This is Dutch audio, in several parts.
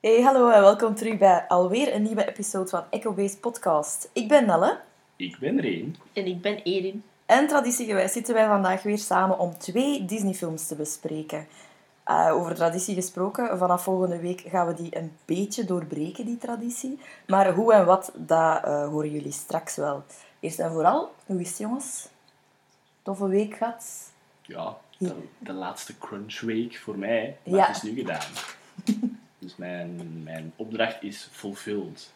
Hey, hallo en welkom terug bij alweer een nieuwe episode van Echo Base Podcast. Ik ben Nelle Ik ben Reen. En ik ben Erin. en traditiegewijs zitten wij vandaag weer samen om twee Disney-films te bespreken. Eh, over traditie gesproken, vanaf volgende week gaan we die een beetje doorbreken, die traditie. Maar hoe en wat, dat eh, horen jullie straks wel. Eerst en vooral, hoe is het jongens? Toffe week gehad? Ja, de, de laatste crunchweek voor mij. Maar Ja. het is nu gedaan. Mijn, mijn opdracht is fulfilled.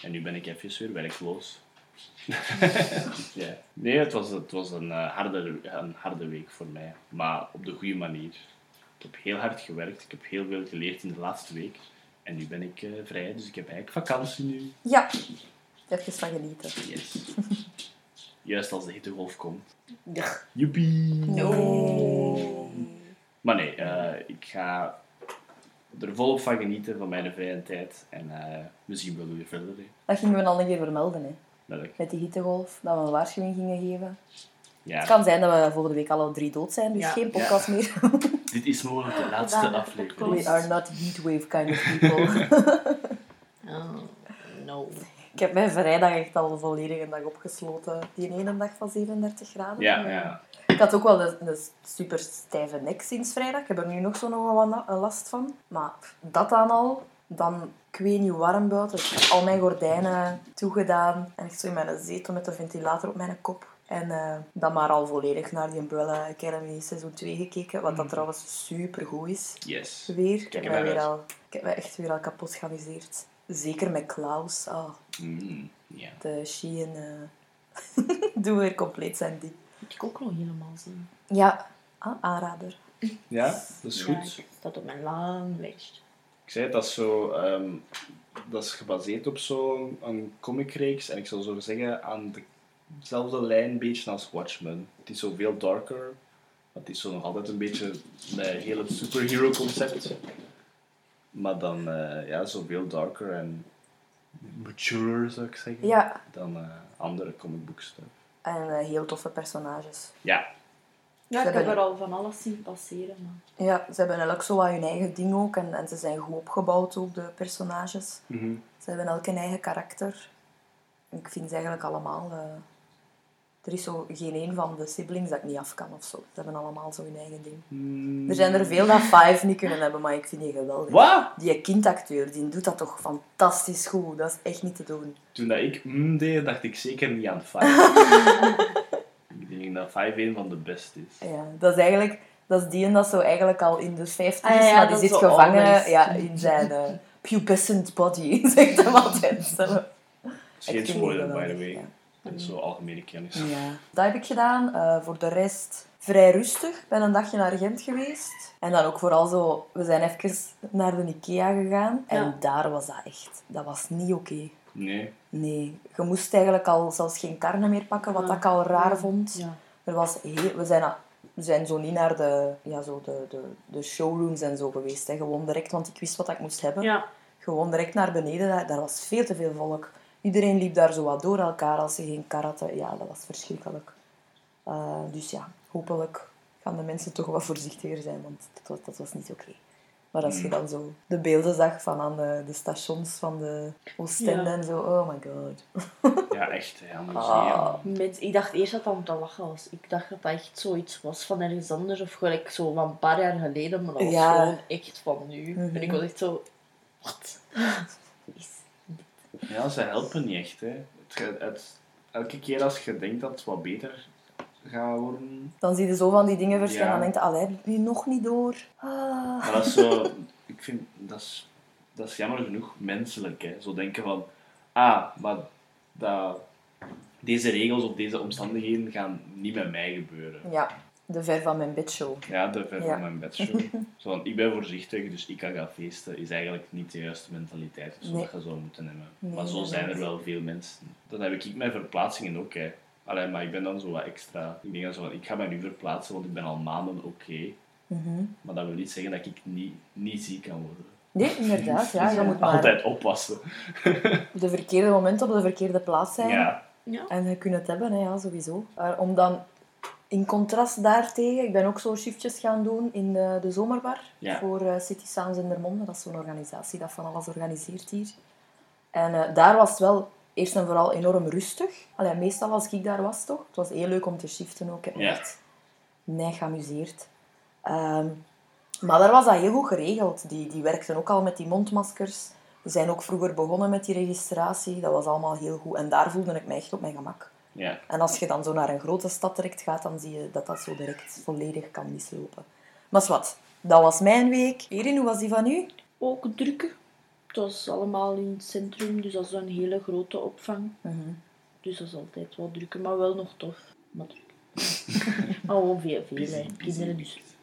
En nu ben ik even weer werkloos. ja. Nee, het was, het was een, eh, harde, een harde week voor mij. Maar op de goede manier. Ik heb heel hard gewerkt. Ik heb heel veel geleerd in de laatste week. En nu ben ik eh, vrij, dus ik heb eigenlijk vakantie nu. Ja, even van genieten. Yes. Juist als de hittegolf komt. Ja. Joepie! No. Maar nee, eh, ik ga er volop van genieten van mijn vrije tijd. En eh, we zien wel weer verder. hè. Dat gingen we al een keer vermelden, hè. Met die hittegolf, dat we een waarschuwing gingen geven. ja, Het kan zijn dat we volgende week alle drie dood zijn, dus Ja. geen podcast meer. dit is mogelijk de laatste aflevering. We are not heatwave kind of people. Oh, no. ik heb mijn vrijdag echt al volledig een dag opgesloten. Die ene dag van 37 graden. Ja, ja. Ik had ook wel een, een super stijve nek sinds vrijdag. Ik heb er nu nog zo nog wat na- last van. Maar dat dan al. Dan, ik weet niet warm buiten. Dus ik heb al mijn gordijnen toegedaan. En echt zo in mijn zetel met de ventilator op mijn kop. En eh, dan maar al volledig naar die Umbrella Academy seizoen 2 gekeken. Wat dat trouwens super goed is. Yes. Weer. Ik heb, mij weer al, ik heb mij echt weer al kapot geamuseerd. Zeker met Klaus. Ah, Mm, ja. de Sheehan eh doe weer compleet zijn ding. Ik ook nog helemaal zien. Ja, ah, aanrader. ja, dat is Ja, goed. ik- dat op mijn lang lijstje. Ik zei het, dat is zo... ehm, dat is gebaseerd op zo'n een comicreeks. En ik zou zo zeggen, aan dezelfde lijn een beetje als Watchmen. Het is zo veel darker. maar Het is zo nog altijd een beetje met heel het superhero concept. Maar dan, eh, ja, zo veel darker en maturer, zou ik zeggen. Ja, Dan eh, andere comic book stuff. En eh, heel toffe personages. Ja, Ja, Ze ik heb hebben- er al van alles zien passeren. Maar... Ja, ze hebben elk zo wat hun eigen ding ook. En, en ze zijn goed opgebouwd ook, de personages. Mhm. Ze hebben elk een eigen karakter. En ik vind ze eigenlijk allemaal... eh, er is zo geen een van de siblings dat ik niet af kan of zo. Ze hebben allemaal zo hun eigen ding. Mm. Er zijn er veel dat Five niet kunnen hebben, maar ik vind die geweldig. Wat? Die kindacteur, die doet dat toch fantastisch goed. Dat is echt niet te doen. Toen dat ik mm deed, dacht ik zeker niet aan Five. ik denk dat Five een van de beste is. Ja, dat is eigenlijk... Dat is die en dat zo eigenlijk al in de 50 Ah, ja, maar die dat zit is zo gevangen ja, in zijn eh, pubescent body, zegt hem altijd zelf. Het is geen spoiler, by the way. ja. Dat is zo algemene kennis. Ja. Dat heb ik gedaan. Eh, voor de rest vrij rustig. Ik ben een dagje naar Gent geweest. En dan ook vooral zo... We zijn even naar de Ikea gegaan. En Ja. daar was dat echt... Dat was niet oké. Nee. Nee. Je moest eigenlijk al zelfs geen karne meer pakken, wat Ah. ik al raar vond. Ja. Er was heel, we, zijn, a- we zijn zo niet naar de, ja, zo de, de, de showrooms en zo geweest. Hè. Gewoon direct, want ik wist wat ik moest hebben. ja. Gewoon direct naar beneden. Daar, daar was veel te veel volk. Iedereen liep daar zo wat door elkaar als ze geen kar hadden. Ja, dat was verschrikkelijk. Eh, dus ja, hopelijk gaan de mensen toch wat voorzichtiger zijn, want dat was, dat was niet oké. Maar als je dan zo de beelden zag van aan de, de stations van de Oostende Ja. en zo, oh my god. Ja, echt. Ja. Ah. Mensen, ik dacht eerst dat dat om te lachen was. Ik dacht dat dat echt zoiets was van ergens anders. Of gelijk zo van een paar jaar geleden. Maar dat was Ja. gewoon echt van nu. Mhm. En ik was echt zo... Wat? Is- Ja, ze helpen niet echt. Hè. Het, elke keer als je denkt dat het wat beter gaat worden... Dan zie je zo van die dingen verschijnen Ja. en dan denk je, allee, heb nu nog niet door? Ah. Maar dat is zo... Ik vind... Dat is, dat is jammer genoeg menselijk. Hè. Zo denken van... Ah, maar dat, deze regels of deze omstandigheden gaan niet met mij gebeuren. Ja, de ver van mijn bedshow. Ja, de ver Ja. van mijn bedshow. Zo ik ben voorzichtig, dus ik kan gaan feesten, is eigenlijk niet de juiste mentaliteit of zo Nee. dat je zou moeten hebben. Nee, maar zo zijn er wel veel mensen. Dat heb ik met verplaatsingen ook. Hè. Allee, maar ik ben dan zo wat extra. Ik denk dan zo van, ik ga mij nu verplaatsen, want ik ben al maanden oké. Mhm. Maar dat wil niet zeggen dat ik niet, niet ziek kan worden. Nee, inderdaad. Ja, je moet maar Altijd oppassen. op de verkeerde moment op de verkeerde plaats zijn. Ja. Ja. En je kunt het hebben, hè, ja, sowieso. Maar om dan in contrast daartegen, ik ben ook zo shiftjes gaan doen in de, de zomerbar Ja. voor eh, City Sounds in Dermonde. Dat is zo'n organisatie dat van alles organiseert hier. En eh, daar was het wel eerst en vooral enorm rustig. Allee, meestal als ik daar was, toch? Het was heel leuk om te shiften ook. Ik heb me Ja. echt neig geamuseerd. Ehm, maar daar was dat heel goed geregeld. Die, die werkten ook al met die mondmaskers. Die zijn ook vroeger begonnen met die registratie. Dat was allemaal heel goed. En daar voelde ik me echt op mijn gemak. Ja. En als je dan zo naar een grote stad direct gaat, dan zie je dat dat zo direct volledig kan mislopen. Maar is wat, dat was mijn week. Erin, hoe was die van u? Ook drukken. Het was allemaal in het centrum, dus dat is een hele grote opvang. Dus dat is altijd wel drukken, maar wel nog tof. Maar druk. maar gewoon veel, veel. Kinderen dus druk.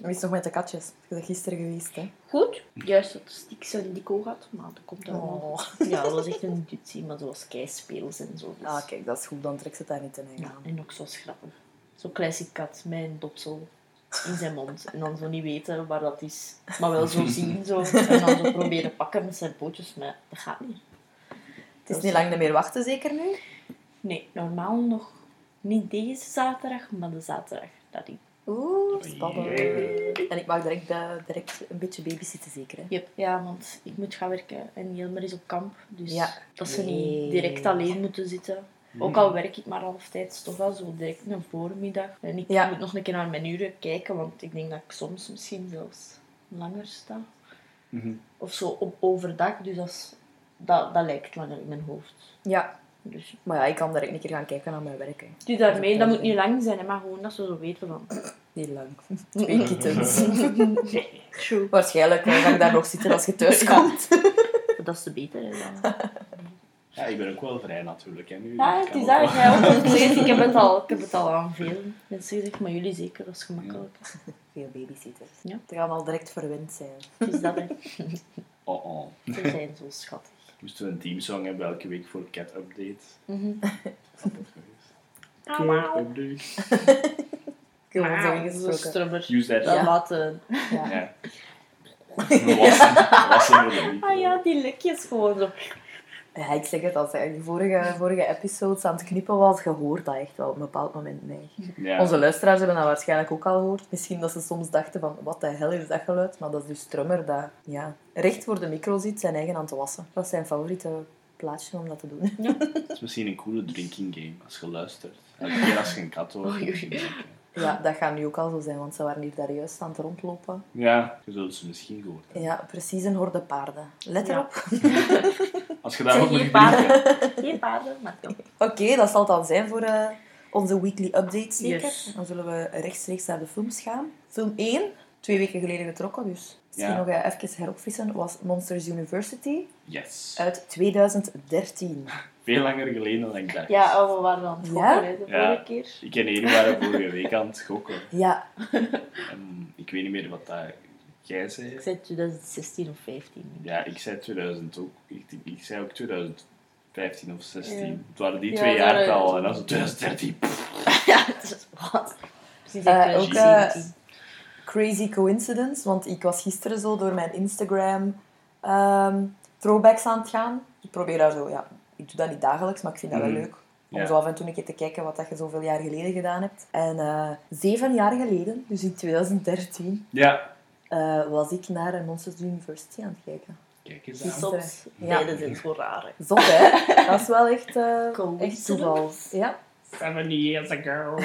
Hoe is het nog met de katjes? Je bent gisteren geweest, hè? Goed. Juist dat Stix en Dico had, maar dat komt allemaal. Oh. Ja, dat was echt een dutsie, maar zoals keispeels en zo. dus- Ah, kijk, dat is goed. Dan trekt ze daar niet in Ja, aan. en ook zo grappig. Zo'n classic kat met een dopsel in zijn mond. En dan zo niet weten waar dat is. Maar wel zo zien. Zo. En dan zo proberen pakken met zijn pootjes. Maar dat gaat niet. Het is niet lang meer wachten, zeker nu? Nee, normaal nog niet deze zaterdag, maar de zaterdag daarin. Oeh, spannend. En ik mag direct, eh, direct een beetje babysitten, zeker, hè? Yep. Ja, want ik moet gaan werken en Jelmer is op kamp. Dus Ja. dat ze Nee. niet direct alleen moeten zitten. Ook al werk ik maar halftijds, toch wel zo direct een voormiddag. En ik Ja. moet nog een keer naar mijn uren kijken, want ik denk dat ik soms misschien zelfs langer sta. Mhm. Of zo op overdag, dus dat, is- dat, dat lijkt langer in mijn hoofd. Ja. Dus, Maar ja, ik kan direct een keer gaan kijken naar mijn werk, hè. dus daarmee, dat moet niet lang zijn, hè, maar gewoon dat ze zo weten van... Niet lang. Twee kittens. True. Waarschijnlijk ga ik daar nog zitten als je thuis komt. Dat is te beter, hè. dan. Ja, ik ben ook wel vrij natuurlijk. Hè, nu. Ja, het is dat. wel- Jij ook ik heb het al, ik heb het al aan veel mensen gezegd, maar jullie zeker, dat is gemakkelijk. Veel babysitters. Ja. Die gaan al direct verwend zijn. Het is dat, hè. Oh, oh. Ze zijn zo schattig. Moesten we een teamsong hebben elke week voor Cat Update? Geweest. Ah, Cat. Update. Ingesproken. strubber. Use that. Ja. laten... Ja. Wassen. Wassen voor de week. Ah ja, die lekjes gewoon zo. Ja, ik zeg het, als ik die vorige, vorige episodes aan het knippen was, je hoort dat echt wel op een bepaald moment mee. Ja. Onze luisteraars hebben dat waarschijnlijk ook al gehoord. Misschien dat ze soms dachten van, wat de hel is dat geluid? Maar dat is dus Trummer dat ja, recht voor de micro zit, zijn eigen aan te wassen. Dat is zijn favoriete plaatsje om dat te doen. Het is misschien een coole drinking game als je luistert. Elke keer als je een kat hoort. Ja, dat gaat nu ook al zo zijn, want ze waren hier daar juist aan het rondlopen. Ja, je zult ze misschien gehoord hebben. Ja, precies een horde paarden. Let Ja. Als je daar nog Geen moet paarden. drinken. Geen paarden, maar toch. Oké, dat zal het dan zijn voor eh, onze weekly update zeker. Yes. Dan zullen we rechtstreeks naar de films gaan. Film 1, twee weken geleden getrokken, dus misschien Ja. nog eh, even heropfrissen, was Monsters University Yes. uit 2013. Veel langer geleden dan ik dacht. Ja, oh, we waren aan het gokken, de Ja. vorige keer. Ik en Eri waren vorige week aan het gokken. Ja, En ik weet niet meer wat dat jij zei. Ik zei 2016 of 15. Ja, ik zei 2000 ook. Ik, ik zei ook 2015 of 16. Ja. Het waren die Ja, twee dat jaartallen. En dan zo 2013. pff. Ja, het is wat. Precies, ik ook, eh, 17. crazy coincidence, want ik was gisteren zo door mijn Instagram ehm, throwbacks aan het gaan. Ik probeer daar zo, ja, ik doe dat niet dagelijks, maar ik vind dat wel Mhm. leuk. Om Ja. zo af en toe een keer te kijken wat dat je zoveel jaar geleden gedaan hebt. En eh, zeven jaar geleden, dus in 2013, Ja. Eh, was ik naar een Monsters University aan het kijken. Kijk eens aan. Soms, Ja. beide zijn zo raar. hè. Zot, hè? Dat is wel echt, eh echt toeval. Ja. Seven years ago.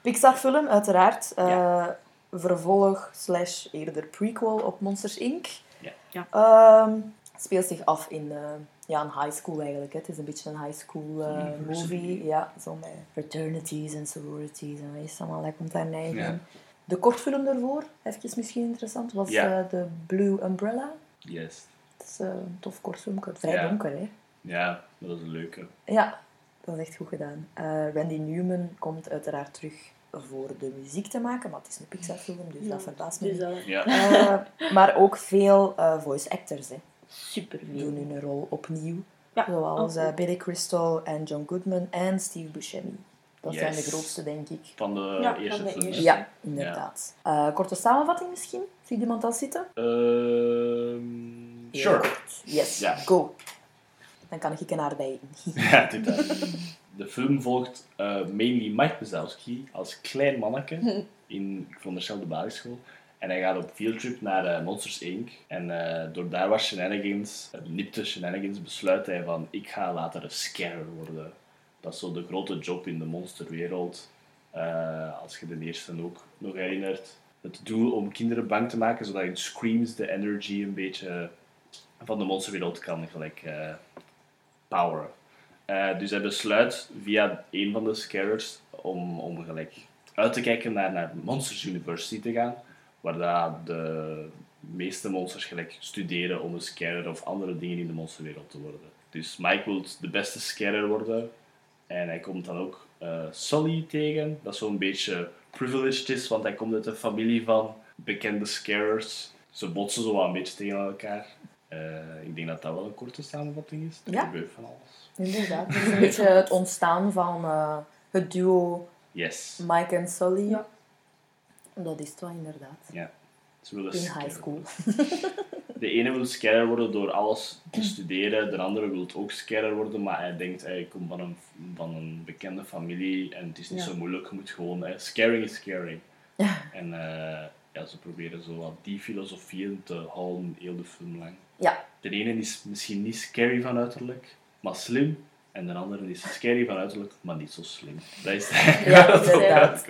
Pixar-film, uiteraard. Eh, Ja. Vervolg slash eerder prequel op Monsters Inc. Ja. Ja. Ehm, speelt zich af in eh, ja, een high school eigenlijk. Hè. Het is een beetje een high school movie. Ja, zo met fraternities en sororities en is het allemaal. Dat komt daar neig Ja. De kortfilm daarvoor, even misschien interessant, was Ja. eh, de Blue Umbrella. Yes. Het is eh, een tof kortfilm, vrij Ja. donker hè. Ja, dat is een leuke. Ja, dat is echt goed gedaan. Eh, Randy Newman komt uiteraard terug voor de muziek te maken, maar het is een Pixar-film, dus dat verbaast me Dus niet. dat Ja. Eh, maar ook veel eh, voice actors hè, super doen hun rol opnieuw. Ja, Zoals eh, Billy Crystal en John Goodman en Steve Buscemi. Dat zijn de grootste, denk ik. Van de Ja, eerste van de film. eerste. Ja, inderdaad. Eh, korte samenvatting misschien? Zie iemand al zitten? Ehm, sure. Yes, Ja. go. Dan kan ik een aardbei in. Ja, dit daar. de film volgt eh, mainly Mike Wazowski als klein manneke in, ik veronderstel, de basisschool. En hij gaat op fieldtrip naar eh, Monsters Inc. En eh, door daar was shenanigans, nipte shenanigans, besluit hij van ik ga later een scare worden. Dat is zo de grote job in de monsterwereld. Eh, als je de eerste ook nog herinnert. Het doel om kinderen bang te maken, zodat in Screams de energy een beetje van de monsterwereld kan gelijk eh poweren. Eh, dus hij besluit via een van de scarers om, om gelijk uit te kijken naar, naar Monsters University te gaan, waar de meeste monsters gelijk studeren om een scarer of andere dingen in de monsterwereld te worden. Dus Mike wil de beste scarer worden en hij komt dan ook eh, Sully tegen, dat zo'n beetje privileged is, want hij komt uit een familie van bekende scarers. Ze botsen zo wel een beetje tegen elkaar. Eh, ik denk dat dat wel een korte samenvatting is. Er Ja. gebeurt van alles. Inderdaad. Het is een beetje het ontstaan van eh, het duo Yes. Mike en Sully. Ja. Dat is het wel inderdaad. Ja. Ze willen In high school. De ene wil scarer worden door alles te studeren, de andere wil ook scarer worden, maar hij denkt, hey, ik kom van een, van een bekende familie en het is niet Ja. zo moeilijk, je moet gewoon, hey, scaring is scaring. Ja. En eh, ja, ze proberen zo wat die filosofieën te houden heel de film lang. Ja. De ene is misschien niet scary van uiterlijk, maar slim. En de andere is scary van uiterlijk, maar niet zo slim. Dat is Ja, dat inderdaad.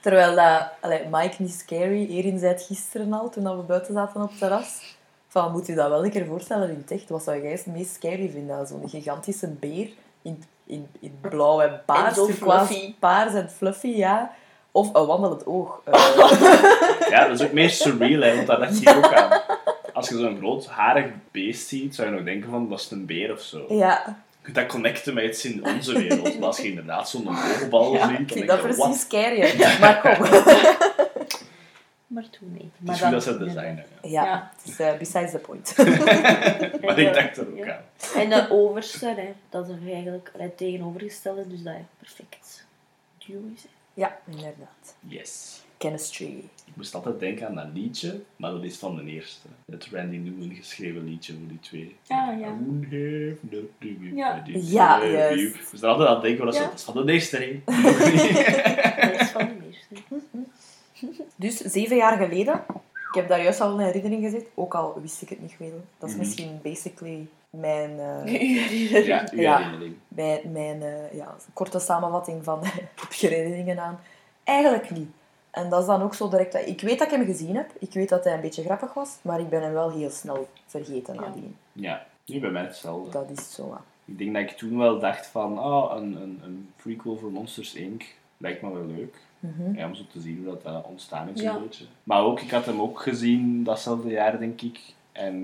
Terwijl dat, allee, Mike niet scary, Erin zei het gisteren al, toen we buiten zaten op het terras. Van, moet u dat wel een keer voorstellen in het echt? Wat zou jij het meest scary vinden? Zo'n gigantische beer in, in, in blauw en paars, En fluffy. paars en fluffy, ja. Of een wandelend oog. Eh, Ja, dat is ook meer surreal, hè, want daar dacht je ook aan. Als je zo'n groot harig beest ziet, zou je nog denken van, dat is een beer of zo. ja, Je dat connecten met iets in onze wereld. Maar als je inderdaad zo'n oogbal ja, ziet, ik dan vind denk dat je, precies wat? scary. hè. Maar kom. Maar toen niet. Het Maar is goed dat ze het designen. Ja. Ja, Ja. het is eh, besides the point. Maar ik dacht er ook ja. aan. En de overste, hè, dat is eigenlijk het tegenovergestelde, dus dat je perfect duo is. ja, inderdaad. Yes. Chemistry. Ik moest altijd denken aan dat liedje, maar dat is van de eerste. Het Randy Newman geschreven liedje voor die twee. Ah, ja. I wouldn't have nothing if Ja. Ja, juist. you. Ik moest er altijd aan denken, dat is, Ja. dat is van de eerste. hè. Dat is van de eerste. Dus zeven jaar geleden, ik heb daar juist al een herinnering gezet, ook al wist ik het niet veel. Dat is Mhm. misschien basically mijn, eh, ja, uw Ja. herinnering. mijn, mijn eh, ja, korte samenvatting van heb er herinneringen aan. Eigenlijk niet. En dat is dan ook zo direct... dat- Ik weet dat ik hem gezien heb. Ik weet dat hij een beetje grappig was. Maar ik ben hem wel heel snel vergeten Ja. nadien. Ja, nu bij mij hetzelfde. Dat is zo. ja. Ik denk dat ik toen wel dacht van, ah, een, een, een prequel voor Monsters Inc. lijkt me wel leuk. Mhm. Ja, om zo te zien hoe dat, dat ontstaan is Ja. een beetje. Maar ook, ik had hem ook gezien datzelfde jaar, denk ik. En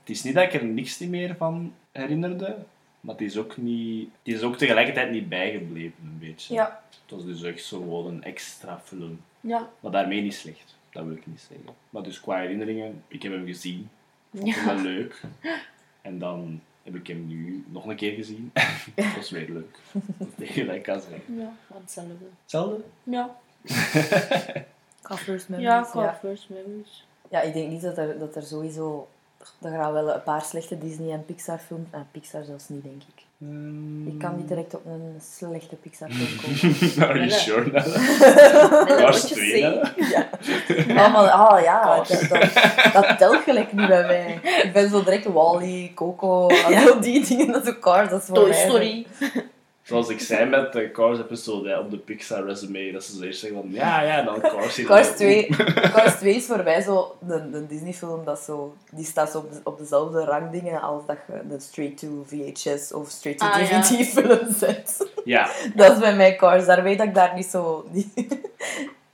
het is niet dat ik er niks meer van herinnerde, maar het is ook, niet, het is ook tegelijkertijd niet bijgebleven, een beetje. Ja. Het was dus echt zo gewoon een extra film. Ja. Maar daarmee niet slecht, dat wil ik niet zeggen. Maar dus qua herinneringen, ik heb hem gezien. Ik vond Ja. hem wel leuk. En dan heb ik hem nu nog een keer gezien. dat was weer leuk. Dat is tegen dat ik kan zeggen. Ja, van hetzelfde. Hetzelfde? Ja, Qua first ja, memories, qua ja. first memories. Ja, ik denk niet dat er, dat er sowieso... Er gaan wel een paar slechte Disney- en Pixar-films... En Pixar zelfs niet, denk ik. Ik kan niet direct op een slechte Pixar-film komen. Are you sure? Cars wat je 2, hè? zegt. Ja. Allemaal, ah ja, Cars. dat, dat, dat telt gelijk niet bij mij. Ik ben zo direct Wally, Coco, al die dingen, dat is ook Cars, dat is voor Toy mij. Story. Zoals ik zei met de Cars episode hè, op de Pixar resume, dat ze zo eerst zeggen van ja, ja, dan Cars hier. Cars 2, Cars 2 is voor mij zo de, de Disney-film dat zo, die staat zo op, de- op dezelfde rangdingen als dat je de straight to VHS of straight to Ah, ja. DVD-film zet. Ja, Dat is bij mij Cars, daar weet dat ik daar niet zo... Niet,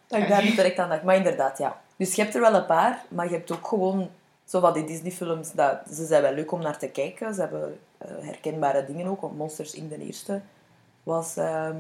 dat ik daar niet direct aan dacht. Maar inderdaad, ja. Dus je hebt er wel een paar, maar je hebt ook gewoon zo van die Disney-films, dat, ze zijn wel leuk om naar te kijken. Ze hebben eh, herkenbare dingen ook, want Monsters in de eerste was uh,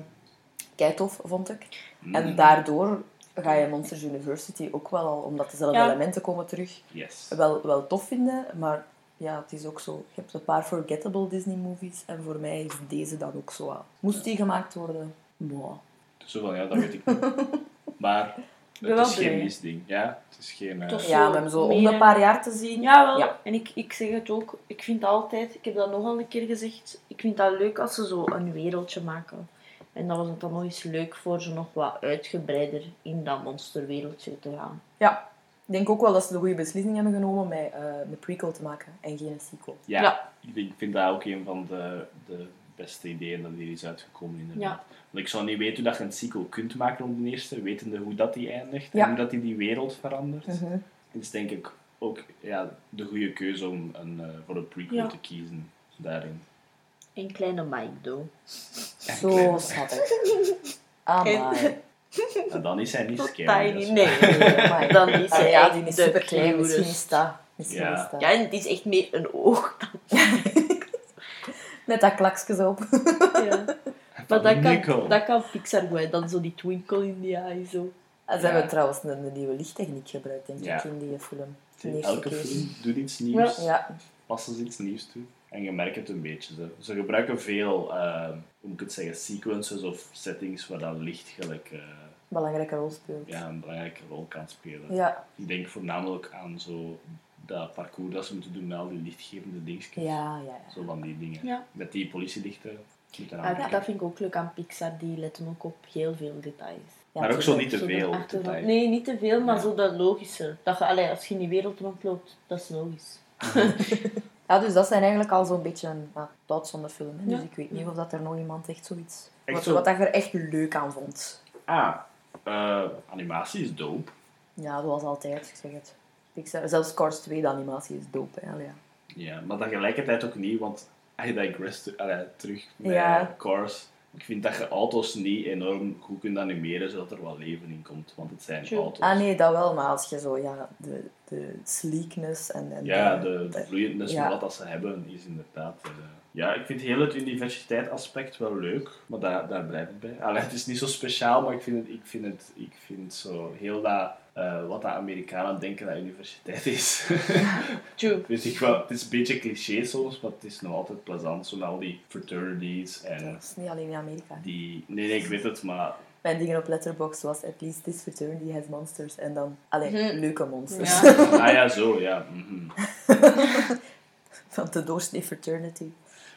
tof, vond ik. Mm. En daardoor ga je Monsters University ook wel al, omdat dezelfde Ja. elementen komen terug, yes. wel, wel tof vinden. Maar ja, het is ook zo. Je hebt een paar forgettable Disney-movies en voor mij is deze dan ook zo. Moest die gemaakt worden? Mwah. Zo van ja, dat weet ik niet. Maar het is wel geen misding. Ja, het is geen. eh? Ja, Zo we hebben zo om meer, de paar jaar te zien. Ja, wel. Ja. En ik, ik zeg het ook, ik vind altijd, ik heb dat nogal een keer gezegd, ik vind dat leuk als ze zo een wereldje maken. En dan was het dan nog eens leuk voor ze nog wat uitgebreider in dat monsterwereldje te gaan. Ja, ik denk ook wel dat ze de goede beslissing hebben genomen met eh, een prequel te maken en geen sequel. Ja, ik vind dat ook een van de, de beste ideeën dat hier is uitgekomen inderdaad. Ja. Want ik zou niet weten hoe dat je een sequel kunt maken op de eerste, wetende hoe dat die eindigt Ja. en hoe dat die die wereld verandert. Mhm. is denk ik ook ja, de goede keuze om een, eh, voor een prequel Ja. te kiezen daarin. En kleine Mike, though. Zo schattig. Amai. En dan is hij niet scary. dus- Nee. Amai. Dan is hij Ah, ja, die is de super klein. Misschien cutest. is dat. Misschien Ja. is dat. Ja, en het is echt meer een oog. Met dat klakjes op. Ja. Maar dat kan, dat kan Pixar goed. Dan zo die twinkle in die eye, zo. En ze Ja. hebben trouwens een, een nieuwe lichttechniek gebruikt, denk Ja. ik, in die film. Elke keer. film doet iets nieuws, Ja, passen ze iets nieuws toe. En je merkt het een beetje. Ze, ze gebruiken veel, eh, hoe moet ik het zeggen, sequences of settings waar dat licht gelijk eh, belangrijke rol speelt. ja, een belangrijke rol kan spelen. Ja, Ik denk voornamelijk aan zo dat parcours dat ze moeten doen met al die lichtgevende dingetjes. ja, ja. ja. Zo van die dingen. Ja. Met die politielichten. Eraan Ah, dat vind ik ook leuk aan Pixar. Die letten ook op heel veel details. Ja, maar ook zo niet te de veel. achtergrond-. Nee, niet te veel, maar Ja. zo dat logische. Dat je, allee, als je in die wereld rondloopt, dat is logisch. Ja, dus dat zijn eigenlijk al zo'n beetje een ja, doodzonde film. Hè. Dus Ja. ik weet niet of dat er nog iemand echt zoiets... Echt wat, zo? wat dat je er echt leuk aan vond. Ah, eh, animatie is dope. Ja, zoals altijd, ik zeg het. Pixar, zelfs Cars 2, de animatie is dope. Hè. Allee, ja. Ja, maar tegelijkertijd ook niet, want I digress te- allee, terug bij Ja. Cars. Ik vind dat je auto's niet enorm goed kunt animeren zodat er wat leven in komt, want het zijn True. auto's. Ah nee, dat wel, maar als je zo, ja, de, de sleekness en... en Ja, de, de vloeiendheid ja. van wat dat ze hebben is inderdaad... eh, ja, ik vind heel het universiteit-aspect wel leuk, maar daar, daar blijft het bij. Allee, het is niet zo speciaal, maar ik vind het, ik vind het, ik vind zo heel dat... eh, wat de Amerikanen denken dat universiteit is. True. Weet ik wel, het is een beetje cliché soms, maar het is nog altijd plezant. Zo met al die fraternities en Dat is niet alleen in Amerika. die... Nee, nee, ik weet het, maar... Mijn dingen op Letterboxd was at least this fraternity has monsters. En dan, allee, Mhm. leuke monsters. Ja. Ah ja, zo, ja. mhm. Van de doorsnee fraternity.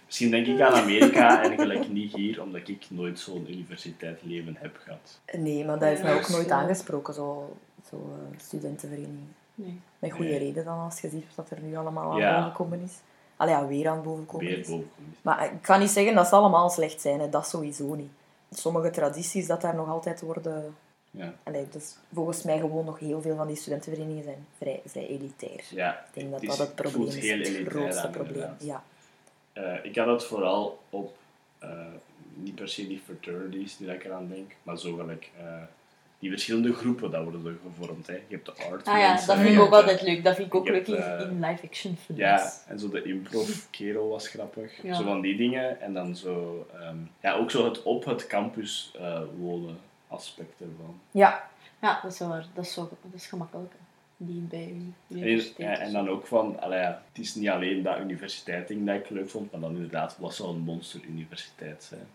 Misschien denk ik aan Amerika en gelijk niet hier, omdat ik nooit zo'n universiteitsleven heb gehad. Nee, maar dat heeft mij ook nooit aangesproken, zo, zo eh, studentenvereniging. Nee. Met goede Nee. reden dan, als je ziet wat er nu allemaal aan Ja. boven gekomen is. Allee, ja, weer aan boven komen Weer is. boven. Maar ik kan niet zeggen dat ze allemaal slecht zijn, hè. dat sowieso niet. Sommige tradities dat daar nog altijd worden... Ja. Allee, dus volgens mij gewoon nog heel veel van die studentenverenigingen zijn vrij, vrij elitair. ja, Ik denk dat het dat het probleem voelt is, heel het grootste aan, probleem. inderdaad. Ja. Eh, ik had het vooral op, eh, niet per se die fraternities die ik eraan denk, maar zo gelijk eh, die verschillende groepen dat worden er gevormd. Hè. Je hebt de art Ah ja, dat vind ik ook altijd leuk. Dat vind ik ook leuk in, in live-action films. Ja, en zo de improv-kerel was grappig. Ja. Zo van die dingen. En dan zo... ehm, ja, ook zo het op het campus eh, wonen aspect ervan. ja, Ja, dat is waar. Dat is, zo, dat is gemakkelijk. Die bij. En, ja, en dan ook van... Ja, het is niet alleen dat universiteit-ding dat ik leuk vond, maar dan inderdaad, wat zou een monster-universiteit zijn?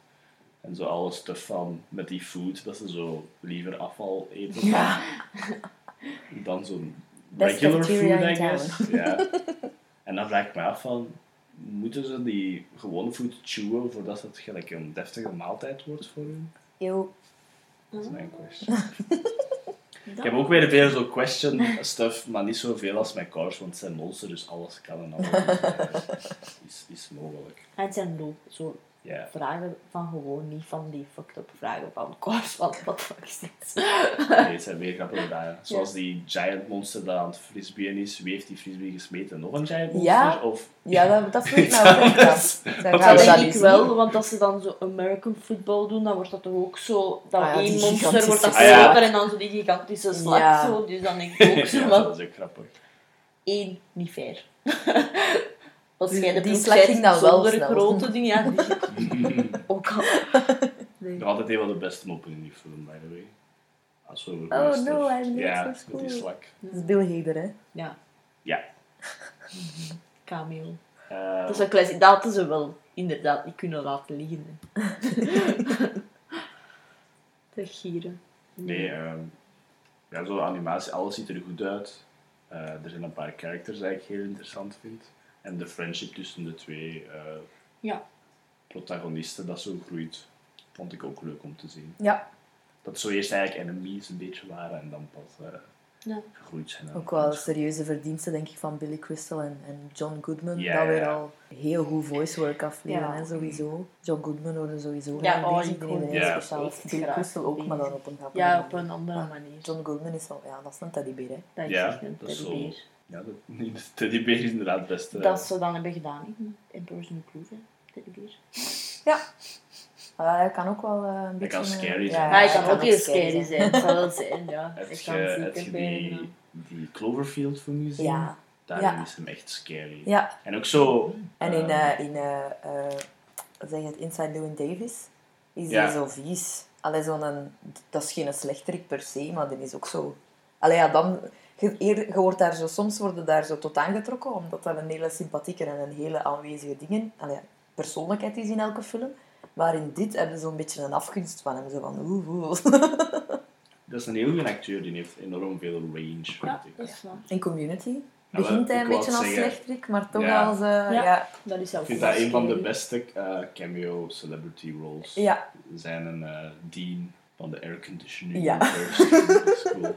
En zo alle stuff van met die food, dat ze zo liever afval eten Ja. dan zo'n regular food, I guess. Ja. En dan vraag ik me af van, moeten ze die gewone food chewen voordat het gelijk een deftige maaltijd wordt voor hun? Eeuw. Dat is mijn question. Ik heb ook weer veel zo question stuff, maar niet zoveel als mijn cars, want het zijn monsters, dus alles kan en alles is, is mogelijk. En het zijn zo Ja. vragen van gewoon niet van die fucked up vragen van Kors, wat wat fuck is dit? Nee, het zijn weer grappige vragen. Zoals die giant monster dat aan het frisbeeën is. Wie heeft die frisbee gesmeten? Nog een giant monster? Ja. Of... Ja, dat, dat vroeg ik nou ook. Dan Dat Dat denk ik niet wel, want als ze dan zo American football doen, dan wordt dat toch ook zo, dat Ah ja, één monster wordt dat Ah ja. en dan zo die gigantische slag Ja. zo, dus dan denk ik ook zo ja, dat is ook grappig. één, niet fair. Als Die- jij de die slag ging dan wel zonder snel. grote dingen, ja, die ook al. Nee. Nog altijd een van de beste moppen in die film, by the way. Als we Oh, no, I'm not Ja, so met die slak. Dat is Bill Hader, hè. Ja, Ja. cameo. Eh, Dat is een classic. Dat hadden ze wel inderdaad niet kunnen laten liggen. hè. Te gieren. Nee, ehm ja, zo de animatie, alles ziet er goed uit. Eh, er zijn een paar characters die ik heel interessant vind. En de friendship tussen de twee, eh, Ja. protagoniste dat zo groeit, vond ik ook leuk om te zien. Ja, Dat zo eerst eigenlijk enemies een beetje waren en dan pas eh, Ja. gegroeid zijn. ook wel serieuze verdiensten denk ik van Billy Crystal en, en John Goodman. Ja, dat weer ja. al heel goed voice work afleveren, Ja. sowieso. John Goodman hoorde sowieso Ja, graag oh, bezig. Nee, nee, Ja. speciaal. Billy Crystal ook, maar dan op een grappige Ja, op een andere manier. John Goodman is wel, ja, dat is een teddybeer, hè. Dat is Ja, echt een dat is zo- teddybeer. Ja, de, nee, de teddybeer is inderdaad het beste. Dat ze dan hebben gedaan in Emperor's New Groove, hè. teddybeer. Ja. Maar hij kan ook wel eh, een Hij beetje... kan eh, scary ja, zijn. Maar hij hij kan ook heel scary zijn. Het zal wel zijn, ja. Heb Ik je, kan heb zeker je die, gedaan. die Cloverfield film gezien? Ja. Daarin Ja. is hem echt scary. Ja, En ook zo... en in, eh, in eh eh, zeg je het, Inside Llewyn Davis is Ja. hij zo vies. Allee, zo'n, een- dat is geen slechterik per se, maar die is ook zo... Allee, ja, dan... Je, wordt daar zo, soms worden daar zo tot aangetrokken, omdat dat een hele sympathieke en een hele aanwezige ding, allee, ja, persoonlijkheid is in elke film. Maar in dit hebben ze zo'n beetje een afgunst van hem. Zo van, oeh, oeh. Dat is een heel goede acteur, die heeft enorm veel range, Ja, dat is. In Community Ja, begint hij een beetje als slechterik, maar toch Ja. als... eh, ja. Dat is Ik vind dat een van de beste eh, cameo celebrity roles. Ja. Zijn een eh, dean van de airconditioning. Ja. School.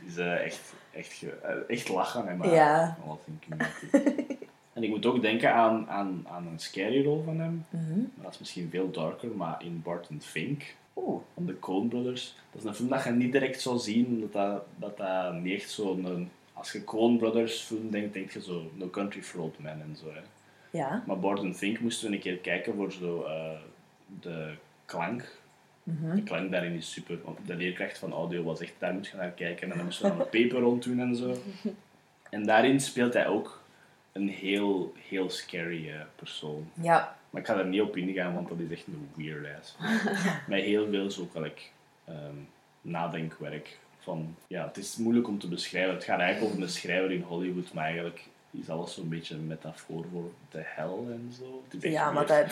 Die is echt, echt, eh, echt lachen hè, maar Ja. Wat in community. En ik moet ook denken aan, aan, aan een scary rol van hem. Mhm. Dat is misschien veel darker, maar in Barton Fink Oeh. van de Coen Brothers. Dat is een film dat je niet direct zou zien, omdat dat, dat, dat niet echt zo'n... Als je Coen Brothers film denkt, denk je zo No Country for Old Men en zo. Hè. Ja. Maar Barton Fink moesten we een keer kijken voor zo, eh, de klank. Mhm. De klank daarin is super, want de leerkracht van audio was echt, daar moet je naar kijken. En dan moesten we dan een paper rond doen en zo. En daarin speelt hij ook een heel, heel scary eh, persoon. Ja. Maar ik ga er niet op ingaan, want dat is echt een weird ass. Met heel veel zo gelijk, ehm, nadenkwerk. Van, ja, het is moeilijk om te beschrijven. Het gaat eigenlijk over een schrijver in Hollywood, maar eigenlijk is alles zo'n beetje een metafoor voor de hel en zo. Ja, maar dat,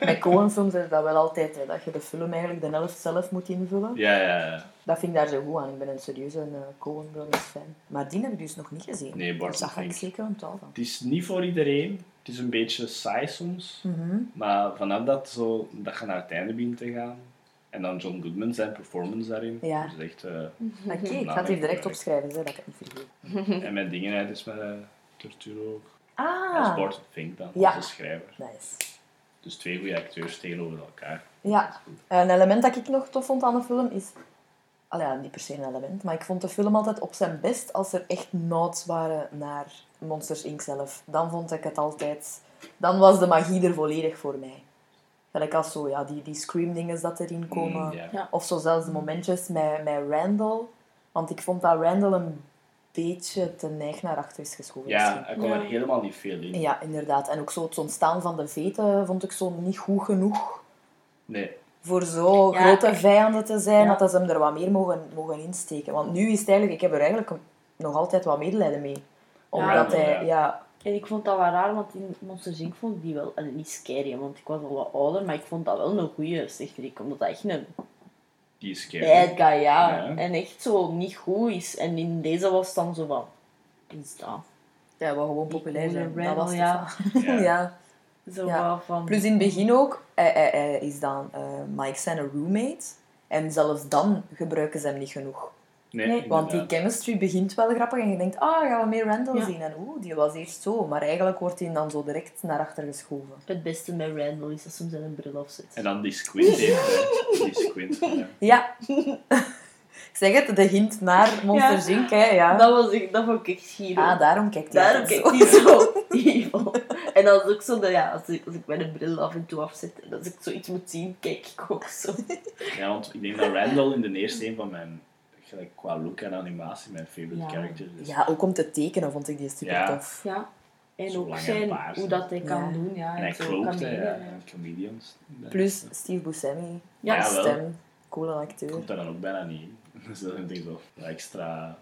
met Coen-films is dat wel altijd, hè, dat je de film eigenlijk de helft zelf moet invullen. Ja, ja, ja. Dat vind ik daar zo goed aan. Ik ben een serieuze uh, Coen Brothers fan. Maar die heb ik dus nog niet gezien. Nee, Barton dus daar ga ik zeker een taal van. Het is niet voor iedereen. Het is een beetje saai soms. Mhm. Maar vanaf dat, zo, dat je naar het einde begint te gaan. En dan John Goodman, zijn performance daarin. Ja. Dat echt... eh, Oké, ik ga het hier direct opschrijven, zodat ik het niet vergeet. en mijn dingen uit is met uh, Torturo ook. Dat Ah, Barton Fink dan, Ja. als schrijver. nice. Dus twee goede acteurs tegenover elkaar. Ja. Dat. Een element dat ik nog tof vond aan de film is... Allee, ja, niet per se een element, maar ik vond de film altijd op zijn best als er echt nods waren naar Monsters Inc. zelf. Dan vond ik het altijd... Dan was de magie er volledig voor mij. Gelijk als zo, ja, die, die scream-dinges dat erin komen. Mm, ja. Ja. Of zo zelfs de momentjes met, met Randall. Want ik vond dat Randall een beetje te neig naar achter is geschoven. Ja, hij Ja. er helemaal niet veel in. Ja, inderdaad. En ook zo het ontstaan van de veten vond ik zo niet goed genoeg Nee. voor zo Ja, grote vijanden te zijn, Ja. dat ze hem er wat meer mogen, mogen insteken. Want nu is het eigenlijk, ik heb er eigenlijk nog altijd wat medelijden mee. Omdat Randall, hij, ja. Ja, En ik vond dat wel raar, want in Monsters Inc. vond ik die wel... En niet scary, want ik was al wat ouder, maar ik vond dat wel een goeie slechterik. Omdat dat echt een Die is scary. bad guy, ja. Ja. En echt zo niet goed is. En in deze was het dan zo van... Is dat? hij wil gewoon populair zijn. Dat was Ja. Ja. ja. Zo Ja. wel van... Plus in het begin ook, hij, hij, hij is dan eh, Mike zijn roommate. En zelfs dan gebruiken ze hem niet genoeg. Nee, Nee, Want die chemistry begint wel grappig en je denkt, ah, gaan we meer Randall Ja. zien? En oeh, die was eerst zo. Maar eigenlijk wordt hij dan zo direct naar achter geschoven. Het beste met Randall is dat ze hem zijn bril afzet. En dan die squint heeft. Die squint. Ja. Ja. ik zeg het, de hint naar Monsters Ja. Inc. Hè, ja. Dat, was ik, dat vond ik echt giro. Ah, daarom kijkt hij Daarom kijkt hij zo evil. En dat is ook zo, dat, ja, als ik, als ik mijn bril af en toe afzet en als ik zoiets moet zien, kijk ik ook zo. ja, want ik denk dat Randall in de eerste een van mijn, gelijk qua look en animatie, mijn favorite Ja. character is. Ja, ook om te tekenen vond ik die super Ja. tof. Ja. En Zo ook zijn, paars, hoe dat hij kan Ja. doen. Ja, En hij ja. Comedians. Plus Steve Buscemi. Ja, stem. Coole acteur. komt daar dan ook bijna niet in. Dus dat vind ik zo extra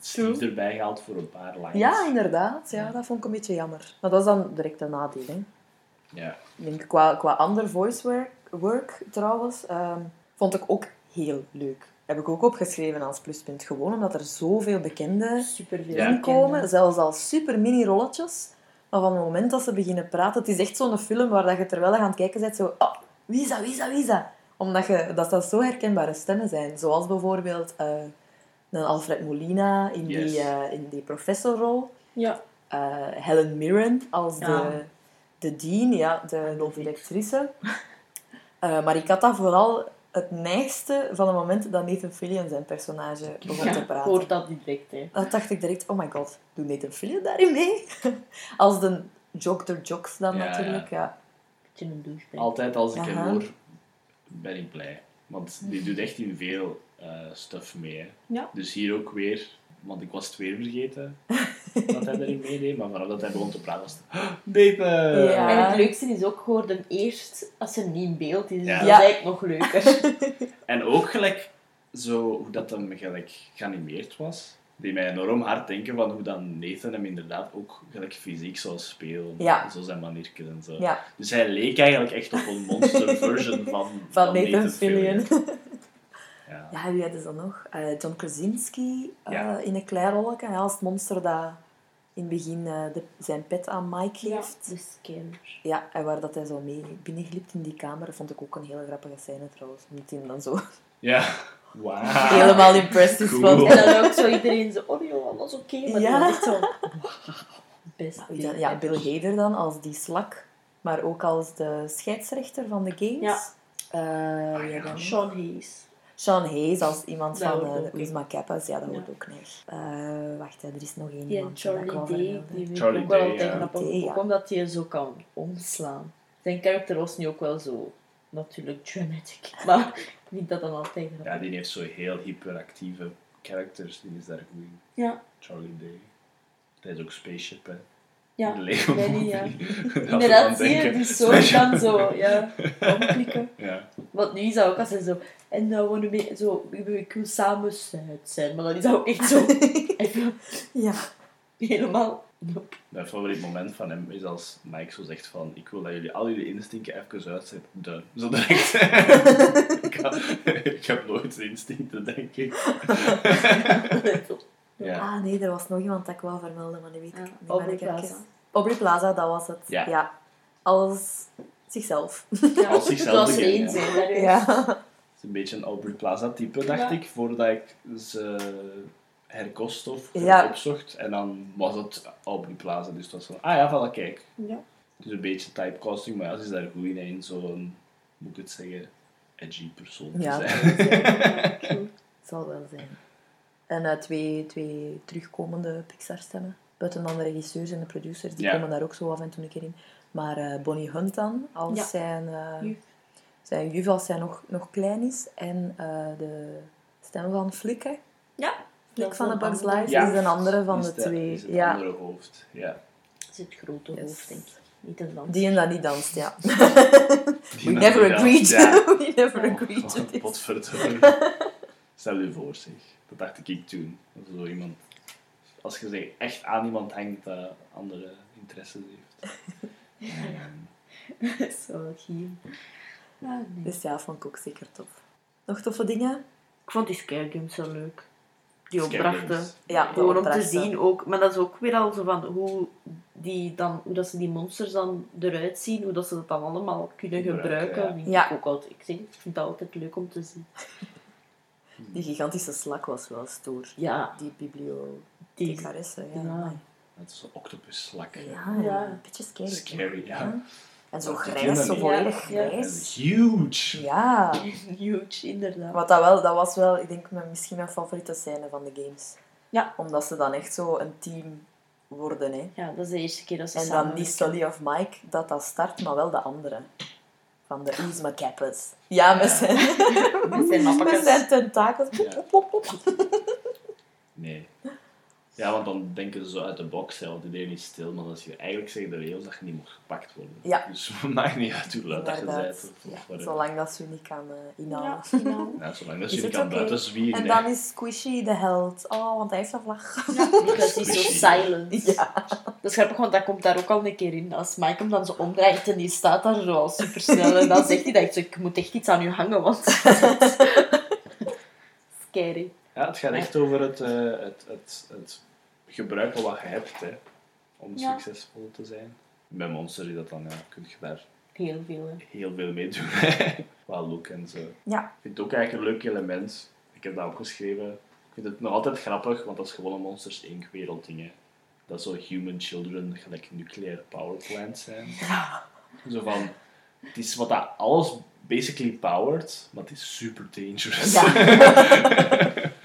True. Steve erbij gehaald voor een paar lines. Ja, inderdaad. Ja, dat vond ik een beetje jammer. Maar dat is dan direct een nadeel. Hè. Ja. Ik denk, qua, qua ander voice work, work trouwens, ehm, vond ik ook heel leuk. Heb ik ook opgeschreven als pluspunt. Gewoon omdat er zoveel bekende Ja. inkomen. Zelfs al super mini rolletjes. Maar van het moment dat ze beginnen praten, het is echt zo'n film waar dat je terwijl je aan het kijken bent, zo... Oh, wie is dat, wie is dat, wie is dat? Omdat je, dat, dat zo herkenbare stemmen zijn. Zoals bijvoorbeeld eh, een Alfred Molina in, Yes. die, eh, in die professorrol. Ja. eh, Helen Mirren als Ja. de, de dean, ja, de directrice. Eh, maar ik had dat vooral het neigste van het moment dat Nathan Fillion zijn personage begon Ja, te ik praten. hoor dat direct, hè. Dan dacht ik direct, oh my god, doet Nathan Fillion daarin mee? als de Dr. Jocks dan Ja, natuurlijk, ja. Beetje een douchebag. Altijd als ik hem hoor, ben ik blij. Want die doet echt in veel eh stuff mee. Hè. Ja. Dus hier ook weer, want ik was het weer vergeten dat hij erin meedeed. Maar vanaf dat hij begon te praten was het... "Ah, Nathan! Ja. En het leukste is ook gewoon de eerst als ze niet in beeld is. Ja. Dat Ja. is eigenlijk nog leuker. En ook gelijk zo, hoe dat hem gelijk geanimeerd was. Die mij enorm hard denken van hoe dan Nathan hem inderdaad ook gelijk fysiek zou spelen. Ja. Zo zijn maniertjes en zo. ja. Dus hij leek eigenlijk echt op een monster version van, Van Nathan Fillion. Ja. Ja, wie hadden ze dan nog? Eh, John Krasinski eh, Ja. in een klein rolletje. Ja, als het monster dat in het begin eh, de, zijn pet aan Mike geeft. De scanner. Ja, en waar dat hij zo mee binnenglipt in die kamer, vond ik ook een hele grappige scène trouwens. Omdat hij hem dan zo Ja. Wauw. helemaal impressed is Cool. En dan ook zo iedereen zo, oh joh, alles oké. Maar Ja. dan echt zo... Best. Dan? Ja, Bill Hader dan als die slak, maar ook als de scheidsrechter van de games. Ja. Eh, wie ja. dan? Sean Hayes. Sean Hayes als iemand Dat van uh. Uzma Kappas. Ja, dat Ja. hoort ook neer. Eh, wacht, hè, er is nog één Die en iemand dat ik Charlie Day, die ik Charlie ook wel Day, ja. Ook omdat hij zo kan omslaan. Zijn karakter was nu ook wel zo, natuurlijk dramatic. Maar vind dat dan altijd Ja, die heeft zo heel hyperactieve characters. Die is daar goed in. Ja, Charlie Day. Dat is ook Spaceship, hè. Ja. De Lego movie. ja. Dat we dan Inderdaad, zie je, die zo kan zo, ja, omklikken. Ja. Want nu is dat ook als hij zo, en dan wanna be, zo, ik wil samen zijn. Maar dan is dat ook echt zo, even Ja. helemaal, nope. Mijn favoriet moment van hem is als Mike zo zegt van ik wil dat jullie al jullie instincten even uitzetten. Done. Zo direct. ik, had- ik heb nooit instincten, denk ik. Ja. Ah nee, er was nog iemand dat ik wel vermelden, maar nu weet ik Ja, niet Aubrey meer. Ik heb Plaza. Aubrey Plaza, dat was het. Ja. Als zichzelf. Ja, Als zichzelf Zoals beginnen, één ja. dus. Ja. Het is een beetje een Aubrey Plaza type, dacht Ja. ik, voordat ik ze herkost of Ja. opzocht. En dan was het Aubrey Plaza, dus dat was van, ah ja, voilà, kijk. Ja. Het is een beetje typecasting, maar ja, ze is daar goed in, in zo'n, moet ik het zeggen, edgy persoon Ja. te zijn. True. zal wel zijn. En eh, twee, twee terugkomende Pixar-stemmen. Buiten dan de regisseurs en de producers, die Ja. komen daar ook zo af en toe een keer in. Maar eh, Bonnie Hunt dan, als Ja. zijn, eh, Juf. zijn juf als hij nog, nog klein is. En eh, de stem van Flick, hè. Ja. Flick is van de een Bugs andere. Life Ja. is een andere van Is de twee. Is het ja, andere hoofd, ja. Dat is het grote Yes. hoofd, denk ik. Niet het dansen. die en dat niet danst, ja. Die We never die agreed. Ja. We never Oh, agreed oh. Potverdorie. Stel je voor, zeg. Dat dacht ik toen. Dat zo iemand... Als je zeg, echt aan iemand hangt dat andere interesses heeft. Ehm, Zo, hier. Ah, nee. Dus ja, vond ik ook zeker tof. Nog toffe dingen? Ik vond die scare games zo leuk. Die opdrachten. Ja, de Gewoon om te zien ook. Maar dat is ook weer al zo van hoe, die dan, hoe dat ze die monsters dan eruit zien. Hoe dat ze dat dan allemaal kunnen Gebruiken, gebruiken. ja. vind Ja. Ik, ook altijd, ik, zeg, ik vind dat altijd leuk om te zien. Die gigantische slak was wel stoer. Ja, Die die, bibliothecaresse, ja. Ja. Dat is zo'n octopus slak. Ja, Ja. een beetje scary. Scary, ja. En zo grijs, zo volledig grijs. Huge! Ja. huge, inderdaad. Wat dat wel, dat was wel, ik denk, mijn, misschien mijn favoriete scène van de games. Ja. Omdat ze dan echt zo een team worden, hè. Ja, dat is de eerste keer dat ze En samen dan niet. Sully of Mike dat dat start, maar wel de andere. Van de Uzma Kappas. Ja, met zijn, Met zijn met mappakes. zijn tentakels. Ja. Plop, plop, plop. Nee. Ja, want dan denken ze zo uit de box, hè, want die deden niet stil, maar als je eigenlijk zegt de regels dat je niet mag gepakt worden. Ja. Dus het maakt niet uit hoe luid dat je bent. Ja, zolang dat ze niet kan eh, inhalen. Ja. Ja, zolang dat Is je het niet kan oké? buiten zwieren. En dan is Squishy de held. Oh, want hij heeft een vlag. Because he's so silent. Ja. Dat is grappig, want dat komt daar ook al een keer in. Als Mike hem dan zo omdraait en die staat daar zo al supersnel. En dan zegt hij dat ik, zo, ik moet echt iets aan u hangen, want... Scary. Ja, het gaat echt over het, eh, het, het, het gebruiken wat je hebt. Hè. om Ja. succesvol te zijn. Bij Monster is dat dan, ja, kun je daar Heel veel, hè. heel veel mee doen. Qua look en zo. Ja. Ik vind het ook eigenlijk een leuk element. Ik heb dat opgeschreven. Ik vind het nog altijd grappig, want dat is gewoon een Monsters Inc. wereld dingen. Dat zo human children gelijk nuclear power plants zijn. Ja. Zo van, het is wat dat alles basically powered, maar het is super dangerous. Ja.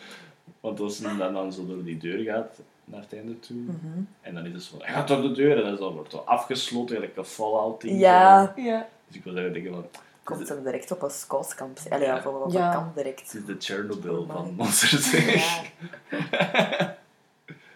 Want als hij dan, dan zo door die deur gaat naar het einde toe, Mhm. en dan is het zo, hij gaat door de deur en dan wordt zo afgesloten, gelijk een Fallout ding. Ja. Ja. Dus ik wil zeggen, denken van, Komt hem direct op een scoutskamp. Allee, ja, op Ja. een kamp direct. het is de Chernobyl Oh van Monsters Inc. Ja.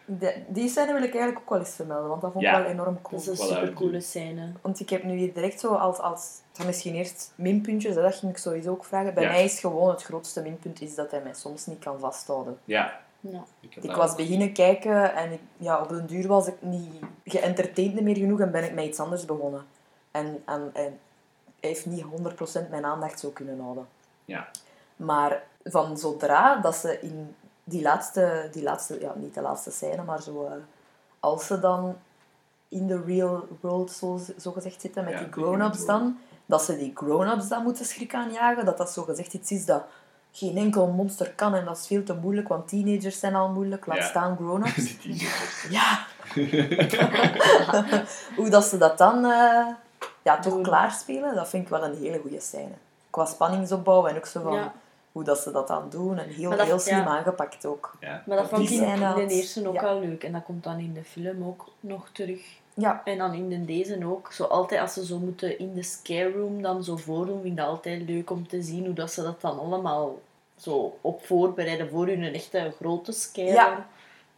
De, die scène wil ik eigenlijk ook wel eens vermelden, want dat vond ik Ja. wel enorm cool. Dat is een supercoole scène. Want ik heb nu hier direct zo als... als zijn misschien eerst minpuntjes, dat ging ik sowieso ook vragen. Bij Ja. mij is gewoon het grootste minpunt is dat hij mij soms niet kan vasthouden. Ja. Ja. Ik, was beginnen kijken en ik, ja, op den duur was ik niet geëntertained meer genoeg en ben ik met iets anders begonnen. En, en, en hij heeft niet 100% mijn aandacht zo kunnen houden. Ja. Maar van zodra dat ze in die laatste, die laatste ja, niet de laatste scène, maar zo, eh, als ze dan in de real world zo, zo gezegd zitten met Ja, die grown-ups dan, dat ze die grown-ups dan moeten schrik aanjagen, dat dat zo gezegd iets is dat geen enkel monster kan en dat is veel te moeilijk, want teenagers zijn al moeilijk, laat Ja. staan grown-ups. Ja. Hoe dat ze dat dan eh, ja, toch klaarspelen, dat vind ik wel een hele goede scène. Qua spanningsopbouw en ook zo van Ja. Hoe dat ze dat dan doen. En heel, dat- heel slim ja. aangepakt ook. Ja. Maar dat vond ik Die in, de eerste ook ja. al leuk. En dat komt dan in de film ook nog terug. Ja, En dan in de deze ook. Zo altijd als ze zo moeten in de scare room dan zo voordoen, vind ik dat altijd leuk om te zien hoe dat ze dat dan allemaal zo op voorbereiden voor hun echte grote scare. Ja.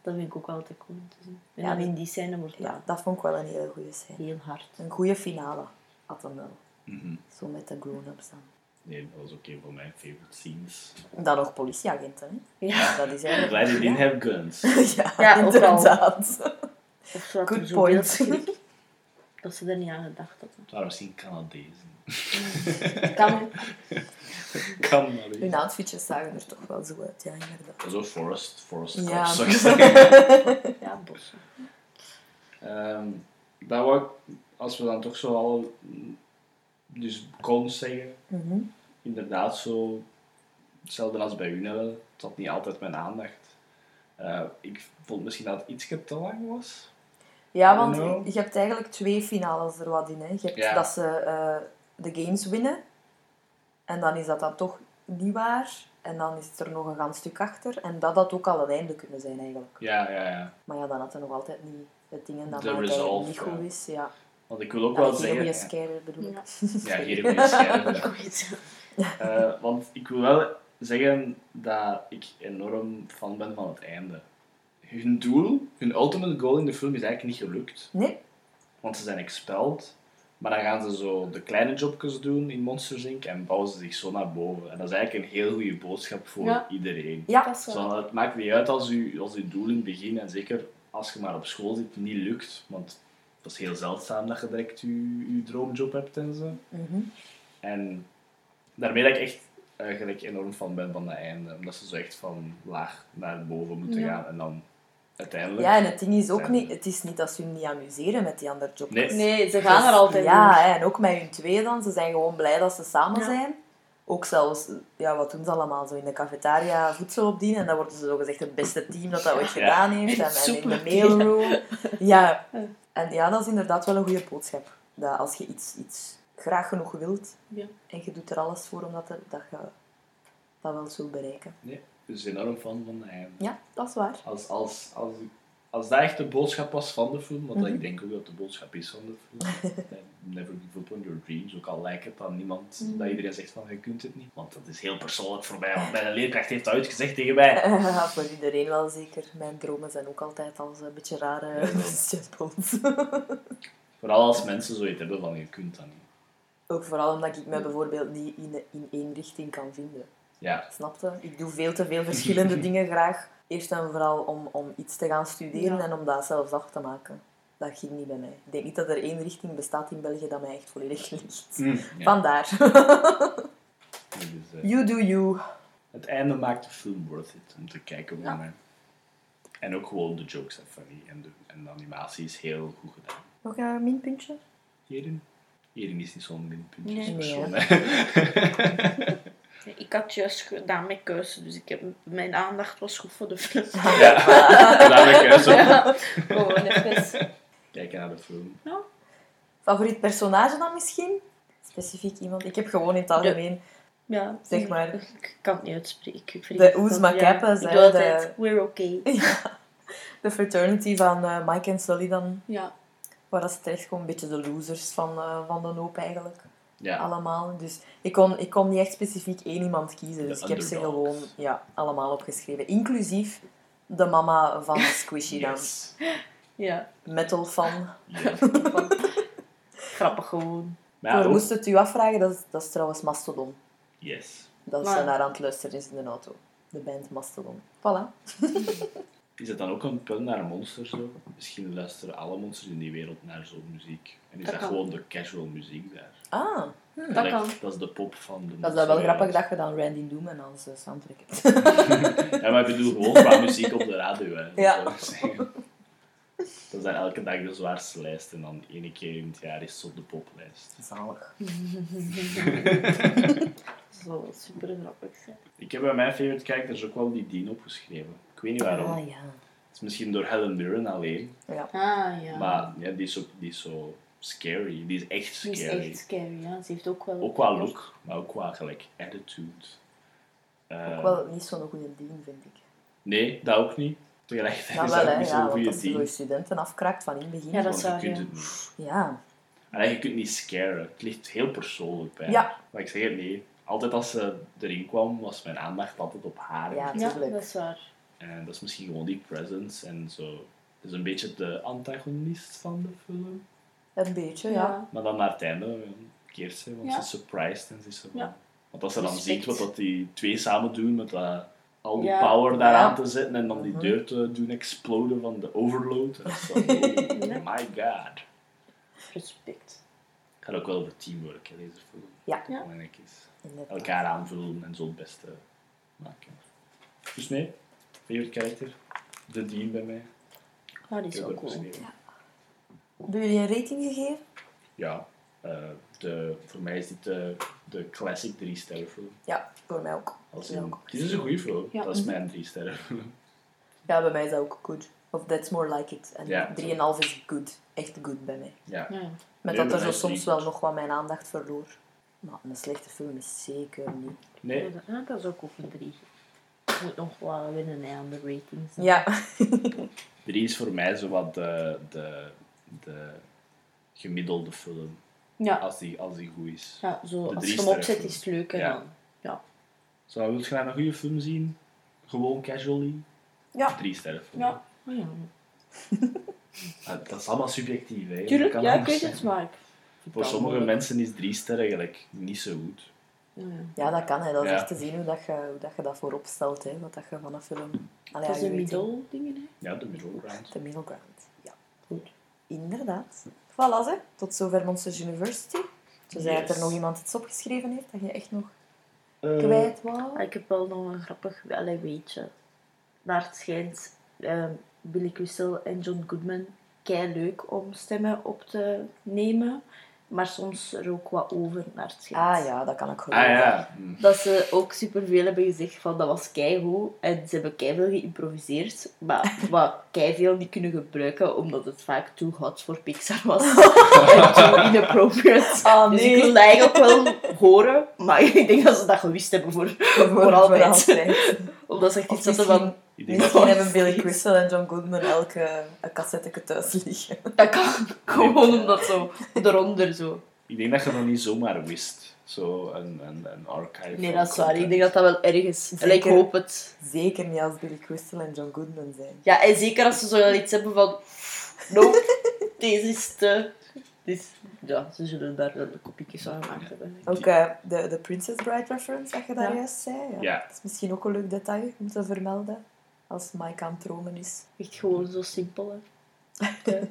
Dat vind ik ook altijd cool om te zien. En Ja, in die scène wordt ja, dat dat vond ik wel een hele goede scène. heel hard. Een goede finale had wel. Mhm. Zo met de grown-ups dan. Nee, dat was ook een van mijn favorite scenes. Dan nog politieagenten, hè. Ja. Dat is I'm eigenlijk... glad he didn't have guns. ja, Ja, inderdaad. Of Good point. schrik Dat ze er niet aan gedacht hadden. Het waren misschien Canadezen. Kan. Canadezen. Hun outfitjes zagen er toch wel zo uit, ja, inderdaad. Zo Forest, Forest Ja. Zou ik zeggen. Ja, bossen. Ehm, dat wou ik, als we dan toch zo al mm, dus cons zeggen, Mhm. inderdaad zo hetzelfde als bij u het had niet altijd mijn aandacht. Eh, ik vond misschien dat het iets te lang was. Ja, want know. je hebt eigenlijk twee finales er wat in. Hè. Je hebt Ja. dat ze eh, de games winnen. En dan is dat dan toch niet waar. En dan is er nog een ganz stuk achter. En dat had ook al een einde kunnen zijn eigenlijk. Ja, ja, ja. Maar ja, dan had hij nog altijd niet het ding dat niet goed is. Ja. Want ik wil ook wel zeggen... ja. scare bedoel ik. Ja. Scherm. Goed. Eh, want ik wil wel zeggen dat ik enorm fan ben van het einde. Hun doel, hun ultimate goal in de film is eigenlijk niet gelukt. Nee? Want ze zijn expelled. Maar dan gaan ze zo de kleine jobjes doen in Monsters Inc. en bouwen ze zich zo naar boven. En dat is eigenlijk een heel goede boodschap voor Ja. iedereen. Ja. Dat is wel. Zo, het maakt niet uit als je als uw doel in het begin, en zeker als je maar op school zit, niet lukt. Want dat is heel zeldzaam dat je direct je, je droomjob hebt en zo. Mhm. En daarmee dat ik echt eh, gelijk enorm fan ben van dat einde. Omdat ze zo echt van laag naar boven moeten Ja. gaan en dan uiteindelijk... Ja, en het ding is ook niet... Het is niet dat ze hun niet amuseren met die andere jobs. Nee. Nee, ze gaan er altijd Ja, door. en ook met hun twee dan. Ze zijn gewoon blij dat ze samen Ja. zijn. Ook zelfs, ja, wat doen ze allemaal? Zo in de cafetaria voedsel opdienen. En dan worden ze zo gezegd het beste team dat dat ooit Ja. gedaan heeft. En, en in de mailroom. Ja. En ja, dat is inderdaad wel een goede boodschap. Dat als je iets, iets graag genoeg wilt Ja. en je doet er alles voor om dat, te, dat je dat wel zult bereiken. Nee, dus enorm fan van. Ja, dat is waar. Als, als, als, als dat echt de boodschap was van de film, wat Mhm. ik denk ook dat de boodschap is van de film, eh, never give up on your dreams, ook al lijkt het aan niemand, Mhm. dat iedereen zegt van, je kunt het niet. Want dat is heel persoonlijk voor mij, want mijn leerkracht heeft dat uitgezegd tegen mij. Ja, voor iedereen wel zeker. Mijn dromen zijn ook altijd als een beetje rare stempels. Vooral als mensen zoiets hebben van, je kunt dat niet. Ook vooral omdat ik me bijvoorbeeld niet in, in één richting kan vinden. Ja, Snapte? Ik doe veel te veel verschillende dingen graag. Eerst en vooral om, om iets te gaan studeren Ja. en om dat zelfs af te maken. Dat ging niet bij mij. Ik denk niet dat er één richting bestaat in België dat mij echt volledig ligt. ja. Vandaar. Dus, eh, you do you. het einde maakt de film worth it om te kijken voor Ja. mij. En ook gewoon de jokes zijn funny. En de, en de animatie is heel goed gedaan. Nog een minpuntje? Hierin? Hierin is niet zo'n minpuntje. Nee. Nee. Ik had juist gedaan met keuze, dus ik heb, mijn aandacht was goed voor de film. Ja, ik juist op. Ja, gewoon even. Kijken naar de film. Favoriet personage dan misschien? Specifiek iemand? Ik heb gewoon in het algemeen... Ja, Zeg maar. Ik kan het niet uitspreken. Ik De Oezma ja, Ik hè, doe de- we're okay. De fraternity van eh, Mike en Sully dan. Ja. Waar dat ze terecht komen. Een beetje de losers van, eh, van de hoop eigenlijk. Ja. Allemaal. Dus ik kon, ik kon niet echt specifiek één iemand kiezen. Dus De ik heb ze gewoon ja, allemaal opgeschreven. Inclusief de mama van Squishy dan. Yes. Ja. Metal fan. Grappig gewoon. Maar Voor ja, ook- moest het u afvragen, dat is, dat is trouwens Mastodon. Yes. Dat ze naar aan het luisteren is in de auto. De band Mastodon. Voilà. Is het dan ook een punt naar monsters zo? Misschien luisteren alle monsters in die wereld naar zo'n muziek. En is Dat dat, gewoon de casual muziek daar? Ah, Dat Like, kan. dat is de pop van de dat is wel grappig dat je dan Randy Newman als uh, soundtrack hebt. Ja, maar ik bedoel gewoon qua muziek op de radio. Hè. Ja. Zo. Dat zijn elke dag de zwaarste lijst en dan één keer in het jaar is het op de poplijst. Zalig. Dat zal super grappig zijn. Ik heb bij mijn favorite characters ook wel die Dean opgeschreven. Ik weet niet waarom. Ah ja. Het is misschien door Helen Mirren alleen. ja. Ah ja. Maar ja, die, is ook, die is zo scary. Die is echt Die scary. is echt scary, ja. Ze heeft ook wel... Ook qua look, maar ook qua gelijk attitude. Eh, Ook wel niet zo'n goede dean, vind ik. Nee, dat ook niet. Tegelijkertijd Nou is dat niet zo'n goede als je studenten afkraakt van in het begin. Ja, dat is je kunt het niet. Ja. Allee, je kunt niet scaren. Het ligt heel persoonlijk bij. Ja. Maar ik zeg het nee. Altijd als ze erin kwam, was mijn aandacht altijd op haar. Ja. Ja, dat is waar. En dat is misschien gewoon die presence en zo. Het is een beetje de antagonist van de film. Een beetje, ja. Maar dan naar het einde keert ze, want Ja. ze is surprised en ze is zo. Ja. Want als ze dan Respect. ziet wat dat die twee samen doen met dat, al die Ja. power daaraan Ja. te zetten en dan die Mhm. deur te doen exploden van de overload. Dat is van, oh my god. Respect. Het gaat ook wel over teamwork, hè, deze film. Ja. Ja. Belangrijk is. Elkaar aanvullen en zo het beste maken. Dus nee, favorite character? De Dean bij mij. Oh, die is ook cool. Ja. Hebben jullie een rating gegeven? Ja. Eh, de, voor mij is dit de, de classic 3 sterren film. Ja, voor mij ook. Als in, ook. Dit is een goede film. Ja. Dat is mijn 3 sterren film. Ja, bij mij is dat ook goed. Of That's More Like It. En 3,5 is good. Echt good bij mij. Ja. Met dat er zo soms wel nog wat mijn aandacht verloor. Maar een slechte film is zeker niet. Nee. Dat is ook op een 3 moet nog wel winnen hè, aan de ratings. Ja. drie is voor mij zo wat de, de, de gemiddelde film. Ja, Als die, als die goed is. ja zo, De als je hem opzet is het leuk. Ja. dan, ja. Zo, wil je graag een goede film zien? Gewoon casually? Ja. Drie sterren film. Ja. Oh, ja. Ah, Dat is allemaal subjectief, hè. Tuurlijk, ja, ik anders weet het, maar... Voor sommige mensen is drie sterren gelijk niet zo goed. Ja, ja. ja, dat kan. Hè. Dat is Ja. echt te zien hoe, dat je, hoe dat je dat voorop stelt. Hè. Wat dat je van een film... Allee, Dat is hè. middel dingen, hè. Ja, de middle ground. De middle ground. Ja. Goed. Inderdaad. Voilà, hè. tot zover Monsters University. Dat Yes. er nog iemand iets opgeschreven heeft dat je echt nog Eh, kwijt wou. Ah, Ik heb wel nog een grappig allee, weetje. Naar het schijnt ehm, Billy Crystal en John Goodman kei leuk om stemmen op te nemen. Maar soms er ook wat over naar het schijnt. Ah ja, dat kan ik geloven. Ah ja. Dat ze ook superveel hebben gezegd van dat was keigoed. En ze hebben keiveel geïmproviseerd. Maar wat keiveel niet kunnen gebruiken omdat het vaak too hot voor Pixar was. en too inappropriate. Ah, Dus nee. ik wil dat eigenlijk wel horen. Maar ik denk dat ze dat gewist hebben voor, voor, altijd. Omdat ze echt iets hadden van... Ik denk Misschien Oh, hebben Billy. Crystal en John Goodman elke een cassette thuis liggen. Dat kan gewoon omdat zo eronder zo. Ik denk dat je nog niet zomaar wist. Zo een, een, een archive. Nee, dat is waar. Ik denk dat dat wel erg is. En ik Zeker. hoop het. Zeker niet als Billy Crystal en John Goodman zijn. Ja, en zeker als ze zo iets hebben van... Nope, deze is te... Dus, ja, ze zullen daar wel een kopietjes van gemaakt hebben. Ook eh, de, de Princess Bride reference dat je daar Ja. juist zei. Ja. Ja. Dat is misschien ook een leuk detail om te vermelden. Als Mike aan het dromen is. Echt gewoon zo simpel, hè. De,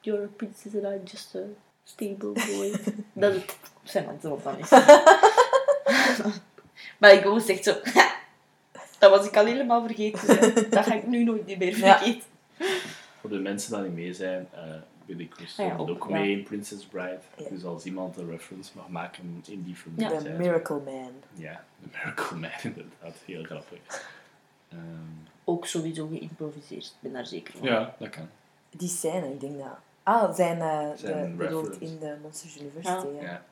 You're a princess and I'm just a stable boy. Dat is zijn antwoord dan is. maar ik moest echt zo... Dat was ik al helemaal vergeten. hè. Dat ga ik nu nooit niet meer Ja. vergeten. Voor de mensen die niet mee zijn, eh Billy Crystal Ah ja, ook, mee in Princess Bride. Ja. Dus als iemand een reference mag maken in die film, Ja. The Miracle Man. Ja, The Miracle Man, inderdaad. Heel grappig. Ehm, Ook sowieso geïmproviseerd. Ik ben daar zeker van. ja, dat kan. Die scène, ik denk dat... Ah, zijn, eh Zijn de, bedoeld in de Monsters University, ja. Ja.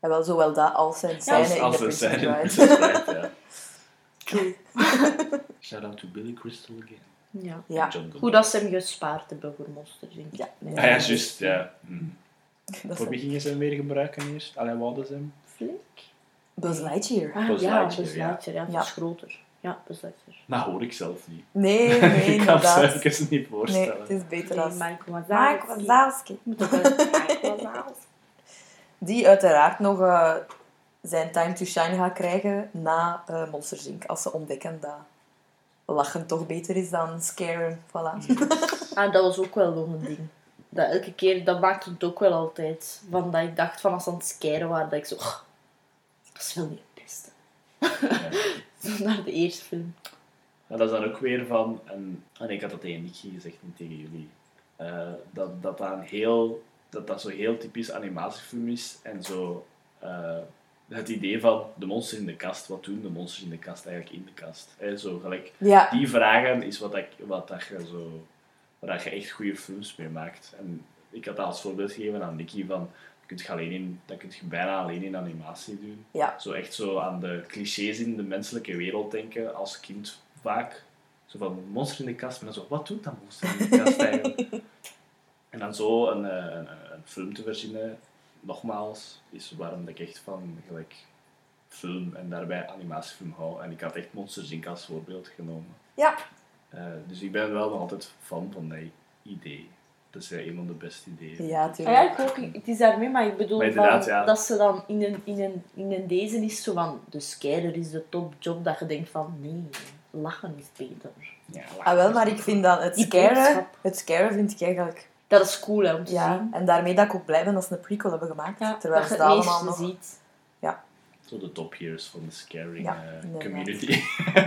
ja. wel, zowel dat als zijn scène Als, in als de Princess Bride. Ja. True. Shout out to Billy Crystal again. Ja. Ja, Goed dat ze hem gespaard hebben voor monsters. denk ik. Ja. Nee. Ah ja, juist, ja. Hm. dat Voor wie gingen ze hem weer gebruiken eerst? Alleen wouden ze hem? Flik? Buzz Lightyear. Ah, Buzz ja, Lightyear, Buzz ja. Lightyear. Ja, dat Ja. is groter. Ja, Lightyear. Dat hoor ik zelf niet. Nee, nee, ik kan het inderdaad. zelf niet Nee, voorstellen. het is beter Nee, als... Mike Mike Wazowski. Die uiteraard nog eh, zijn time to shine gaat krijgen na eh Monsters Inc. Als ze ontdekken dat lachen toch beter is dan scaren. Voilà. Ah, dat was ook wel nog een ding. Dat elke keer, dat maakte het ook wel altijd. Van dat ik dacht van als ze aan het skeren waren, dat ik zo... "Oh, dat is wel niet het beste. Naar de eerste film. Maar dat is dan ook weer van, en, en ik had dat tegen Nicky gezegd, niet tegen jullie, eh, dat, dat een heel, dat dat zo heel typisch animatiefilm is en zo eh, het idee van de monsters in de kast, wat doen de monsters in de kast eigenlijk in de kast? Hè, zo gelijk, Ja, die vragen is wat, ik, wat dat je zo, waar dat je echt goede films mee maakt. En ik had dat als voorbeeld gegeven aan Nicky van, kun je, alleen in, dat kun je bijna alleen in animatie doen. ja. Zo echt zo aan de clichés in de menselijke wereld denken als kind vaak. Zo van monster in de kast, maar dan zo, wat doet dat monster in de kast eigenlijk? en dan zo een, eh, een, een film te verzinnen, nogmaals, is waarom ik echt van gelijk film en daarbij animatiefilm hou. En ik had echt Monsters Inc. als voorbeeld genomen. Ja. Eh, dus ik ben wel nog altijd fan van dat idee. Dat is eh, een van de beste ideeën. Ja, Ah, tuurlijk. ja, ik ook. Het is daarmee, maar ik bedoel Maar van, ja. dat ze dan in een, in, een, in een deze is zo van... De scarer is de topjob, dat je denkt van... Nee, lachen is beter. Ja, Ah, wel, maar ik vind dan het scaren, boodschap. het scaren vind ik eigenlijk... Dat is cool hè, om te Ja, zien. en daarmee dat ik ook blij ben dat ze een prequel hebben gemaakt. Ja, terwijl dat ze je dat het allemaal nog... ziet. Zo de top heroes van de scaring Ja, eh, community. Ja,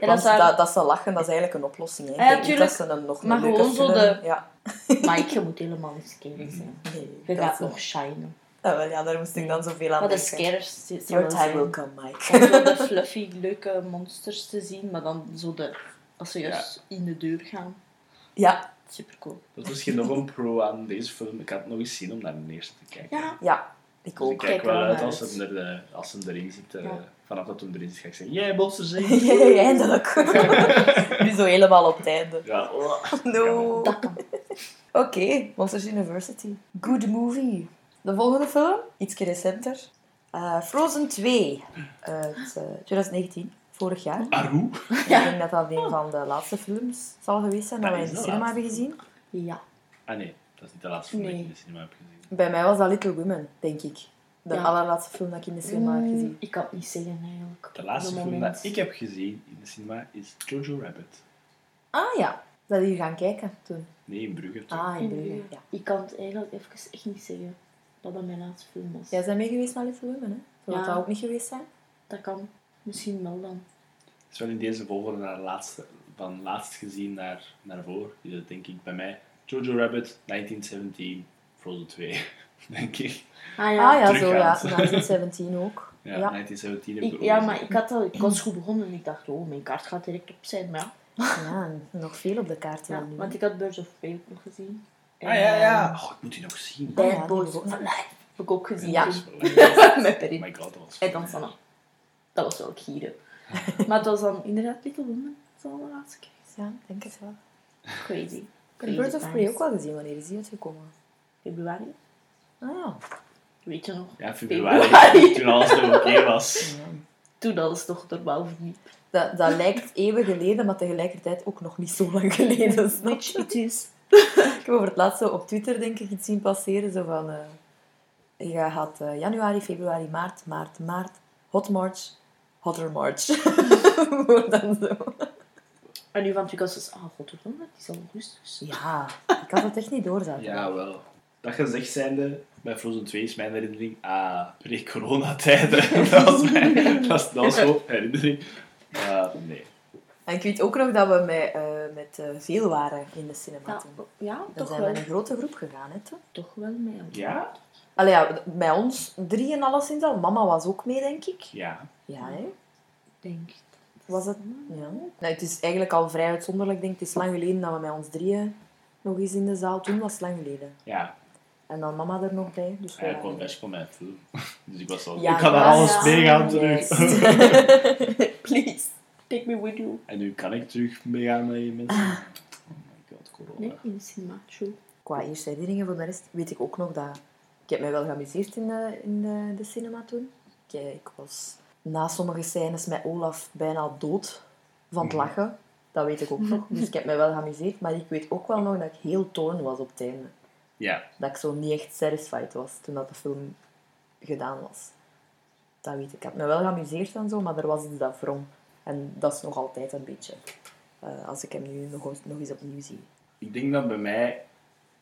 dat is waar. dat, dat ze lachen, dat is eigenlijk een oplossing. Hè. Ja, Ik denk niet tuurlijk. dat ze een nog Maar gewoon zo de- Ja. Maar ik, je moet helemaal niet scary zijn. Nee, Je gaat nog shinen. Ah, wel, ja, daar moest ik dan zoveel aan Maar de denken. scarers zullen Your time zijn. will come, Mike. Om zo de fluffy, leuke monsters te zien, maar dan zo de... Als ze juist in de deur gaan. Ja, Super cool. Dat is misschien nog een pro aan deze film. Ik had het nog eens zien om naar de eerste te kijken. Ja, ja. Ik Dus ik ook. kijk kijk wel uit als ze, er, eh, als erin zit. eh, Ja. Vanaf dat hem erin zit, ga ik zeggen: Jij, monsters in. Jee, eindelijk. nu zo helemaal op het einde. Ja, oh. No. Oké, Monsters University. Good movie. De volgende film, iets recenter. Eh, Frozen 2. Uit eh, 2019, vorig jaar. Aru? Ik denk dat dat een van de laatste films zal geweest zijn dat Dat wij in de de cinema laatste. hebben gezien. Ja. Ah nee, dat is niet de laatste film die ik in de cinema heb gezien. Bij mij was dat Little Women, denk ik. De Ja. allerlaatste film dat ik in de cinema heb gezien. Mm, Ik kan het niet zeggen eigenlijk. De laatste film dat ik heb gezien in de cinema is Jojo Rabbit. Ah ja, dat hier gaan kijken toen. Nee, in Brugge. toen. Ah, in Brugge. Ja. Ik kan het eigenlijk even echt niet zeggen dat dat mijn laatste film was. Jij bent mee geweest naar Little Women, hè? Zou dat Ja. dat ook niet geweest zijn? Dat kan. Misschien wel dan. Het is wel in deze volgorde naar laatste, van laatst gezien naar, naar voor. Dus dat denk ik bij mij. Jojo Rabbit, 1917, Frozen 2, denk ik. Ah Ah ja, zo ja. Teruggaand. 1917 ook. Ja, Ja. 1917 heb ik Ik, ook ja, gezien. maar ik, had al, ik was goed begonnen en ik dacht, oh, mijn kaart gaat direct op zijn. Maar ja, Ja, nog veel op de kaart ja nu. want ik had Birds of Prey ook nog gezien. Ah ja, ja. Oh, ik moet die nog zien. Ja, Bad die Boys heb ik ook of Life heb ik ook gezien. Ja. Dat is wel- Met Oh Perry. my god, dat was En dan Sanna. Dat was wel gieren. maar het was dan inderdaad Little Women. Dat was al de laatste keer. Ja, ik denk het wel. Crazy. Ik heb Crazy Birds of Prey ook wel gezien. Wanneer is die uitgekomen? Februari. Ah ja. Weet je nog? Ja, februari, Februari. toen alles nog oké was. Ja. Toen alles toch normaal verliep. Dat, dat lijkt eeuwen geleden, maar tegelijkertijd ook nog niet zo lang geleden. Snap je? is. Ik heb over het laatst zo op Twitter denk ik iets zien passeren. Zo van... eh, je had eh, januari, februari, maart, maart, maart. Hot March, hotter March. Voor dan zo. En nu van Lucas is, ah, godverdomme, het is al augustus. Ja, ik had het echt niet door. zaten. Ja, wel. Dat gezegd zijnde, bij Frozen 2 is mijn herinnering, ah, pre-coronatijden. dat was mijn, dat was, dat was herinnering. Ja, nee. En ik weet ook nog dat we met, eh, met eh, veel waren in de cinema Ja, toen. ja Dan toch zijn wel. we in een grote groep gegaan, hè, toen. Toch wel mee. Ja? Allee, ja, bij ons drieën alleszins al. Mama was ook mee, denk ik. Ja. Ja, hè. Denk ik. Was het? Ja. Nou, het is eigenlijk al vrij uitzonderlijk, denk ik. Het is lang geleden dat we met ons drieën nog eens in de zaal... Toen was het lang geleden. Ja. En dan mama er nog bij. Dus Ja, ik kwam best van mijn film. Dus ik was al... Ja, ik kan naar alles ja. meegaan terug. Please, take me with you. En nu kan ik terug meegaan met je mensen. Oh my god, corona. Nee, in de cinema, true. Qua eerste herinneringen voor de rest weet ik ook nog dat... Ik heb mij wel geamuseerd in de, in de, de cinema toen. Ik, eh, ik was na sommige scènes met Olaf bijna dood van het Mhm. lachen. Dat weet ik ook nog. Dus ik heb mij wel geamuseerd. Maar ik weet ook wel nog dat ik heel torn was op het einde. Ja. Dat ik zo niet echt satisfied was toen dat de film gedaan was. Dat weet ik. Ik heb me wel geamuseerd en zo, maar er was iets dat wrong. En dat is nog altijd een beetje. eh, als ik hem nu nog, eens- nog eens opnieuw zie. Ik denk dat bij mij,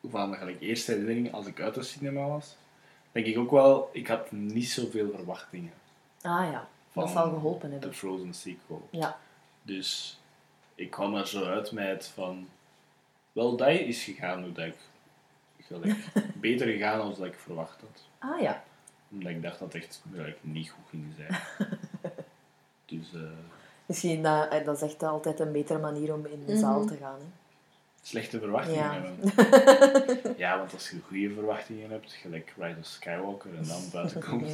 van gelijk eerste herinnering als ik uit de cinema was, denk ik ook wel, ik had niet zoveel verwachtingen Ah ja, dat zal geholpen de hebben. Frozen sequel. Ja. Dus ik kwam er zo uit met van, wel, dat is gegaan hoe dat ik, gelijk, beter gegaan dan dat ik verwacht had. Ah ja. Omdat ik dacht dat het echt gelijk, niet goed ging zijn. dus eh, Misschien dat, eh, dat is echt altijd een betere manier om in de zaal te gaan. Hè. slechte verwachtingen Ja. hebben. Ja, want als je goede verwachtingen hebt, gelijk Rise of Skywalker en dan buiten komt.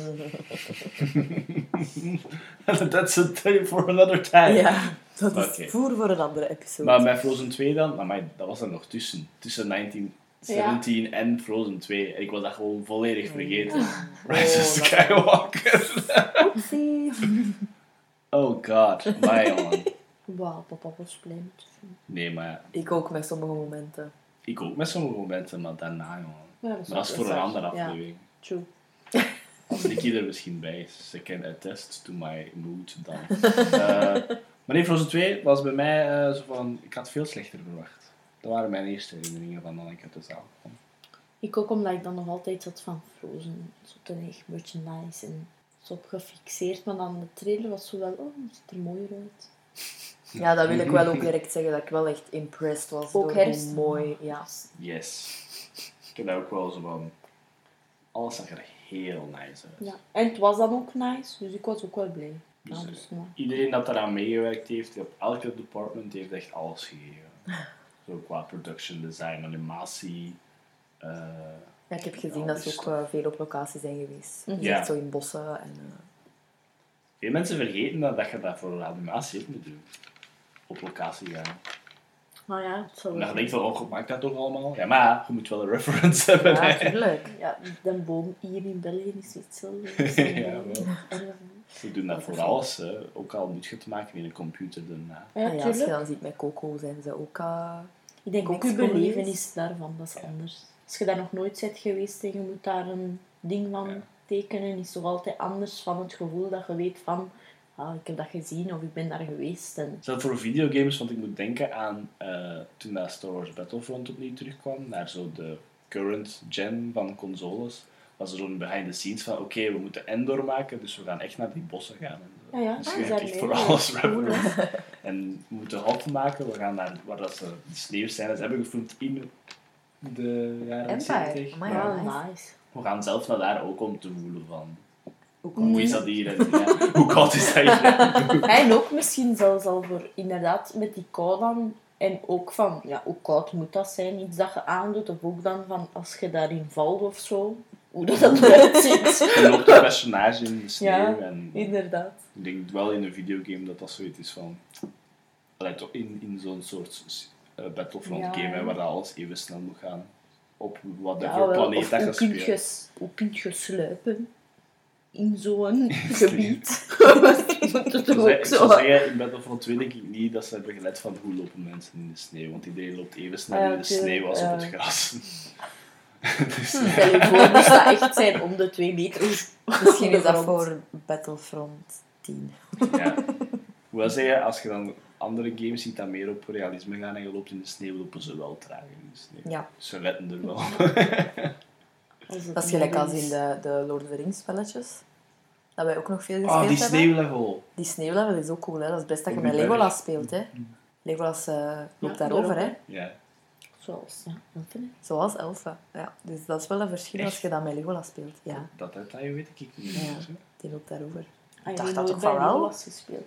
That's a tale for another time. Ja, dat is voer voor een andere episode. Maar met Frozen 2 dan, maar dat was er nog tussen. Tussen 1917 en Frozen 2. En ik was dat gewoon volledig vergeten. Rise of Oh, dat- Skywalker. Oepsie. oh god, my man. Wauw, papa was blij film. Nee, maar Ik ook met sommige momenten. ik ook met sommige momenten, maar daarna, jongen. Ja, Maar dat is voor een andere Ja, aflevering. true. Als Nicky er misschien bij is. Ze can attest to my mood dan. Eh, maar nee, Frozen 2 was bij mij eh, zo van... Ik had veel slechter verwacht. Dat waren mijn eerste herinneringen van dan ik uit de zaal kwam. Ik ook omdat ik dan nog altijd zat van Frozen. Zo ten echt merchandise en zo op gefixeerd. Maar dan de trailer was zo wel, oh, het ziet er mooier uit. Ja, dat wil ik wel ook direct zeggen, dat ik wel echt impressed was Ook door herfst. hoe mooi... Ja. Yes. Ik heb daar ook wel zo van... Alles zag er heel nice uit. Ja. En het was dan ook nice, dus ik was ook wel blij. Dus, Ja, eh, dus, ja. Iedereen dat eraan meegewerkt heeft, op elke department, heeft echt alles gegeven. Zo qua production design, animatie... eh, Ja, ik heb gezien dat ze ook eh, veel op locatie zijn geweest. Ja. echt zo in bossen en... eh, Veel mensen vergeten dat, dat je dat voor animatie ook moet doen. Op locatie gaan. Maar ja, het zal dan denk je van, oh, maakt dat toch allemaal? Ja, maar je moet wel een reference hebben. Ja, hè. tuurlijk. Ja, de boom hier in België is niet hetzelfde. Ja, wel. Ze doen dat voor alles, hè. ook al moet je het maken in een computer daarna. Ja, Ja, als je dan ziet met Coco, zijn ze ook... eh, Ik denk ook je belevenis daarvan, dat is anders. Als je daar nog nooit bent geweest en je moet daar een ding van Ja. tekenen, is toch altijd anders van het gevoel dat je weet van, ah, ik heb dat gezien of ik ben daar geweest. En, Zelfs voor videogames, want ik moet denken aan eh, toen dat Star Wars Battlefront opnieuw terugkwam, naar zo de current gen van consoles, was er zo'n behind the scenes van, oké, we moeten Endor maken, dus we gaan echt naar die bossen gaan. En. Ja, ja. Dus Ah, je echt voor alles reference. En we moeten halt maken, we gaan naar waar dat ze de sneeuwscènes hebben gefilmd in de jaren Empire. 70. Amai, Ja. ja. Ah, nice. nice. We gaan zelf naar daar ook om te voelen van, Hoe hoe is dat hier? En, ja, hoe koud is dat hier? En ook misschien zelfs al voor inderdaad met die kou dan. En ook van, ja, hoe koud moet dat zijn? Iets dat je aandoet. Of ook dan van, als je daarin valt of zo. Hoe dat, eruit ziet. Er loopt een personage in de sneeuw. Ja, en Inderdaad. ik denk wel in een videogame dat dat zoiets is van... In, in zo'n soort eh, Battlefront Ja, game, hè, waar alles even snel moet gaan. Op whatever Ja, wel. planeet dat je speelt. je, hoe kun je sluipen in zo'n gebied? Ik zou, ook zo? zeggen, in Battlefront 2 denk ik niet dat ze hebben gelet van hoe lopen mensen in de sneeuw. Want iedereen loopt even snel in de sneeuw als op het gras. dus, Stel je voor, moest dat echt zijn om de twee meter. Misschien is dat voor Battlefront 10. ja. Hoewel zeggen, als je dan andere games ziet dat meer op realisme gaan en je loopt in de sneeuw, lopen ze wel traag in de sneeuw. Ja. Ze letten er wel op. Dat is gelijk als in de, de Lord of the Rings spelletjes. Dat wij ook nog veel gespeeld Oh, die hebben. sneeuwlevel. Die sneeuwlevel is ook cool, hè. Dat is best dat je met Legolas speelt, hè. Legolas eh, loopt Ja, daarover, hè. Ja. Zoals, ja, elfen, hè. Zoals Elsa. Ja, dus dat is wel een verschil als je dat met Legolas speelt. Ja, Dat dat dat weet ik niet. Ja. die loopt daarover. Ah, je dacht dat bij van wel? Legolas gespeeld.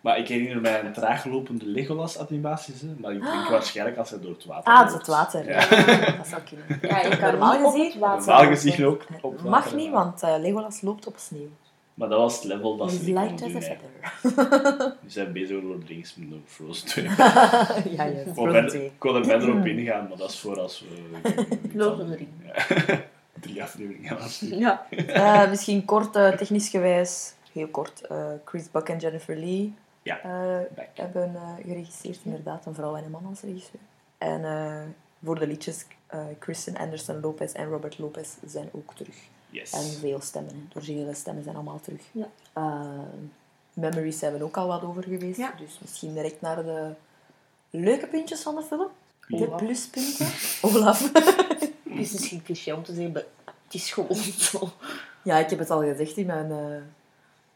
Maar ik herinner mij een traaglopende Legolas-animaties, hè. maar ik denk waarschijnlijk als hij door het water Ah, het is het water. Ja. Ja, dat zou kunnen. Ja, je kan Normaal gezien- het water Normaal lopen. gezien ook op water, Mag niet, want eh, Legolas loopt op sneeuw. Maar dat was het level dat ze light konden as a doen. feather. hè. Die zijn bezig met Lord Rings met de Frozen 2. ja, ja, Ik Frozen wou verder- 2. ik wil er verder op ingaan, maar dat is voor als we... Lord of the. Drie afleveringen. Ja. Eh, misschien kort, eh, technisch gewijs, heel kort. eh, Chris Buck en Jennifer Lee Ja, eh, hebben eh, geregisseerd, inderdaad, een vrouw en een man als regisseur. En eh, voor de liedjes, eh Kristen Anderson Lopez en Robert Lopez zijn ook terug. Yes. En veel stemmen, originele stemmen zijn allemaal terug. Ja. Eh, memories zijn we ook al wat over geweest, Ja. dus misschien direct naar de leuke puntjes van de film. De pluspunten. Olaf. Het is misschien cliché om te zeggen, maar het is gewoon zo. Ja, ik heb het al gezegd in mijn, eh,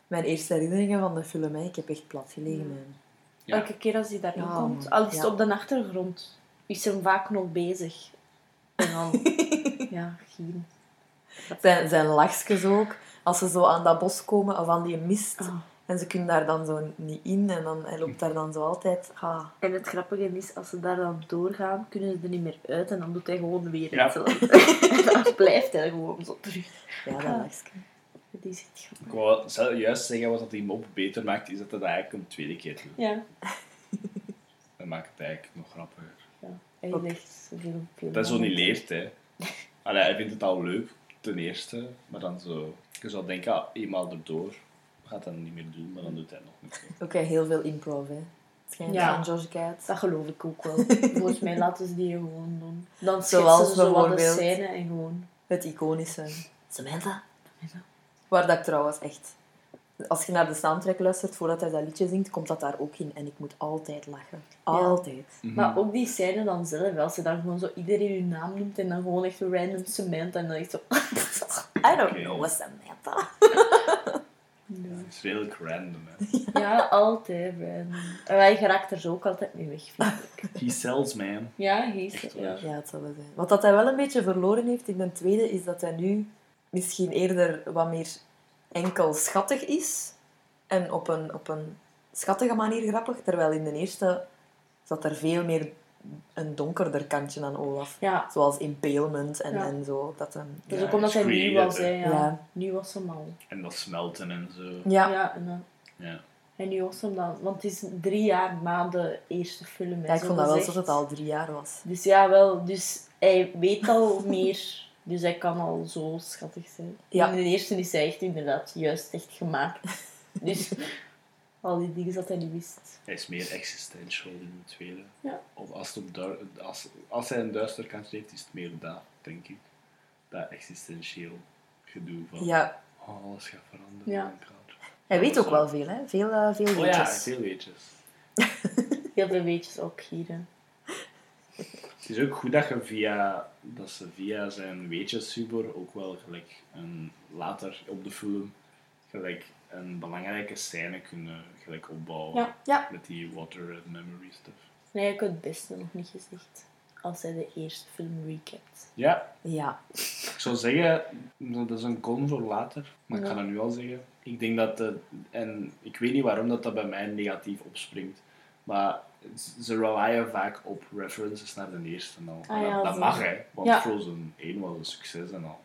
mijn eerste herinneringen van de film. Hè. Ik heb echt plat gelegen. Ja. Elke keer als hij daarin Ja, komt, al is het op de achtergrond, is hij vaak nog bezig. En dan, ja, Gien. Zijn, zijn lachjes ook. Als ze zo aan dat bos komen, of aan die mist. Ah. En ze kunnen daar dan zo niet in. En dan, hij loopt daar dan zo altijd... Ah, En het grappige is, als ze daar dan doorgaan, kunnen ze er niet meer uit en dan doet hij gewoon weer Ja. hetzelfde. en dan blijft hij gewoon zo terug. ja, dat Ah. lachje. Die is echt grappig. Ik wou zelf juist zeggen wat dat die mop beter maakt, is dat hij dat eigenlijk een tweede keer doet. Ja, Dat maakt het eigenlijk nog grappiger. ja. Hij Oké. is echt veel, veel Dat hij zo niet leert, hè. Allee, hij vindt het al leuk, ten eerste. Maar dan zo... Je zou denken, ah, eenmaal erdoor gaat het niet meer doen, maar dan doet hij nog niet. Hè, heel veel improv, hè. Het schijnt Ja. van Josh Gad. Dat geloof ik ook wel. Volgens mij laten ze die gewoon doen. Dan Zoals ze zo wat de scène en gewoon... Het iconische Samantha. Waar dat ik trouwens echt... Als je naar de soundtrack luistert voordat hij dat liedje zingt, komt dat daar ook in. En ik moet altijd lachen. Altijd. Maar ook die scène dan zelf, als ze dan gewoon zo iedereen hun naam noemt en dan gewoon echt een random cement en dan echt zo... I don't know, Samantha. Het is redelijk random, hè. Ja, altijd random. En wij geraakt er zo ook altijd mee weg, vind ik. He sells, man. Ja, hij is Echt ja. Ja, het zal wel zijn. Wat dat hij wel een beetje verloren heeft in de tweede, is dat hij nu misschien eerder wat meer enkel schattig is. En op een, op een schattige manier grappig. Terwijl in de eerste zat er veel meer een donkerder kantje aan Olaf. Ja, Zoals impalement en, Ja. en zo. Dat hem... dus Ja, ook omdat hij nieuw was, hè. Ja. Ja. Nu was hem al. En dat smelten en zo. Ja, Ja, en, dan- Ja. en nu was hem dan... Want het is drie jaar na de eerste film, hè, ja ik zo vond dat wel gezegd. alsof het al drie jaar was. Dus ja, wel. Dus hij weet al meer. Dus hij kan al zo schattig zijn. Ja. In de eerste is hij echt inderdaad juist echt gemaakt. Dus al die dingen dat hij niet wist. Hij is meer existential in de tweede. Ja. Of als, het op als, als hij een duister kant heeft, is het meer dat, denk ik. Dat existentieel gedoe van Ja, oh, alles gaat veranderen. Ja. hij weet ook wel veel, hè. Veel, eh, veel Oh ja, weetjes. veel weetjes. Heel veel weetjes ook hier. hè. Het is ook goed dat, je via, dat ze via zijn weetjes humor ook wel gelijk een, later op de film gelijk een belangrijke scène kunnen gelijk opbouwen. Ja. Ja. Met die water and memory stuff. Nee, ik heb het beste nog niet gezegd. Als hij de eerste film recapt. Ja, Ja. ik zou zeggen, dat is een con voor later, maar ik ga dat nu al zeggen. Ik denk dat, de, en ik weet niet waarom dat, dat bij mij negatief opspringt, maar ze relyen vaak op references naar de eerste al. Ah ja, dat mag hè, want Ja. Frozen 1 was een succes en al.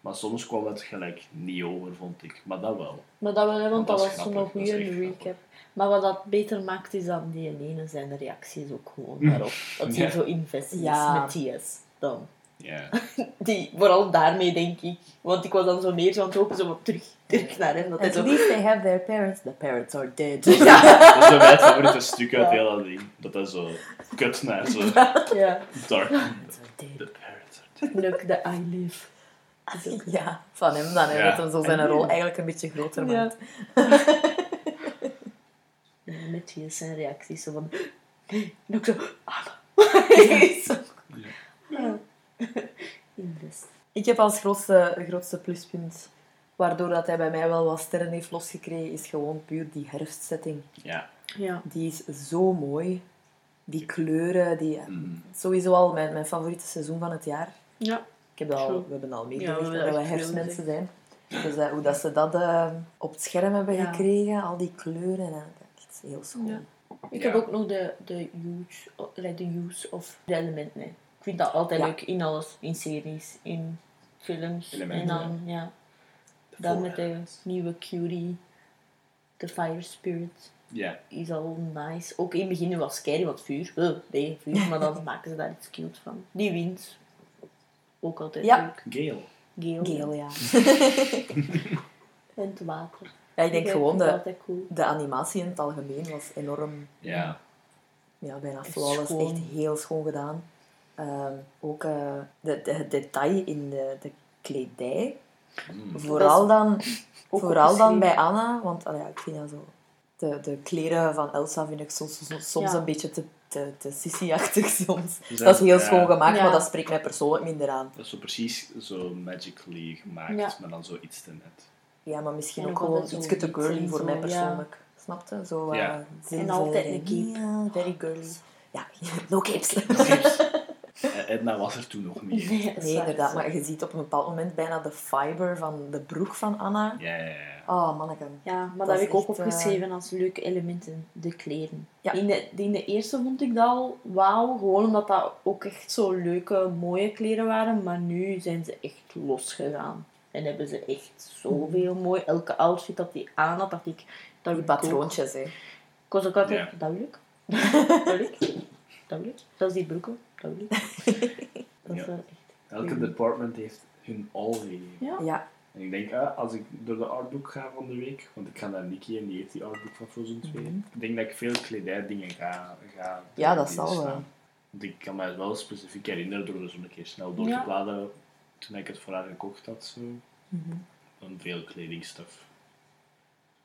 Maar soms kwam het gelijk niet over, vond ik. Maar dat wel. Maar dat wel, hè, want Dat dat, was zo'n dat goede echt recap. grappig. Maar wat dat beter maakt is dan die ene zijn reacties ook gewoon Hm. daarop. Dat hij Ja. zo invest is Ja. met TS. Dan. Ja. Die, vooral daarmee denk ik. Want ik was dan zo meer zo aan het hopen, zo wat terug, terug naar hem. Dat hij At zo... least they have their parents. The parents are dead. Dat is bij mij het favoriete stuk uit heel dat ding. Dat dat zo kut naar zo Ja. dark. Parents are dead. The parents are dead. Look, the I live. Is Ja, van hem dan. Hè, Ja. Dat hem zo zijn rol eigenlijk een beetje groter Ja. maakt. En met TS zijn reacties zo van... En ook zo... Anna. Zo. Ja. Invest. Ik heb als grootste, grootste pluspunt waardoor dat hij bij mij wel wat sterren heeft losgekregen, is gewoon puur die herfstsetting. Ja. Ja. Die is zo mooi. Die kleuren, die... Mhm. Sowieso al mijn, mijn favoriete seizoen van het jaar. Ja. Ik heb dat al, we hebben al Ja, we dat we herfstmensen zijn. Dus eh, hoe dat ze dat eh, op het scherm hebben Ja. gekregen, al die kleuren, en, echt heel schoon. Ja. Ik Ja. heb ook nog de, de, use, like de use of de elementen. Vind dat altijd Ja. leuk in alles. In series, in films. Elementen, en dan, ja. Dan met de nieuwe cutie. De fire spirit. Ja. Is al nice. Ook in het begin was scary, wat vuur. Uh, nee, vuur. Maar dan maken ze daar iets cute van. Die wind. Ook altijd Ja. leuk. Gale. Geel. Geel, ja. En het water. ja. Ik denk gewoon de, cool. de animatie in het algemeen was enorm, Ja. ja, bijna flawless, echt heel schoon gedaan. Ehm, ook eh, de, de, het detail in de, de kledij. Mm. Vooral dan, vooral dan bij Anna, want ja, ik vind dat zo... De, de kleren van Elsa vind ik soms, soms, Ja. een beetje te, te, te sissy-achtig soms. Dus Dat is heel ja, schoon gemaakt, Ja. maar dat spreekt mij persoonlijk minder aan. Dat is zo precies zo magically gemaakt, Ja. maar dan zo iets te net. Ja, maar misschien En ook gewoon altijd iets te girly en voor zo, mij ja. persoonlijk. Snapte? Zo eh Ja. zilver altijd een en-. Ja, very girly. Ja, no capes. Eh, Edna was er toen nog niet. Nee, dat Nee, inderdaad. dat Maar je ziet op een bepaald moment bijna de fiber van de broek van Anna. Ja, ja, ja. Oh, manneke. Ja, maar dat, Dat heb ik ook eh, opgeschreven als leuke elementen, de kleren. Ja. In, de, in de eerste vond ik dat al wauw, gewoon omdat dat ook echt zo leuke, mooie kleren waren. Maar nu zijn ze echt losgegaan. En hebben ze echt zoveel mooi. Elke outfit dat die aan had, dacht ik... Dat Die patroontjes, hè. Ik was ook altijd... Ja. Dat wil ik. Dat wil ik. Dat wil ik. Dat is die broeken. Dat Ja. wel echt... Elke department heeft hun all gegeven. Ja. Ja. En ik denk, ah, als ik door de artbook ga van de week, want ik ga naar Nikki en die heeft die artbook van Frozen 2. Mhm. Ik denk dat ik veel kledijdingen ga, ga Ja, dat zal wel. Want ik kan me wel specifiek herinneren door er zo een keer snel door te bladeren toen ik het voor haar gekocht had. Zo. Van veel kledingstof.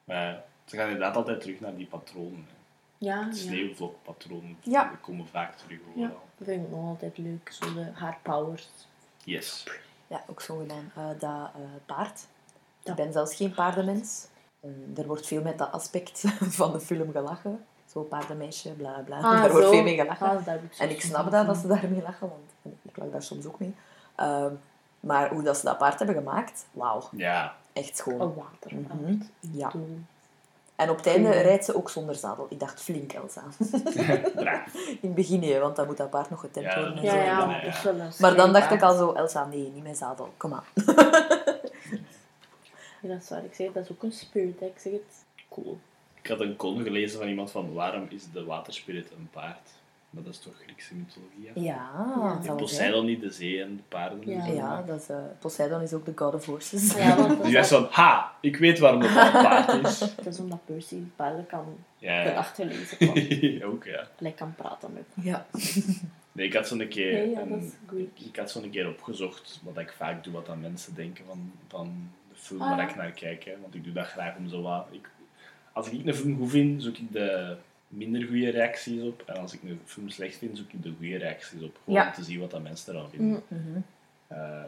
Maar ze gaan inderdaad altijd terug naar die patronen. hè. Ja, ja. Sneeuwvlokpatronen. Ja. Die komen vaak terug Ja, overal. dat vind ik nog altijd leuk. Zo de haar powers. Yes. Ja, ook zo gedaan. Eh, dat eh, paard. Ja. Ik ben zelfs geen paardenmens. Eh, er wordt veel met dat aspect van de film gelachen. Zo paardenmeisje, bla bla. Ah, daar wordt veel mee gelachen. Ah, ik En ik snap dat, dat ze daarmee lachen, want ik lach daar soms ook mee. Ehm, maar hoe dat ze dat paard hebben gemaakt, wauw, Ja. echt schoon. Een water. Mhm. Ja. Doe. En op het einde rijdt ze ook zonder zadel. Ik dacht flink, Elsa. In het begin hè, want dan moet dat paard nog getemd worden. En Ja, zo. ja, Ja, maar wel dan dacht ik al zo, Elsa, nee, niet met zadel. Kom aan. Ja, dat is waar. Ik zeg, dat is ook een spirit, hè. ik zeg het. Cool. Ik had een con gelezen van iemand van waarom is de waterspirit een paard? Maar dat is toch Griekse mythologie? hè? Ja, Ja. En. Poseidon niet de zee en de paarden. en Ja. zo. Ja, dat is, eh, Poseidon is ook de god of horses. Ja, want was van, ha, ik weet waarom het een paard is. dat is omdat Percy paarden kan Ja, kan ja. achterlezen kan. ook ja. Gelijk kan praten met. Ja. Nee, ik had zo'n keer, Nee, ja, een- dat is Greek. ik had zo'n keer opgezocht wat ik vaak doe, wat dan mensen denken van, van de film Ah, waar ja. ik naar kijk. Hè. Want ik doe dat graag om zo wat... Ik, als ik een film goed vind, zoek ik de minder goede reacties op. En als ik een film slecht vind, zoek ik de goede reacties op. Gewoon Ja. om te zien wat dat mensen eraan vinden. Mm. Mhm. Eh,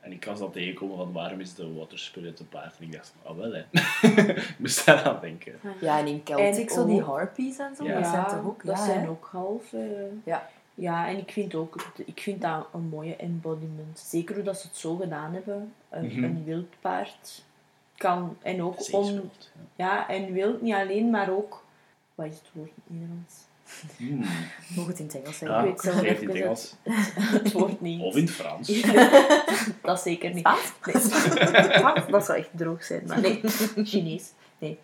en ik was dat tegenkomen van waarom is de water spirit een paard? En ik dacht, ah wel hè. ik moest daar aan denken. ja, en in Celtic En zo die harpies en zo, Ja. dat zijn toch ook... dat ja, zijn hè? ook half. eh, Ja. Ja, en ik vind ook, ik vind dat een mooie embodiment. Zeker hoe dat ze het zo gedaan hebben. Een, Mhm. een wild paard kan, en ook om, ja, en wild niet alleen, maar ook, wat is het woord in het Nederlands? Hmm. Het in het Engels. Ja, Ik weet het in het Engels. Het woord niet. Of in het Frans. Dat zeker niet. Spaans? Nee, Spaans, dat zou echt droog zijn, maar nee. Chinees. Nee.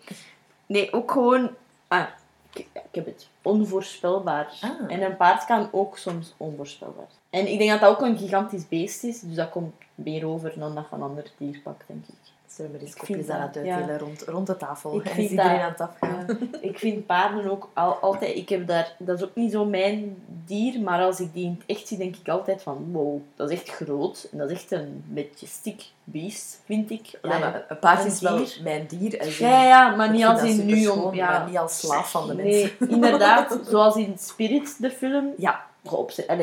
Nee, ook gewoon... Ah, ik, ik heb het. Onvoorspelbaar. Ah. En een paard kan ook soms onvoorspelbaar zijn. En ik denk dat dat ook een gigantisch beest is, dus dat komt meer over dan dat van een ander dierpak, denk ik. Zullen we eens kopjes aan dat, het ja. uitdelen rond, rond de tafel? Ik en is iedereen dat- aan het afgaan? Ja. Ik vind paarden ook al, altijd... Ik heb daar... Dat is ook niet zo mijn dier, maar als ik die in het echt zie, denk ik altijd van... Wow, dat is echt groot. En dat is echt een majestic beest, vind ik. Ja, Allee, maar een paard een is wel dier. mijn dier. En Ja, ja, ja, maar niet als dat in nu om... Ja, maar niet als slaaf van de mensen. Nee, inderdaad. Zoals in Spirit, de film. Ja.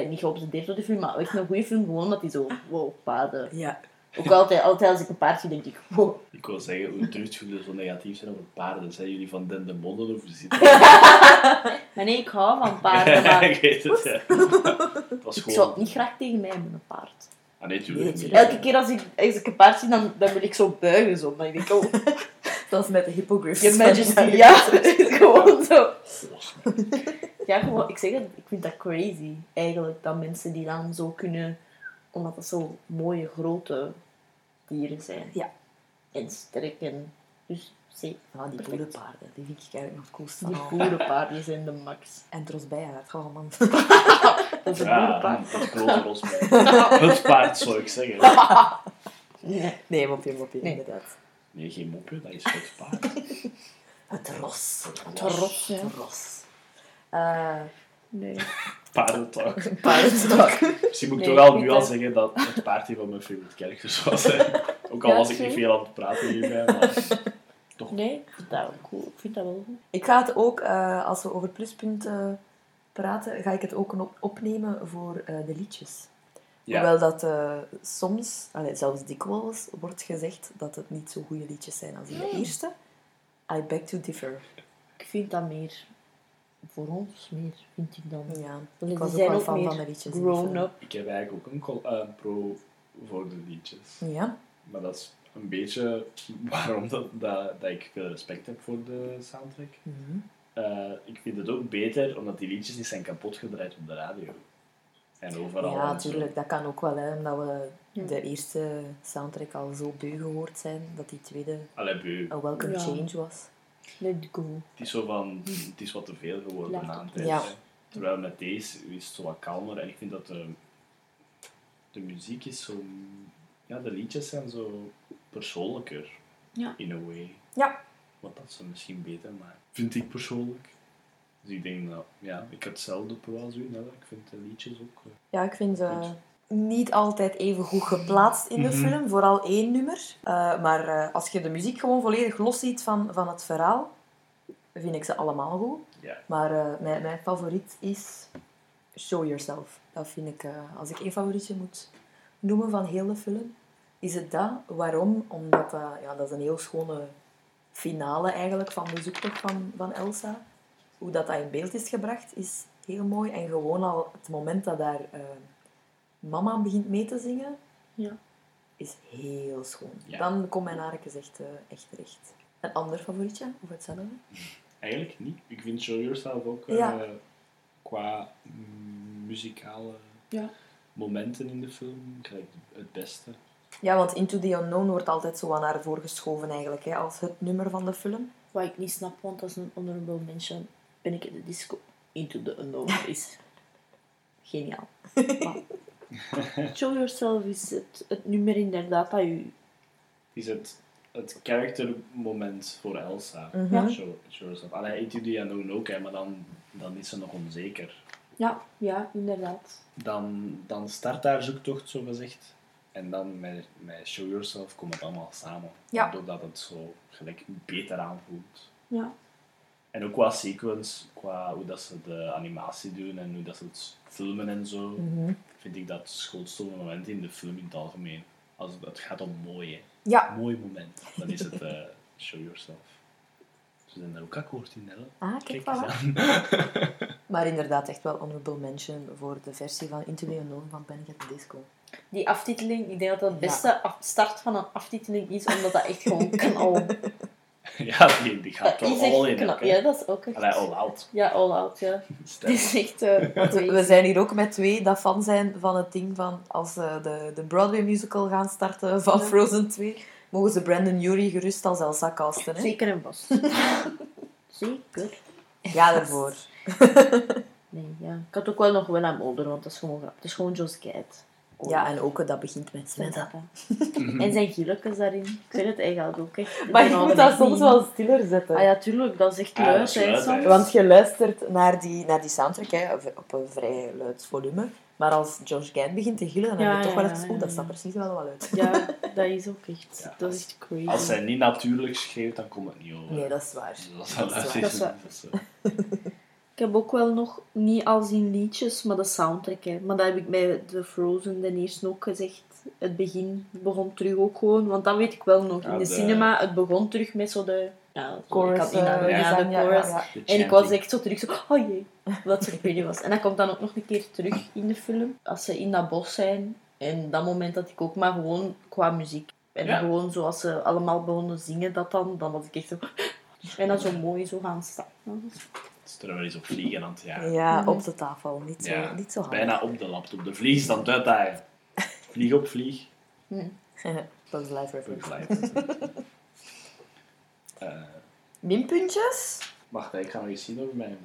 Niet geobsedeerd door de film, maar echt een goede film. Gewoon omdat hij zo... Wow, paarden. Ja. Ook altijd, altijd als ik een paard zie, denk ik, wow. Ik wil zeggen, hoe durft jullie zo negatief zijn over paarden? Zijn jullie van den de modder of zitten? Maar nee, ik hou van paarden, maar ik weet het, ja. Het was ik zou gewoon... het niet graag tegen mij met een paard. Ah, nee, tuurlijk Nee, niet. Elke keer als ik, als ik een paard zie, dan, dan wil ik zo buigen. Zo. Dan denk ik, oh, Dat is met de hippogriffs. your majesty. Ja, gewoon zo. Volgens Ja, gewoon, ik zeg het, ik vind dat crazy. Eigenlijk, dat mensen die dan zo kunnen... Omdat dat zo mooie, grote dieren zijn. Ja. En sterk en... Dus, zeker. Ah, die boerenpaarden, die vind ik eigenlijk nog het coolst van Die boerenpaarden zijn de max. En Tros Bijaard, oh man. Dat is een Ja, boerenpaard. dat is grote. Het paard, zou ik zeggen. Nee. Nee, mopje, mopje, Nee. inderdaad. Nee, geen mopje, dat is het paard. Het ros. Het ros, ja. Het ros. Eh Nee. Paardentak. paardentak. Misschien moet ik Nee, toch wel nu al zeggen dat het paard hier van mijn favorite characters was. hè. Ook al Ja, was ik niet veel aan het praten hierbij, maar... Nee, ik vind dat wel cool. Ik vind dat wel goed. Ik ga het ook, eh, als we over pluspunten praten, ga ik het ook op- opnemen voor eh, de liedjes. Ja, Hoewel dat eh, soms, allee, zelfs dikwijls, wordt gezegd dat het niet zo goede liedjes zijn als in de eerste. I beg to differ. Ik vind dat meer... Voor ons meer, vind ik dan. Ja, ik was ook zijn wel ook fan meer van de liedjes. Grown-up. ik heb eigenlijk ook een eh, pro voor de liedjes. Ja, Maar dat is een beetje waarom dat, dat, dat ik veel respect heb voor de soundtrack. Mhm. Eh, ik vind het ook beter omdat die liedjes niet zijn kapot gedraaid op de radio. En overal. ja natuurlijk. Dat kan ook wel, hè, omdat we Ja. de eerste soundtrack al zo beu gehoord zijn, dat die tweede Allee, beu. een welcome Ja. change was. Let go. Het is zo van, het is wat te veel geworden na een tijd. Ja. hè. Terwijl met deze is het zo wat kalmer en ik vind dat de, de muziek is zo, ja, de liedjes zijn zo persoonlijker Ja. in a way. Ja. Wat dat ze misschien beter maken, vind ik persoonlijk. Dus ik denk dat, ja, ik heb hetzelfde als u, hè. ik vind de liedjes ook. eh, Ja, ik vind ze. Niet altijd even goed geplaatst in de Mhm. film. Vooral één nummer. Uh, maar uh, als je de muziek gewoon volledig los ziet van, van het verhaal, vind ik ze allemaal goed. Maar uh, mijn, mijn favoriet is Show Yourself. Dat vind ik, als ik één favorietje moet noemen van heel de film, is het dat. Waarom? Omdat ja, dat is een heel schone finale eigenlijk van de zoektocht van, van Elsa. Hoe dat, dat in beeld is gebracht, is heel mooi. En gewoon al het moment dat daar mama begint mee te zingen, Ja. is heel schoon. Ja. Dan komt mijn haartjes echt, uh, echt terecht. Een ander favorietje, of hetzelfde? Eigenlijk niet. Ik vind Show Yourself ook eh, Ja. qua muzikale Ja. momenten in de film krijg ik het beste. Ja, want Into the Unknown wordt altijd zo aan naar voren geschoven eigenlijk, hè, als het nummer van de film. Wat ik niet snap, want dat is een honorable mention, ben ik in de disco Into the Unknown is. Geniaal. Maar, Show Yourself is het, het nummer inderdaad dat u... Is het, het charactermoment voor Elsa. Mhm. Ja. Show, show Yourself. Allee, Into the Unknown ook, hè, maar dan, dan is ze nog onzeker. Ja, ja, inderdaad. Dan, dan start haar zoektocht, zo gezegd. En dan met, met Show Yourself komt het allemaal samen. Ja. Doordat het zo gelijk beter aanvoelt. Ja. En ook qua sequence, qua hoe dat ze de animatie doen en hoe dat ze het filmen en zo, Mhm. Vind ik dat het schoolste moment in de film in het algemeen. Als het, het gaat om mooi, hè. Ja. Mooi moment. Dan is het eh, show yourself. Ze zijn daar ook akkoord in, hè. Ah, kijk, Kijk eens voilà. aan. Maar inderdaad, echt wel honorable mention voor de versie van Into the Unknown van Panic at the Disco. Die aftiteling, ik denk dat dat het beste start van een aftiteling is, omdat dat echt gewoon knal. ja, die, die gaat wel all in, hè. Ja, dat is ook echt... Allee, all out. Ja, all out, ja. Stijl. is echt... eh, We, zijn hier ook met twee dat fan zijn van het ding van als ze de, de Broadway musical gaan starten van Ja. Frozen 2, mogen ze Brandon Urie gerust als Elsa casten. Hè? Zeker en vast. Zeker. Ja, daarvoor. Nee, ja. Ik had ook wel nog wel aan Mulder, want dat is gewoon grap. Het is gewoon Gad. Ja, en ook dat begint met dat. En zijn gilletjes daarin. Ik vind het eigenlijk ook echt... Maar je moet dat soms wel stiller zetten. Ah ja, tuurlijk. Dat is echt Ah, luid, hè, soms. Want je luistert naar die, naar die soundtrack hè, op een vrij luid volume. Maar als Josh Gad begint te gillen, dan Ja, heb je toch ja, wel het ja, gevoel, ja, dat ja. staat precies wel wat uit. Ja, dat is ook echt... Ja, dat als- is echt crazy. Als zij niet natuurlijk schreeuwt, dan komt het niet over. Nee, dat is waar. Dat is waar. Dat is waar. Dat is, Ik heb ook wel nog, niet als in liedjes, maar de soundtrack. Hè. Maar dat heb ik bij de Frozen de eerste ook gezegd. Het begin begon terug ook gewoon, want dat weet ik wel nog. Ja, in de, de- cinema, het begon terug met zo de... Ja, Chorus, ja, de chorus. ja, ja. De En ik was echt zo terug zo, oh jee, wat weet niet was. En dat komt dan ook nog een keer terug in de film. Als ze in dat bos zijn. En dat moment dat ik ook maar gewoon qua muziek. En Ja. gewoon zoals ze allemaal begonnen zingen dat dan, dan was ik echt zo... En dan zo mooi zo gaan staan. Er wel eens op vliegen aan het jagen. Ja, Mhm. op de tafel. Niet zo, Ja, niet zo handig. Bijna op de laptop. De vlieg is dan uitdagen. Vlieg op vlieg. Bugs Life Bugs reference. Life. Eh, Minpuntjes? wacht, hè, ik ga nog eens zien over mijn...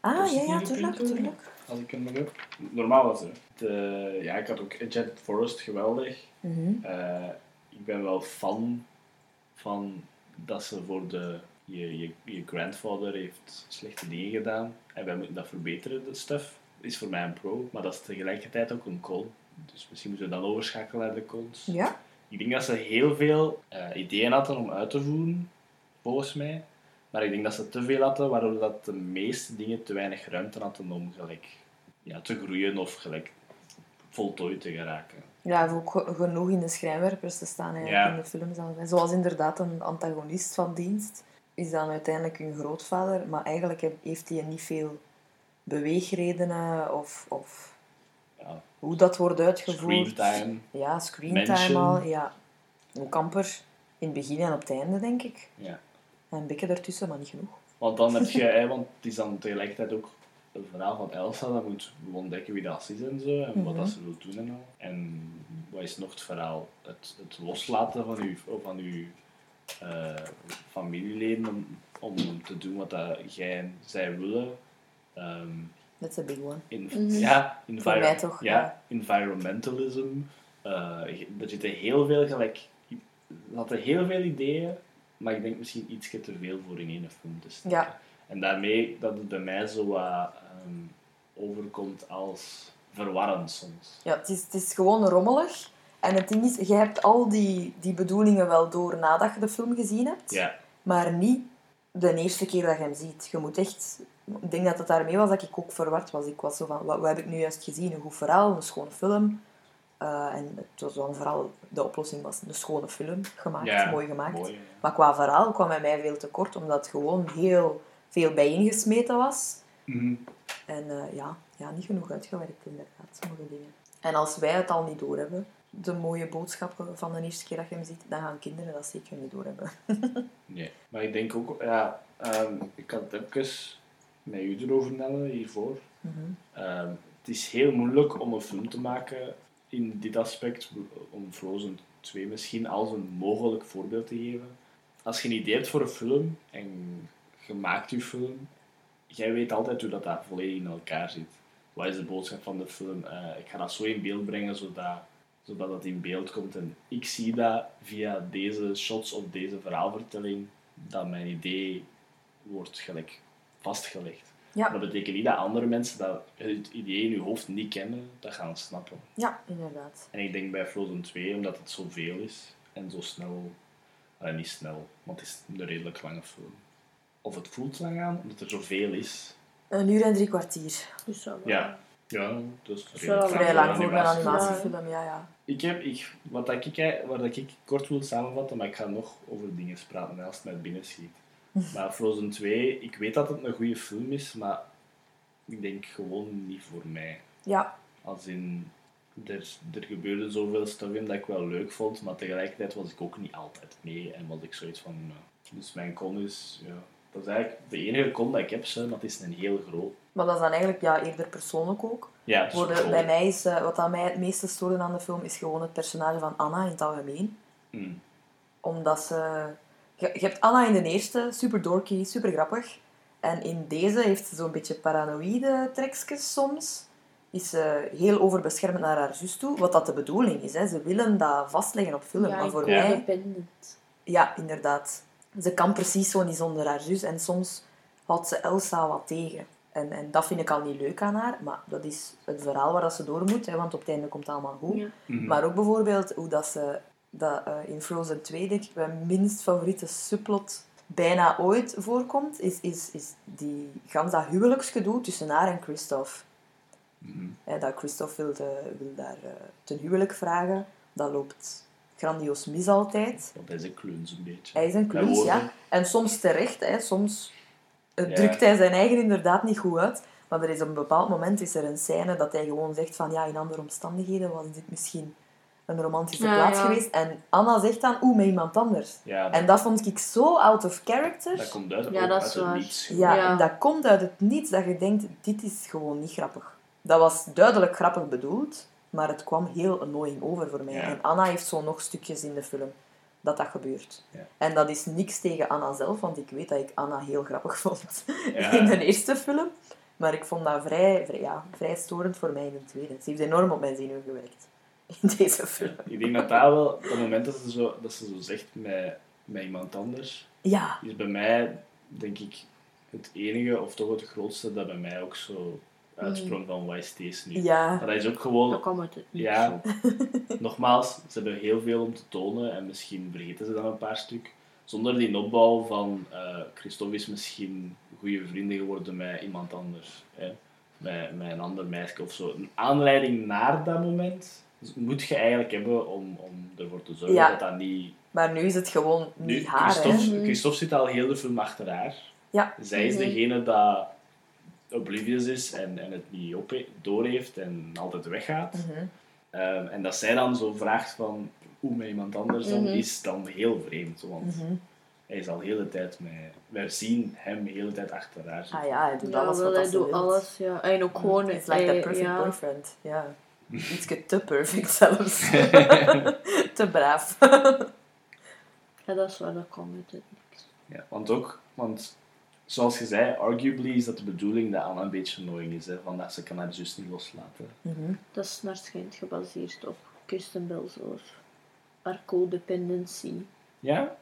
Ah, ja, ja, tuurlijk, punten? tuurlijk. Als ik hem nog heb. Normaal was er. De, ja, ik had ook Jet Forest geweldig. Mhm. Eh, ik ben wel fan van dat ze voor de... Je, je, je grandfather heeft slechte dingen gedaan. En wij moeten dat verbeteren, de stuff. Is voor mij een pro, maar dat is tegelijkertijd ook een con. Dus misschien moeten we dan overschakelen naar de cons. Ja? Ik denk dat ze heel veel eh, ideeën hadden om uit te voeren, volgens mij. Maar ik denk dat ze te veel hadden, waardoor dat de meeste dingen te weinig ruimte hadden om gelijk, ja, te groeien of gelijk voltooid te geraken. Ja, ook ge- genoeg in de schrijnwerpers te staan eigenlijk Ja. in de film zelf. hè. Zoals inderdaad een antagonist van dienst is dan uiteindelijk hun grootvader, maar eigenlijk heeft hij niet veel beweegredenen of, of Ja, hoe dat wordt uitgevoerd. screentime. Ja, screentime al. Ja. Ook amper in het begin en op het einde, denk ik. Ja. En een beetje ertussen, maar niet genoeg. Want dan heb je, want het is dan tegelijkertijd ook een verhaal van Elsa, dat moet ontdekken wie dat is en zo, en wat Mhm. dat ze wil doen en al. En wat is nog het verhaal? Het, het loslaten van uw, van uw eh, familieleden om, om te doen wat dat jij en zij willen. Ehm, That's a big one. in, Mhm. Ja, Voor enviro- mij toch, Ja, ja. environmentalism. Eh, er zitten heel veel gelijk. Er hadden heel veel ideeën, maar ik denk misschien iets te veel voor in één film te steken. Ja. En daarmee dat het bij mij zo wat ehm, overkomt als verwarrend soms. Ja, het is, het is gewoon rommelig. En het ding is, je hebt al die, die bedoelingen wel door nadat je de film gezien hebt. Ja, Maar niet de eerste keer dat je hem ziet. Je moet echt... Ik denk dat het daarmee was dat ik ook verward was. Ik was zo van, wat, wat heb ik nu juist gezien? Een goed verhaal, een schone film. Eh, en het was dan vooral... De oplossing was een schone film gemaakt, ja mooi gemaakt. mooi, ja. Maar qua verhaal kwam bij mij veel te kort, omdat het gewoon heel veel bijeengesmeten was. Mhm. En eh, ja, ja, niet genoeg uitgewerkt inderdaad, sommige dingen. En als wij het al niet doorhebben, de mooie boodschappen van de eerste keer dat je hem ziet, dan gaan kinderen dat zeker niet doorhebben. Nee. Maar ik denk ook, ja, ehm, ik had het even met u erover Nelle, hiervoor. Mhm. Ehm, het is heel moeilijk om een film te maken in dit aspect, om Frozen 2 misschien als een mogelijk voorbeeld te geven. Als je een idee hebt voor een film en je maakt je film, jij weet altijd hoe dat, dat volledig in elkaar zit. Wat is de boodschap van de film? Eh, ik ga dat zo in beeld brengen zodat, zodat dat in beeld komt. En ik zie dat via deze shots of deze verhaalvertelling, dat mijn idee wordt gelijk vastgelegd. Ja. Dat betekent niet dat andere mensen dat het idee in je hoofd niet kennen, dat gaan snappen. Ja, inderdaad. En ik denk bij Frozen 2, omdat het zoveel is en zo snel, eh, niet snel, want het is een redelijk lange film. Of het voelt lang aan, omdat er zoveel is. Een uur en drie kwartier. Dus. Ja, ja dat is wel Vrij lang voor een animatiefilm, ja, ja. Ik heb, ik, wat dat ik, waar dat ik kort wil samenvatten, maar ik ga nog over dingen praten als het mij binnen schiet. Maar Frozen 2, ik weet dat het een goede film is, maar ik denk gewoon niet voor mij. Ja, Als in, er, er gebeurde zoveel stuff in dat ik wel leuk vond, maar tegelijkertijd was ik ook niet altijd mee. En was ik zoiets van, nou, dus mijn con is, ja, dat is eigenlijk de enige con dat ik heb, zo, maar het is een heel groot. maar dat is dan eigenlijk ja, eerder persoonlijk ook. Ja, groot. bij mij is, eh, wat aan mij het meeste stoorde aan de film, is gewoon het personage van Anna in het algemeen. Mm. Omdat ze... Je, je hebt Anna in de eerste, super dorky, super grappig. En in deze heeft ze zo'n beetje paranoïde trekjes soms. Is ze heel overbeschermend naar haar zus toe. Wat dat de bedoeling is. Hè. Ze willen dat vastleggen op film. Ja, maar voor Ja. mij... Ja, inderdaad. Ze kan precies zo niet zonder haar zus. En soms houdt ze Elsa wat tegen. En, en dat vind ik al niet leuk aan haar. Maar dat is het verhaal waar dat ze door moet. Hè, want op het einde komt het allemaal goed. Ja. Mhm. Maar ook bijvoorbeeld hoe dat ze... Dat, eh, in Frozen 2, denk ik, mijn minst favoriete subplot bijna ooit voorkomt, is, is, is die gans dat huwelijksgedoe tussen haar en Christophe. Mhm. Hè, dat Christophe wil, de- wil daar eh, ten huwelijk vragen dat loopt grandioos mis altijd. Want hij is een kluns een beetje. Hij is een kluns, ja. En soms terecht, hè. soms eh, Ja. drukt hij zijn eigen inderdaad niet goed uit. Maar er is op een bepaald moment is er een scène dat hij gewoon zegt van ja, in andere omstandigheden was dit misschien een romantische Ja, plaats ja. geweest. En Anna zegt dan, oeh, met iemand anders. Ja, En dat vond ik zo out of character. dat komt uit, Ja, dat uit is het waar. niets. Ja, Ja. en dat komt uit het niets dat je denkt, dit is gewoon niet grappig. Dat was duidelijk grappig bedoeld, maar het kwam heel annoying over voor mij. Ja. En Anna heeft zo nog stukjes in de film dat dat gebeurt. Ja. En dat is niks tegen Anna zelf, want ik weet dat ik Anna heel grappig vond Ja. in de eerste film. Maar ik vond dat vrij, vrij, ja, vrij storend voor mij in de tweede. Ze heeft enorm op mijn zenuwen gewerkt in deze film. Ik denk dat dat wel, het moment dat ze zo, dat ze zo zegt met, met iemand anders, Ja, is bij mij, denk ik, het enige, of toch het grootste, dat bij mij ook zo uitsprong van wat is deze nu. ja, Maar dat is ook gewoon, Dat kwam uit het niet Ja. zo. nogmaals, ze hebben heel veel om te tonen en misschien vergeten ze dan een paar stuk. Zonder die opbouw van eh Christophe is misschien goede vrienden geworden met iemand anders. Hè? Met, met een ander meisje of zo. Een aanleiding naar dat moment moet je eigenlijk hebben om, om ervoor te zorgen Ja. dat dat niet... maar nu is het gewoon Nu, niet haar, hè. Christophe, Christophe zit al heel de film achter haar. Ja. Zij is Mhm. degene dat oblivious is en, en het niet op, doorheeft en altijd weggaat. Mhm. Ehm, en dat zij dan zo vraagt van hoe met iemand anders dan Mhm. is dan heel vreemd. Want Mhm. hij is al de hele tijd met... Wij zien hem de hele tijd achter haar. Ah ja, hij doet Ja, alles wel, wat hij doet alles, ja. En ook gewoon... It's like that perfect ja. boyfriend. Ja. Iets te perfect zelfs. te braaf. Ja, dat is waar, dat het niks. Ja, want ook, want zoals je zei, arguably is dat de bedoeling dat Anna een beetje annoying is. Hè, van dat ze kan haar zus niet loslaten. Mhm. Dat is naar schijnt gebaseerd op Kirsten Belzoor. Haar codependency. Ja?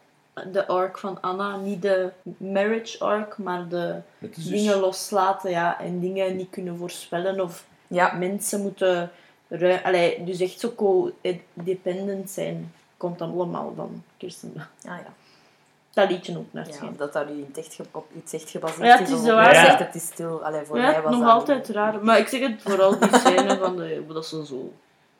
De arc van Anna, niet de marriage arc, maar de dingen loslaten ja, en dingen niet kunnen voorspellen of Ja, mensen moeten Allee, dus echt zo co-dependent zijn, komt dan allemaal van Kirsten. Ah, ja. Dat liedje ook naar ja dat dat nu echt op iets echt gebaseerd Ja, het is. zo waar. Ja. het is stil. Allee, voor Ja, mij was nog dat altijd raar. Maar ik zeg het vooral die scène van de, dat ze zo...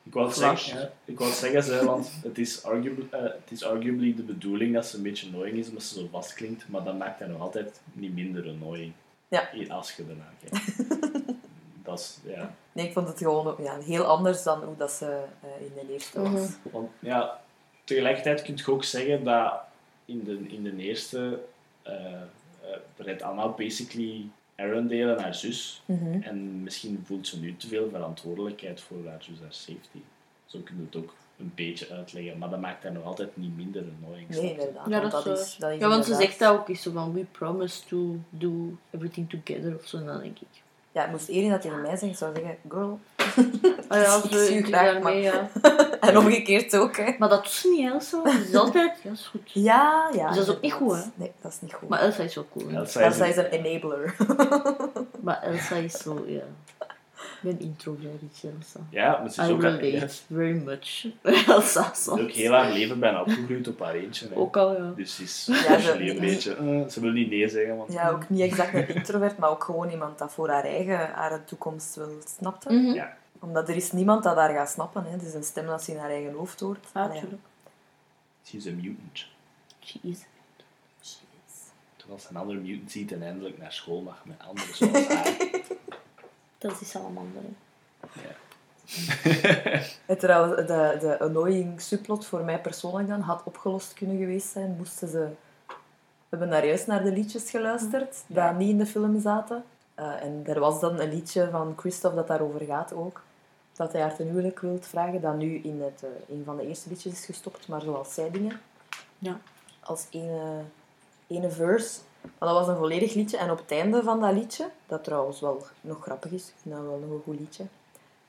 Ik wou zeggen, ja, ik wou het zeggen ze, want het is, arguably, eh, het is arguably de bedoeling dat ze een beetje annoying is, omdat ze zo vast klinkt, maar dat maakt haar nog altijd niet minder annoying. Ja. Als je ernaar kijkt. dat is, ja. Nee, ik vond het gewoon ja, heel anders dan hoe dat ze eh, in de eerste was. Mhm. Want ja, tegelijkertijd kun je ook zeggen dat in de, in de eerste eh eh, redt Anna basically Arendelle en haar zus. Mhm. En misschien voelt ze nu te veel verantwoordelijkheid voor haar zus haar safety. Zo kun je het ook een beetje uitleggen, maar dat maakt haar nog altijd niet minder annoying. Nee, inderdaad. Ja, want dat, dat is, is, dat is ja, want ze zegt dat ook eens zo van we promise to do everything together of zo, en dan denk ik. Ja, moest Erin dat tegen mij zeggen, ik zou zeggen, girl. Ah ja, Ik zo, zie je ik graag, daarmee, ja. En omgekeerd ook, hè. Maar dat ze niet, Elsa. Ze is altijd, ja, is goed. Ja, ja. Dus dat is ook niet goed, Nee, dat is niet goed. Maar Elsa is wel cool. hè. Elsa dat is- zij is een enabler. Maar Elsa is zo, ja. Ik ben introvert, Elsa. Ja, maar ze is I ook, ja, very much. Elsa ze is ook heel haar leven bijna opgegroeid op haar eentje. hè. Ook al, ja. Dus ze is Ja, ze- een beetje... eh, ze wil niet nee zeggen, want... Ja, ook niet exact een introvert, maar ook gewoon iemand dat voor haar eigen haar toekomst wil snappen. Mhm. Ja. Omdat er is niemand dat haar gaat snappen. Hè. Het is een stem dat ze in haar eigen hoofd hoort. Ah, Allee, tuurlijk. She's a mutant. Jeez. Terwijl ze een andere mutant ziet en eindelijk naar school mag met anderen zoals haar. Dat is salamander. hè. En Trouwens, de, de annoying subplot voor mij persoonlijk dan had opgelost kunnen geweest zijn. Moesten ze... We hebben daar juist naar de liedjes geluisterd, Ja. die niet in de film zaten. Eh, en er was dan een liedje van Christophe dat daarover gaat ook. Dat hij haar ten huwelijk wilt vragen, dat nu in het, eh, een van de eerste liedjes is gestopt, maar zoals zij dingen. Ja. Als ene, ene verse. Maar dat was een volledig liedje. En op het einde van dat liedje, dat trouwens wel nog grappig is, ik vind dat wel nog een goed liedje,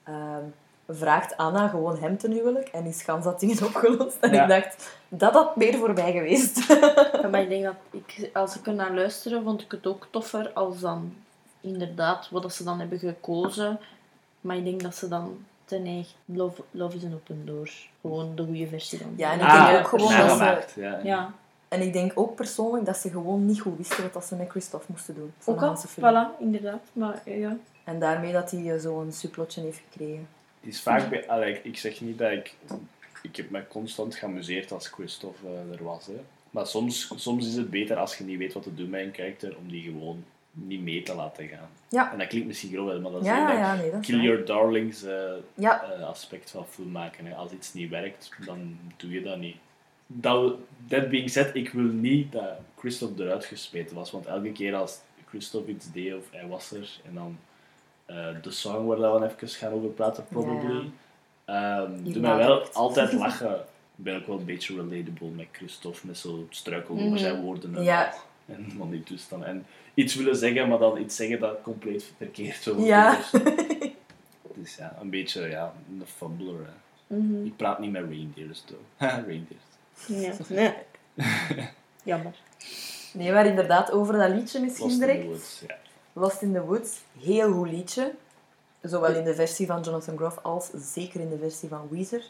ehm, vraagt Anna gewoon hem ten huwelijk en is gans dat ding opgelost. En Ja. ik dacht, dat had meer voor mij geweest. Ja, maar ik denk dat ik, als ik er naar luisterde, vond ik het ook toffer als dan inderdaad wat dat ze dan hebben gekozen. Maar ik denk dat ze dan ten eigen Love, love is an open door. Gewoon de goede versie dan. Ja, en ik Ah, denk ook gewoon dat ze... ja. Ja, En ik denk ook persoonlijk dat ze gewoon niet goed wisten wat ze met Christophe moesten doen. Ook al. Voilà, inderdaad. Maar ja. En daarmee dat hij eh, zo'n subplotje heeft gekregen. Het is vaak bij... allee, ik- zeg niet dat ik ik heb me constant geamuseerd als Christophe eh, er was. Hè. Maar soms, soms is het beter als je niet weet wat te doen met een karakter, om die gewoon niet mee te laten gaan. Ja. En dat klinkt misschien grof, hè, maar dat is Ja, nee, dat kill your darlings eh, Ja, eh, aspect van filmmaken. Hè. Als iets niet werkt, dan doe je dat niet. Dat, that being said, ik wil niet dat Christophe eruit gesmeten was, want elke keer als Christophe iets deed of hij was er, en dan eh, de song waar we even gaan over praten, probably, Ehm doe mij wel altijd lachen. Ik ben ook wel een beetje relatable met Christophe, met zo struikel over Mhm. zijn woorden en, Ja. en van die toestanden. En iets willen zeggen, maar dan iets zeggen dat compleet verkeerd over Ja. is. Dus ja, een beetje ja, een fumbler. Mhm. Ik praat niet met reindeers, toch? reindeers. Ja. Nee. Jammer. nee, maar inderdaad, over dat liedje Lost misschien in the direct. Woods, ja. Lost in the Woods, heel goed liedje. Zowel in de versie van Jonathan Groff als zeker in de versie van Weezer.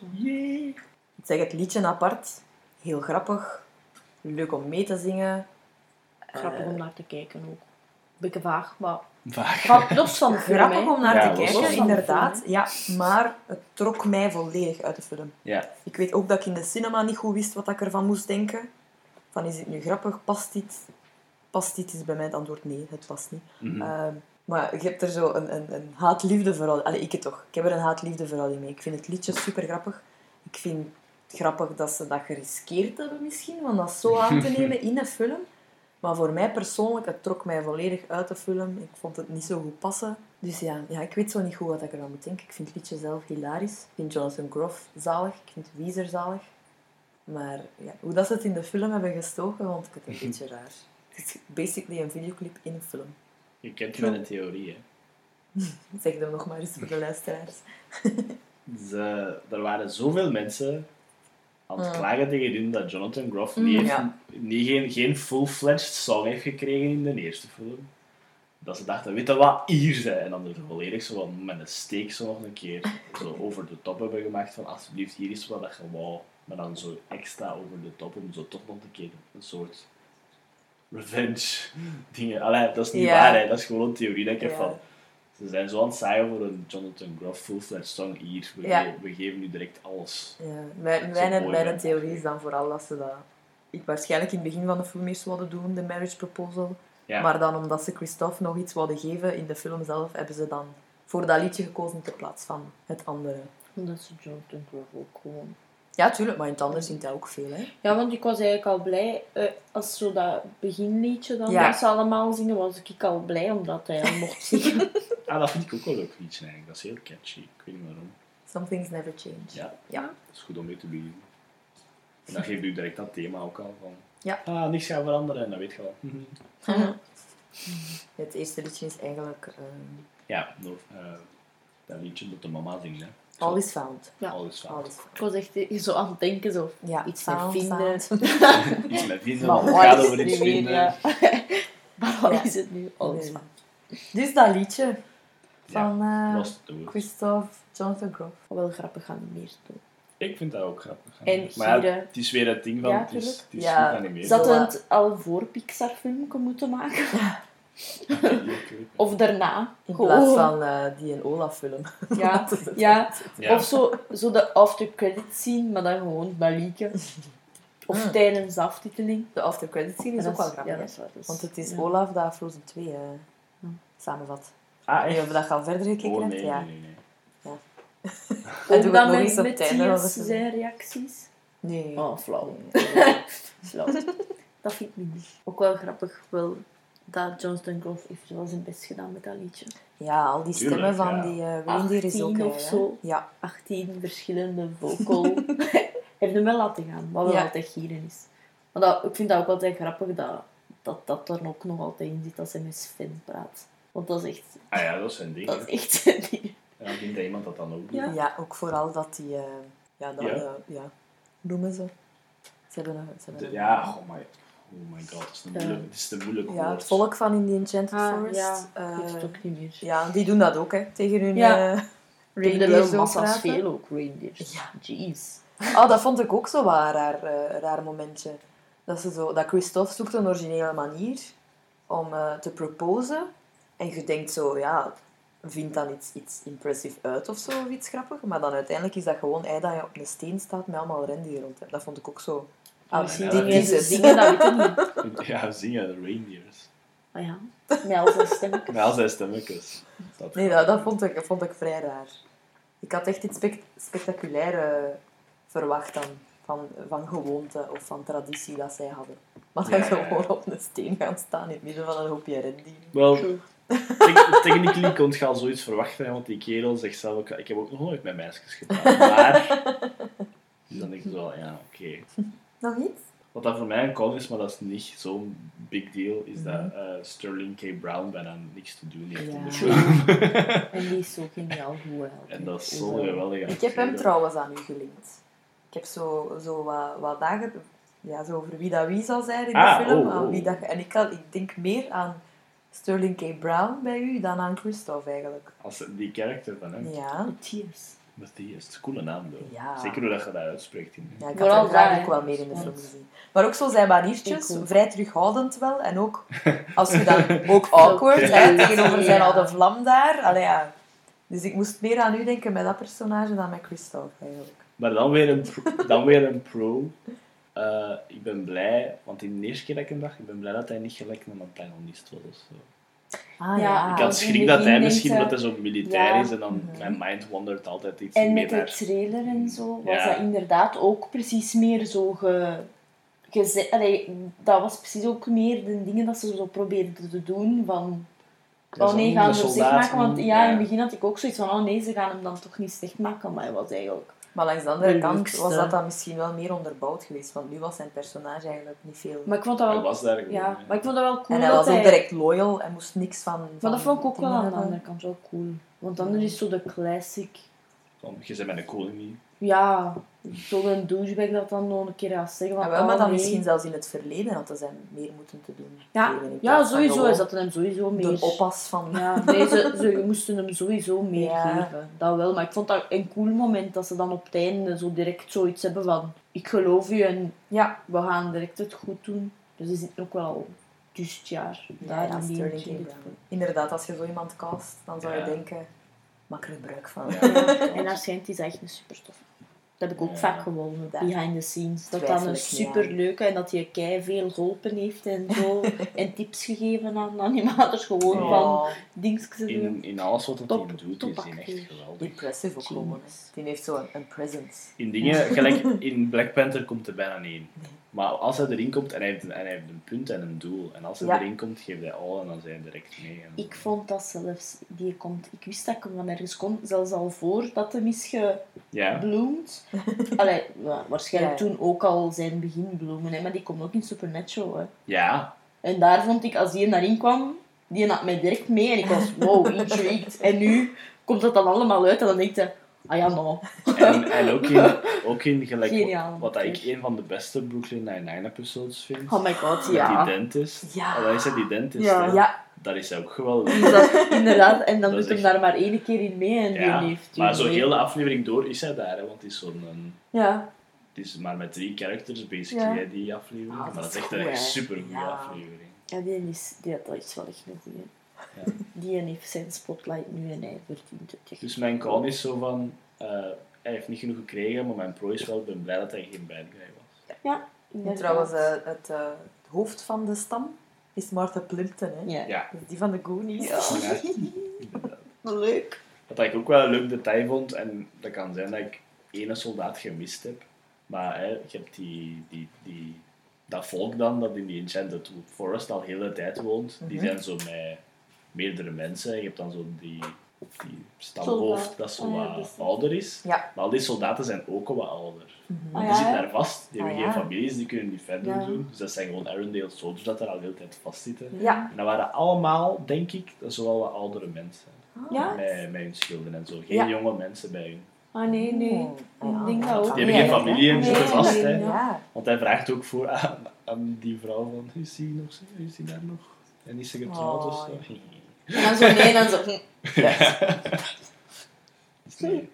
Ik zeg het liedje apart, heel grappig, leuk om mee te zingen. Grappig om naar te kijken ook. Beetje vaag, maar Grap- los van Grappig om naar Ja, te kijken, inderdaad. Ja, maar het trok mij volledig uit de film. Ja. Ik weet ook dat ik in de cinema niet goed wist wat ik ervan moest denken. Van, is dit nu grappig? Past dit? Past dit? Is bij mij het antwoord nee, het past niet. Mhm. Ehm, maar je hebt er zo een, een, een haat-liefde verhouding. Allee, ik het toch. Ik heb er een haat-liefde verhouding mee. Ik vind het liedje super grappig. Ik vind het grappig dat ze dat geriskeerd hebben misschien, want dat zo aan te nemen in een film. Maar voor mij persoonlijk, het trok mij volledig uit de film. Ik vond het niet zo goed passen. Dus ja, ja ik weet zo niet goed wat ik ervan moet denken. Ik vind het liedje zelf hilarisch. Ik vind Jonathan Groff zalig. Ik vind Weezer zalig. Maar ja, hoe dat ze het in de film hebben gestoken, vond ik het een beetje raar. Het is basically een videoclip in een film. Je kent mijn theorie, hè. Zeg hem nog maar eens voor de luisteraars. Ze, er waren zoveel mensen aan het Mm. klagen tegen hun dat Jonathan Groff niet heeft, ja. niet, geen, geen full-fledged song heeft gekregen in de eerste film. Dat ze dachten, weet je wat, hier zijn. En dan er volledig zo met een steek zo nog een keer zo over de top hebben gemaakt van alsjeblieft, hier is wat dat je wou. Maar dan zo extra over de top om zo toch nog een keer een soort revenge dingen. Allee, dat is niet waar, hè. dat is gewoon een theorie dat ik heb van... Ze zijn zo aan het zaaien voor een Jonathan Groff full-fledged song hier. We, Ja. ge- we geven nu direct alles. Ja, mijn, mijn, mijn theorie is dan vooral dat ze dat... Ik waarschijnlijk in het begin van de film eerst wilden doen, de marriage proposal. Ja. Maar dan omdat ze Christophe nog iets wilden geven in de film zelf, hebben ze dan voor dat liedje gekozen in plaats van het andere. Omdat ze Jonathan Groff ook gewoon... Ja, tuurlijk, maar in het andere zingt hij ook veel, hè. Ja, want ik was eigenlijk al blij, eh, als zo dat beginliedje dan, Ja. dat ze allemaal zingen, was ik al blij omdat hij al mocht zingen. Ah, dat vind ik ook wel leuk liedje eigenlijk. Dat is heel catchy. Ik weet niet waarom. Some things never change. Ja, Ja. dat is goed om mee te beginnen. En dan geeft u direct dat thema ook al van... Ja. Ah, niks gaat veranderen. En dan weet je al. Mhm. Het eerste liedje is eigenlijk ehm, Ja, no, eh, dat liedje dat de mama zingt. Hè. All is Found. Ja. All is found. All is found. Ik was echt zo aan het denken, zo Ja, iets met found, vinden. found. Iets met vinden, Maar het wat gaat is over het iets vinden. ja. maar wat Ja. is het nu? Alles Nee. van. Dus dat liedje van eh, Woods. Christophe Jonathan Groff. Wel grappig geanimeerd. toch? Ik vind dat ook grappig. En maar ja, het is weer het ding van... ja, het is, het is Ja, goed. Ze hadden eh, het al voor Pixar-film moeten maken. Of daarna. In Gewoon. plaats van eh, die een Olaf-film. Ja, ja. Ja. Of zo, zo de after credits scene, maar dan gewoon balieken. Of Mm. tijdens de aftiteling. De after credits scene is En ook dat wel grappig. Ja, dat is waar. dat Want het is ja. Olaf dat Frozen 2 eh, Hm. samenvat. Ah, niet echt? of dat al verder gekeken Oh, hebt. nee, ja. nee, nee. nee. En Ook doe het dan nog met, eens op film. zijn reacties. Nee. Oh, flauw. Nee. Flauw. Dat vind ik niet. Ook wel grappig wel dat Johnston Groff heeft wel zijn best gedaan met dat liedje. Ja, al die stemmen Tuurlijk, van ja. die eh reindeer is 18 ook hij, of hè. zo. Ja. 18 verschillende vocal. Hij heeft hem wel laten gaan, wat wel Ja. altijd gieren is. Maar dat, ik vind dat ook altijd grappig dat, dat dat er ook nog altijd in zit als hij met Sven praat. Want dat is echt, Ah ja, dat is zijn ding. dat is echt zijn ding. Ja, ik denk dat iemand dat dan ook doet. Ja. ja, ook vooral dat die... eh, ja, dat, Ja. eh, ja, noemen ze. Ze hebben. Ze hebben De- een- Ja, oh my, oh my god, het is te Ja. moeilijk. Het is te moeilijk Ja, het volk van in the Enchanted Ah, Forest. ja, eh, ik weet het ook niet meer. ja, die doen dat ook, hè. Tegen hun Ja. eh heb er reindeers massa's veel ook, reindeers. Ja. Jeez. Oh, dat vond ik ook zo wel een raar, eh, raar momentje. Dat, ze zo, dat Christophe zoekt een originele manier om eh, te proposen. En je denkt zo, ja, vindt dan iets, iets impressive uit of zo, of iets grappig. Maar dan uiteindelijk is dat gewoon hij dat je op een steen staat met allemaal rendieren rond. Dat vond ik ook zo... Misschien ja, dingen zingen, dat weet ik niet. Ja, zingen, de reindeers. Ah ja, met al zijn stemmen. Met al zijn stemmetjes. Dat Nee, dat, dat vond, ik, vond ik vrij raar. Ik had echt iets spect spectaculair verwacht dan. Van, van gewoonte of van traditie dat zij hadden. Maar dan Ja, gewoon op een steen gaan staan in het midden van een hoopje rendieren. Wel, te- technically kon je al zoiets verwachten, want die kerel zegt zelf ook, ik heb ook nog nooit met meisjes gedaan. Maar, dus dan denk ik wel, ja, oké. Nog iets? Wat dat voor mij een con is, maar dat is niet zo'n big deal, is dat Mhm. eh, Sterling K. Brown bijna niks te doen heeft in de film. En die is zo geniaal goed. En dat is zo geweldig. Ik heb hem trouwens aan u gelinkt. Ik heb zo, zo wat, wat dagen... Ja, zo over wie dat wie zal zijn in de Ah, film. oh, aan oh. wie dat, en ik, had, ik denk meer aan Sterling K. Brown bij u dan aan Christophe eigenlijk. Als die karakter van hem. Ja. Matthias. Matthias, een coole naam. Ja. Zeker hoe dat je dat uitspreekt. In. Ja, ik had Vooral daar, ook wel meer in de film gezien. Maar ook zo zijn maniertjes, vrij terughoudend wel. En ook, als je dan ook awkward, Ja. hè, tegenover zijn oude vlam daar. Allee, ja. Dus ik moest meer aan u denken met dat personage dan met Christophe eigenlijk. Maar dan weer een pro. Dan weer een pro. Eh, ik ben blij, want in de eerste keer dat ik hem dacht, ik ben blij dat hij niet gelijk een panelist was. of zo. Ah Ja, ik had schrik dat hij misschien, omdat hij zo militair ja. is, en dan Mhm. mijn mind wandert altijd iets En meer met de trailer en zo was Ja. dat inderdaad ook precies meer zo ge... geze- Allee, dat was precies ook meer de dingen dat ze zo probeerden te doen van... Dat Oh nee, gaan ze slecht maken? Want ja, in het begin had ik ook zoiets van, oh nee, ze gaan hem dan toch niet slecht maken. Maar hij was eigenlijk... Maar langs de andere De kant was dat dan misschien wel meer onderbouwd geweest. Want nu was zijn personage eigenlijk niet veel... Maar ik vond dat Hij wel... was daar gewoon. Ja, ja. maar ik vond dat wel cool en hij dat was ook direct loyal en moest niks van... Maar van dat vond ik ook wel aan de andere kant wel cool. Want anders is zo de classic... Van, je bent mijn koning niet. Ja, zo'n douchebag dat dan nog een keer gaat zeggen van... Ja, wel, maar oh, dan nee. misschien zelfs in het verleden hadden ze hem meer moeten te doen. Ja, ja sowieso is dat hem sowieso meer... De oppas van... Ja, nee, ze, ze moesten hem sowieso meer Ja. geven. Dat wel, maar ik vond dat een cool moment dat ze dan op het einde zo direct zoiets hebben van... Ik geloof u en Ja, we gaan direct het goed doen. Dus die zitten ook wel dus het jaar daar ja, die. Inderdaad, als je zo iemand cast, dan zou je denken... Maak er gebruik van. Ja. En daar schijnt hij echt een superstof. Dat heb ik ook Ja. vaak gewonnen, Ja. behind the scenes. Dat dan een superleuke en dat hij kei veel geholpen heeft en zo. en tips gegeven aan animators, gewoon Ja. van dingetjes te doen. In, in alles wat hij doet, top is hij echt geweldig. impressive ook gewoon. Die heeft zo een, een presence. In dingen, gelijk in Black Panther komt er bijna niet in. Maar als hij erin komt en hij heeft een, en hij heeft een punt en een doel. En als hij Ja. erin komt, geeft hij al en dan zijn hij direct mee. En Ik vond dat zelfs, die komt, ik wist dat ik hem van ergens kon, zelfs al voordat hem is ja, gebloemd. Allee, ja, waarschijnlijk Ja. toen ook al zijn beginbloemen, hè, maar die komt ook in Supernatural. Hè. ja, En daar vond ik, als die daarin kwam, die had mij direct mee en ik was wow, intrigued. En nu komt dat dan allemaal uit en dan denk je, ah ja, nou. en, en ook in, ook in gelijk, Geniaal. wat dat ik een van de beste Brooklyn Nine-Nine episodes vind. Oh my god, Met ja. die dentist. Ja. Oh, dat is hij die dentist. Ja. hè. Ja, Dat is ook geweldig. Dus dat, inderdaad, en dan Dat doet hem echt- daar maar één keer in mee en Ja, die heeft maar die zo mee. heel de aflevering door is hij daar, hè, want het is zo'n... een- Ja, Het is maar met drie characters basically, Ja. die aflevering. Ah, maar dat dat is echt goed, een super goede Ja. aflevering. ja die, is, die, dat is wel echt een goeie. Ja. Die heeft zijn spotlight nu en hij verdient het echt. Dus mijn con is zo van... eh, hij heeft niet genoeg gekregen, maar mijn pro is wel, ik ben blij dat hij geen bad guy was. Ja, en inderdaad. trouwens, eh, het, eh, het hoofd van de stam is Martha Plimpton. Hè? Ja. Ja. Dus die van de Goonies. Leuk. Wat ik ook wel een leuk detail vond, en dat kan zijn dat ik ene soldaat gemist heb, maar hè, je hebt die, die, die, dat volk dan, dat in die Enchanted Forest al heel de tijd woont, die Mhm. zijn zo met meerdere mensen. Je hebt dan zo die, die stamhoofd dat zo Ah, wat ouder is. Ja. Maar al die soldaten zijn ook al wat ouder. Ah, Die zitten daar vast, die hebben Ah, geen families, die kunnen niet verder Ja. doen. Dus dat zijn gewoon Arendelle soldiers dat daar al de hele tijd vastzitten. Ja. En dat waren allemaal, denk ik, zoal wat oudere mensen. Ja? Met, met hun schilden en zo. Geen Ja. jonge mensen bij hun. Ah nee, nee. Oh, Ik ja. denk dat ook. Die hebben geen familie en zitten vast. nee, hè. Want hij vraagt ook voor aan, aan die vrouw van, is die, nog, is die daar nog? En is ze getrouwd Oh, of zo? En dan zo nee, dan zo... Nee.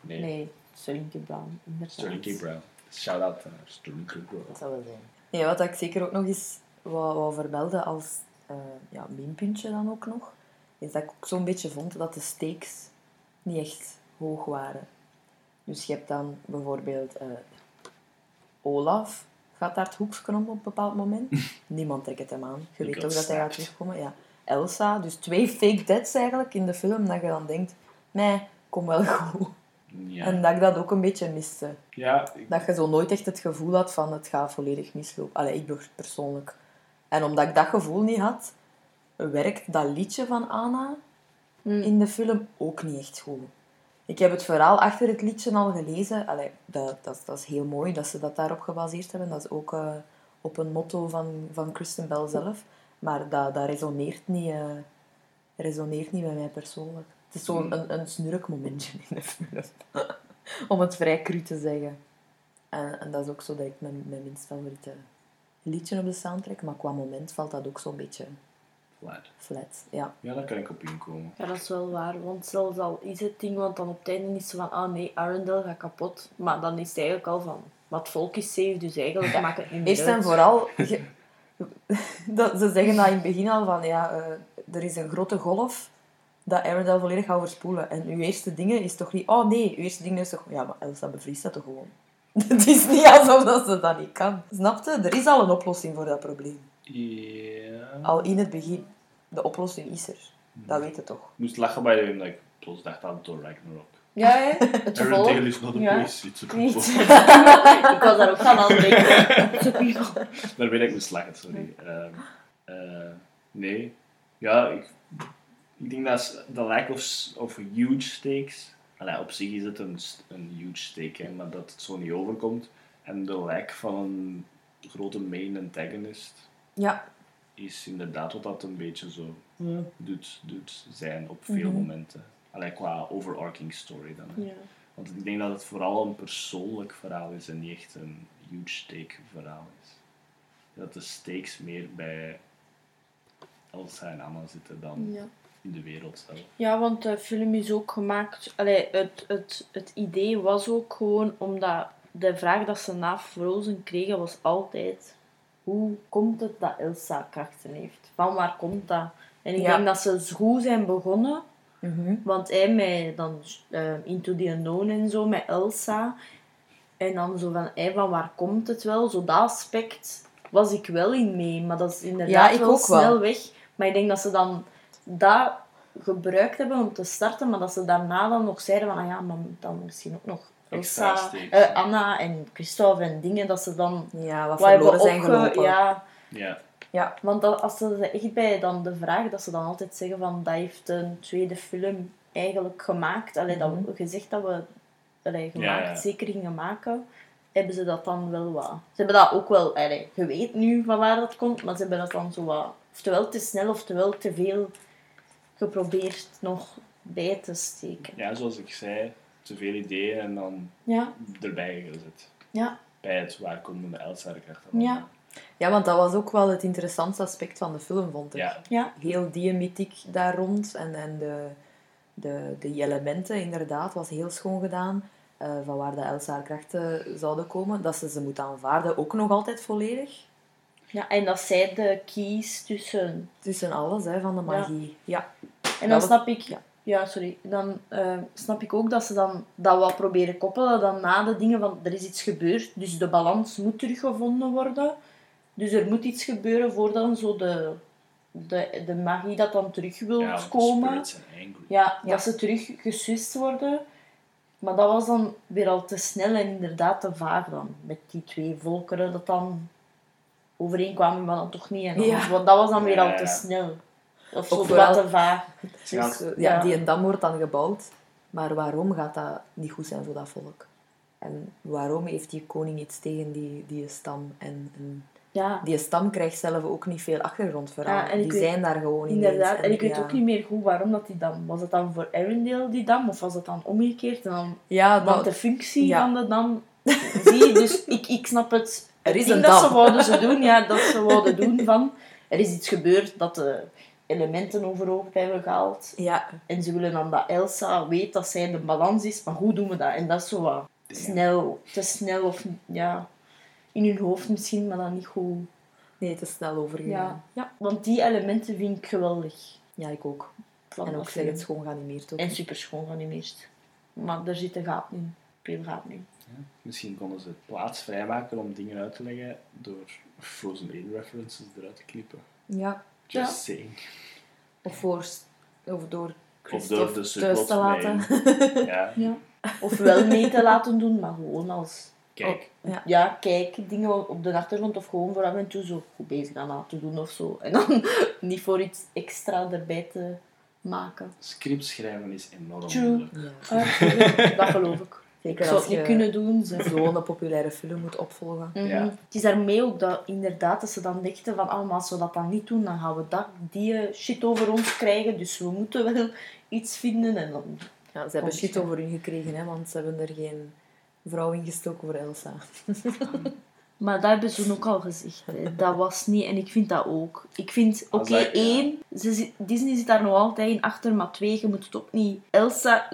Nee. Nee, Sterling K. Brown, inderdaad. Brown. Shout-out naar Sterling K. Brown. Dat zou wel zijn. Nee, wat ik zeker ook nog eens wou, wou vermelden als eh, ja, minpuntje dan ook nog, is dat ik ook zo'n beetje vond dat de stakes niet echt hoog waren. Dus je hebt dan bijvoorbeeld eh, Olaf gaat daar het hoekje om op een bepaald moment. Niemand trekt het hem aan. Je weet ook dat hij gaat terugkomen. Ja. Elsa, dus twee fake deaths eigenlijk in de film, dat je dan denkt, nee, kom wel goed. Ja. En dat ik dat ook een beetje miste. ja, ik- Dat je zo nooit echt het gevoel had van het gaat volledig mislopen. Allee, ik per- persoonlijk. En omdat ik dat gevoel niet had, werkt dat liedje van Anna Mm. in de film ook niet echt goed. Ik heb het verhaal achter het liedje al gelezen. Allee, dat, dat, dat is heel mooi dat ze dat daarop gebaseerd hebben. Dat is ook eh, op een motto van, van Kristen Bell zelf. Maar dat, dat resoneert, niet, eh, resoneert niet bij mij persoonlijk. Het is zo'n een, een snurkmomentje in de film. Om het vrij cru te zeggen. En, en dat is ook zo dat ik mijn, mijn minst favoriete liedje op de soundtrack. Maar qua moment valt dat ook zo'n beetje flat. flat. Ja. Ja, daar kan ik op inkomen. Ja, dat is wel waar. Want zelfs al is het ding, want dan op het einde is ze van, ah nee, Arendelle gaat kapot. Maar dan is het eigenlijk al van, wat volk is safe, dus eigenlijk maakt het niet meer Eerst en vooral, je- dat, ze zeggen dat in het begin al van, ja, eh, er is een grote golf dat Arendelle volledig gaat overspoelen. En uw eerste dingen is toch niet, oh nee, uw eerste dingen is toch, ja, maar Elsa bevriest dat toch gewoon. Het is niet alsof dat ze dat niet kan. Snapte? Er is al een oplossing voor dat probleem. Ja. Al in het begin. De oplossing is er. Dat weet je toch. Ik moest lachen bij de dat ik plots dacht aan Thor Ragnarok. Ja, hè? het gevolg. Arendelle is not a Ja. place, it's a Niet. people. ik was daar ook aan aan het denken. Daar ben ik lachen, sorry. Ehm, eh, nee. Ja, ik, ik denk dat is de lack of, s- of huge stakes. Allee, op zich is het een, st- een huge stake, hè, maar dat het zo niet overkomt. En de lack van een grote main antagonist Ja. is inderdaad wat dat een beetje zo doet, doet zijn op veel Mhm. momenten. Allee, qua overarching story dan. Ja. Want ik denk dat het vooral een persoonlijk verhaal is en niet echt een huge stake verhaal is. Dat de stakes meer bij Elsa en Anna zitten dan Ja. in de wereld zelf. Ja, want de film is ook gemaakt... Allee, het, het, het idee was ook gewoon omdat de vraag dat ze na Frozen kregen was altijd... Hoe komt het dat Elsa krachten heeft? Van waar komt dat? En ik Ja. denk dat ze goed zijn begonnen. Mhm. Want hij met dan eh, Into the Unknown en zo, met Elsa. En dan zo van, hey, van waar komt het wel? Zo dat aspect was ik wel in mee. Maar dat is inderdaad Ja, ik wel ook wel. snel weg. Maar ik denk dat ze dan dat gebruikt hebben om te starten. Maar dat ze daarna dan nog zeiden van, ah ja, maar dan misschien ook nog Elsa, eh. Anna en Christophe en dingen. Dat ze dan Ja, wat verloren zijn gelopen. Ja, Ja, Ja. want dat, als ze echt bij dan de vraag, dat ze dan altijd zeggen van dat heeft een tweede film eigenlijk gemaakt. Allee, dat we gezegd dat we allee, gemaakt, Ja, ja. zeker gingen maken, hebben ze dat dan wel wat. Ze hebben dat ook wel, allee, je weet nu van waar dat komt, maar ze hebben dat dan zo wat, oftewel te snel, oftewel te veel geprobeerd nog bij te steken. ja, zoals ik zei, te veel ideeën en dan Ja, erbij gezet. ja, Bij het waar komen de Elsa de krachten Ja. Ja, want dat was ook wel het interessantste aspect van de film, vond ik. Ja, ja, Heel die mythiek daar rond en, en de, de, de elementen, inderdaad, was heel schoon gedaan. eh, van waar de Elsa haar krachten zouden komen. Dat ze ze moet aanvaarden, ook nog altijd volledig. ja. En dat zij de kies tussen Tussen alles, hè, van de magie. Ja. En dan was- snap ik, ja. ja. sorry, dan eh, snap ik ook dat ze dan dat wat proberen koppelen, dan na de dingen van er is iets gebeurd, dus de balans moet teruggevonden worden. Dus er moet iets gebeuren voor dan zo de, de, de magie dat dan terug wil ja komen. Ja, Ja. dat ze terug geswist worden. Maar dat was dan weer al te snel en inderdaad te vaag dan. Met die twee volkeren dat dan overeenkwamen, maar dan toch niet. En dan- Ja. Want dat was dan weer al te snel. Of zo vooral- te vaag. Ja. Dus, ja, die een dam wordt dan gebouwd. Maar waarom gaat dat niet goed zijn voor dat volk? En waarom heeft die koning iets tegen die, die stam? En, en Ja, die stam krijgt zelf ook niet veel achtergrondverhaal. Die weet- zijn daar gewoon in. inderdaad. En ik weet ook niet meer goed waarom dat die dam... Was het dan voor Arendelle die dam? Of was het dan omgekeerd? En dan, Ja, want dat, de functie van de dam... Zie je, dus ik, ik snap het. Er is een dat dam. ze wouden ze doen, ja, dat ze wouden doen van... Er is iets gebeurd dat de elementen overhoop hebben gehaald. ja, En ze willen dan dat Elsa weet dat zij de balans is. Maar hoe doen we dat? En dat is zo wat snel, te snel of ja, in hun hoofd misschien, maar dan niet goed. nee, te snel overgegaan. Ja. Ja. Want die elementen vind ik geweldig. ja, ik ook. van En ook zeg het schoon geanimeerd ook. En super schoon geanimeerd. Maar daar zit een gat in. Veel gat in. Ja, Misschien konden ze plaats vrijmaken om dingen uit te leggen door Frozen 1 references eruit te knippen. Ja. Just Ja. saying. Of, voor, of door Of door de thuis te laten. Ja, Ja. Of wel mee te laten doen, maar gewoon als... kijk. Ja. Ja, kijk, dingen op de achtergrond of gewoon voor af en toe zo goed bezig aan laten doen of zo. En dan niet voor iets extra erbij te maken. Script schrijven is enorm True. moeilijk. Ja. Ah, dat geloof ik. Ik Zeker zou als het niet je kunnen doen. Zeg. zo'n populaire film moet opvolgen. Mhm. Ja. Het is daarmee ook dat inderdaad dat ze dan dachten van oh, maar als we dat dan niet doen, dan gaan we dat, die shit over ons krijgen. Dus we moeten wel iets vinden. En dan, Ja, ze hebben shit over hun gekregen, hè, want ze hebben er geen vrouw in gestoken voor Elsa. maar dat hebben ze ook al gezegd. Hè. Dat was niet, en ik vind dat ook. Ik vind, oké, één, ze, Disney zit daar nog altijd in achter, maar twee, je moet het ook niet. Elsa,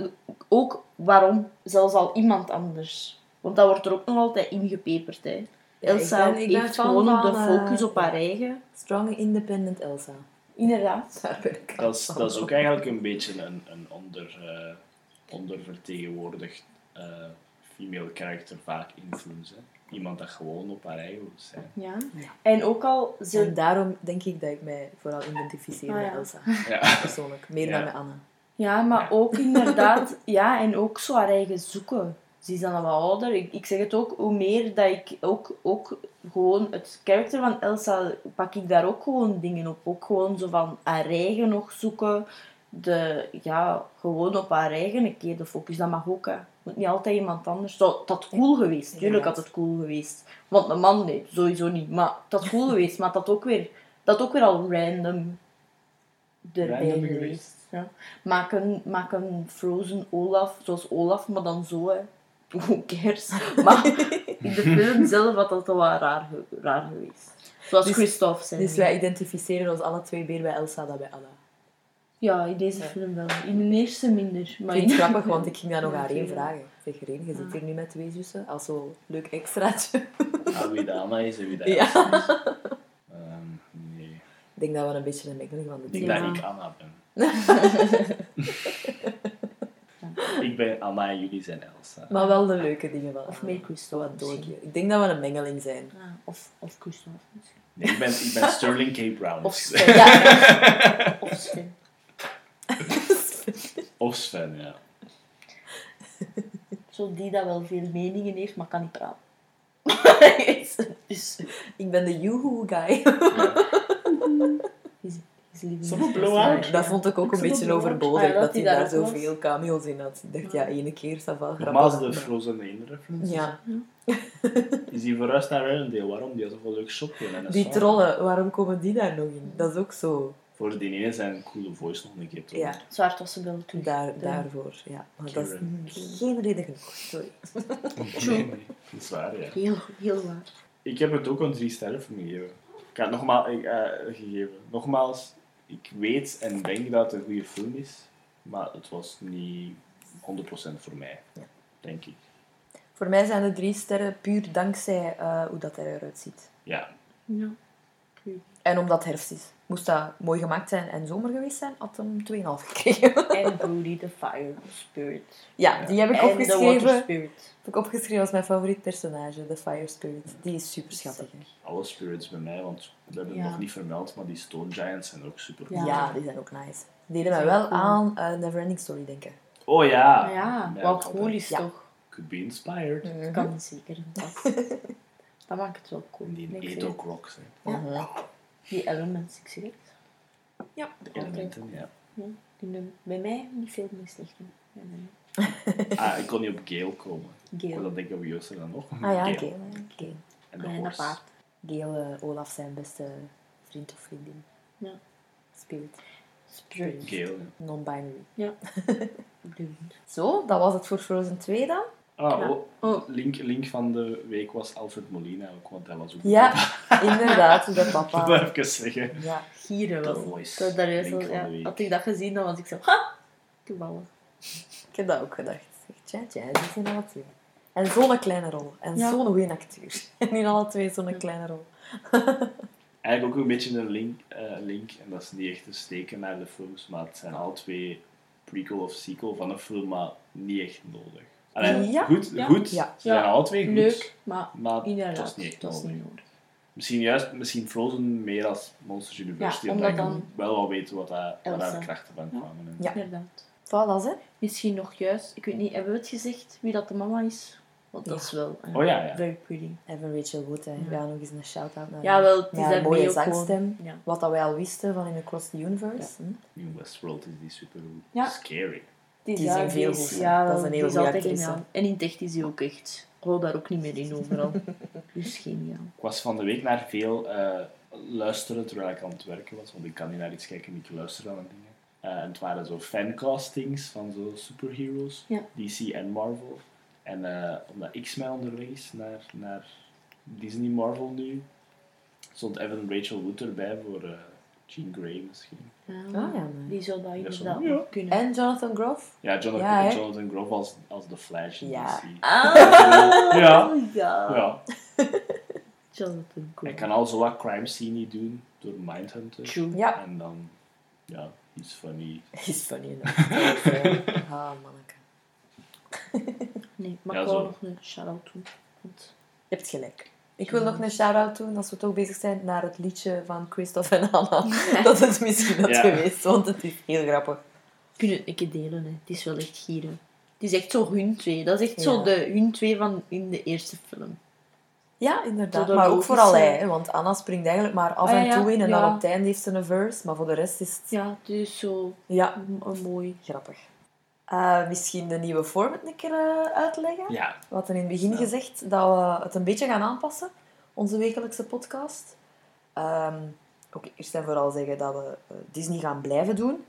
ook waarom? Zelfs al iemand anders. Want dat wordt er ook nog altijd ingepeperd. Hè. Ja, ik Elsa ben- ik ben heeft gewoon de van, eh, focus op haar eigen. Strong independent Elsa. Inderdaad. Daar ben ik Dat is, dat is ook eigenlijk een beetje een, een onder, eh, ondervertegenwoordigd eh, female character vaak influence. Hè. Iemand dat gewoon op haar eigen wil zijn. Ja. Ja. En ook al, ze, En daarom denk ik dat ik mij vooral identificeer Ah, met ja. Elsa. Ja. Persoonlijk. Meer Ja. dan met Anna. Ja, maar Ja. ook inderdaad, ja, en ook zo haar eigen zoeken. Ze is dan al wat ouder. Ik, ik zeg het ook, hoe meer dat ik ook, ook gewoon het karakter van Elsa, pak ik daar ook gewoon dingen op. Ook gewoon zo van haar eigen nog zoeken. De, ja, gewoon op haar eigen keer de focus. Dat mag ook, hè. Moet niet altijd iemand anders. Zo, dat had cool geweest. Tuurlijk Inderdaad. had het cool geweest. Want een man, nee, sowieso niet. Maar dat had cool geweest. Maar dat ook weer, dat ook weer al random erbij Random geweest. geweest. Ja. Maak, een, maak een Frozen Olaf, zoals Olaf, maar dan zo, hè. Who cares? Maar in de film zelf had dat wel raar, raar geweest. Zoals Dus- Christophe zei. Dus wij identificeren ons alle twee meer bij Elsa dan bij Anna. Ja, in deze Ja. film wel. In de eerste minder. Maar Ik vind in... het grappig, want ik ging dat nog Ja, aan één vragen. Zeg, Reen, je zit Ah. hier nu met twee zussen. Als zo leuk extraatje. Ah, wie dat Anna is en wie dat Ja. Elsa is. Ehm, nee. Ik denk dat we een beetje een mengeling van de Ik denk Ja. dat ik Anna ben. ik ben Anna en jullie zijn Elsa. Maar wel de leuke dingen van Of meer Christophe. Wat doe ik denk dat we een mengeling zijn. Ja, of, of Christophe misschien. Nee, ik ben, ik ben Sterling K. Brown. Of Sven. Ja. Of Sven. Of Sven, ja. Zo die dat wel veel meningen heeft, maar kan niet praten. dus, Ik ben de Yoo-hoo guy. is, is Sommige. Dat vond ik ook een Ik beetje wel overbodig. Ah, ja, dat hij daar zoveel cameo's in had. Ik dacht, ja, ene keer is dat wel grappig. Is de Frozen 1 reference. Ja, Is die verhuisd naar Rivendell? Waarom? Die had zoveel leuk shopje die trollen, waarom komen die daar nog in? Dat is ook zo. Voor die ene zijn coole voice nog een keer. Ja, Zwaard was ze wel terug. daar, daarvoor. Ja. Maar dat is geen reden genoeg. Sorry. Nee, nee. Dat is waar, ja. Heel, heel waar. Ik heb het ook een drie sterren voor me gegeven. Ik had nogmaals, ik, eh, gegeven. Nogmaals, ik weet en denk dat het een goede film is, maar het was niet 100% voor mij, Ja. denk ik. Voor mij zijn de drie sterren puur dankzij eh, hoe dat er eruit ziet. Ja, Ja. En omdat het herfst is. Moest dat mooi gemaakt zijn en zomer geweest zijn, had hem 2,5 gekregen. En Broody, the Fire Spirit. ja, die heb ik en opgeschreven. Water Spirit. Heb ik opgeschreven als mijn favoriet personage, de Fire Spirit. Die is super schattig. hè. alle spirits bij mij, want we hebben Ja. het nog niet vermeld, maar die Stone Giants zijn ook super Ja. Ja. die zijn ook nice. Die deden mij zijn wel cool. aan eh, Neverending Story denken. Oh ja! Ja, Ja, wat cool is Ja. toch? Could be inspired. Dat kan zeker. Dat, dat maakt het wel cool. Die ik eet ook. Hè. Ja. Die elements, ik zeg het. Ja. De elementen, ja. Ja, die doen bij mij niet veel meer slecht doen. Ah, ik kon niet op Gale komen. Ik dat denk ik op Joost er dan nog. Ah ja, hè. Gale. En de En paard. Gale, eh, Olaf zijn beste vriend of vriendin. Ja. Spirit. Spirit. Ja. Non-binary. Ja. Zo, dat was het voor Frozen 2 dan. Ah, Ja. oh, Oh. link, link van de week was Alfred Molina ook, want hij was ook Ja, inderdaad, de Dat papa. wil ik even zeggen. Ja, Gieren wel. Voice. Dat, daar juist Link al- van ja, de week. had ik dat gezien, dan was ik zo, ha! Toevallig. ik heb dat ook gedacht. Tja, tja, die zijn alle twee. En zo'n kleine rol. En Ja. zo'n goede acteur. En in alle twee zo'n kleine rol. eigenlijk ook een beetje een link, eh, link, en dat is niet echt te steken naar de films, maar het zijn al twee prequel of sequel van een film, maar niet echt nodig. Allee, Ja, goed, ja. goed. Ja. Ze zijn Ja, alle twee goed, Leuk, maar maar inderdaad, dat is niet echt dat is niet nodig. Misschien juist, misschien Frozen meer als Monsters University, Ja, omdat, omdat ik dan wel wel weet wat, dat, waar Elsa. daar de krachten van Ja. kwamen. En- Ja. Inderdaad. Voilà, hè. Misschien nog juist, ik weet niet, hebben we het gezegd wie dat de mama is? Want dat Ja. is wel Oh ja, ja. very pretty. Even Rachel Wood, hè. Ja, nog eens een shout-out naar Ja, wel, het is Ja, daar een mooie zangstem. Ja. Wat dat wij al wisten van in Across the Universe. Hm? In Westworld is die super Ja. scary. Die, zingt veel goed. Ja, Dat is een heel goede actrice. geniaal. En in het echt is hij ook echt. Ik hou daar ook niet meer in overal. dus geniaal. Ik was van de week naar veel eh, luisteren terwijl ik aan het werken was, want ik kan niet naar iets kijken en ik luister aan dingen. Eh, en het waren zo fancastings van zo superheroes, Ja. DC en Marvel. En eh, omdat X-Men onderweg is naar, naar Disney Marvel nu, stond Evan Rachel Wood erbij voor eh, Jean Grey misschien. Ja, Ah, ja, nee. Die zou dat Ja, inderdaad ja. nog kunnen. En Jonathan Groff. Ja, Jonathan, Ja, Groff als, als The Flash in Ja. DC. Ah, Ja. ja. Ja, Jonathan Cool. hij kan al zo wat crime scene doen door Mindhunter. True. Ja. En dan, ja, he's funny. Is funny enough. ah, manneke. Nee, maar Ja, ik wou zo. nog een shout-out doen. Want Je hebt gelijk. Ik wil nog een shout-out doen, als we toch bezig zijn, naar het liedje van Christophe en Anna. Dat het misschien had Ja. geweest, want het is heel grappig. we kunnen het een keer delen, hè. Het is wel echt gieren. Het is echt zo hun twee. Dat is echt Ja. zo de hun twee van in de eerste film. Ja, inderdaad. Maar ook vooral hij, hè, want Anna springt eigenlijk maar af Ah, en ja, toe in en ja. dan op het einde heeft ze een verse, maar voor de rest is het Ja, het is zo ja, mooi. grappig. Eh, misschien de nieuwe format een keer eh, uitleggen. Ja, We hadden in het begin Ja. gezegd dat we het een beetje gaan aanpassen, onze wekelijkse podcast. Ehm ook eerst en vooral zeggen dat we eh, Disney gaan blijven doen.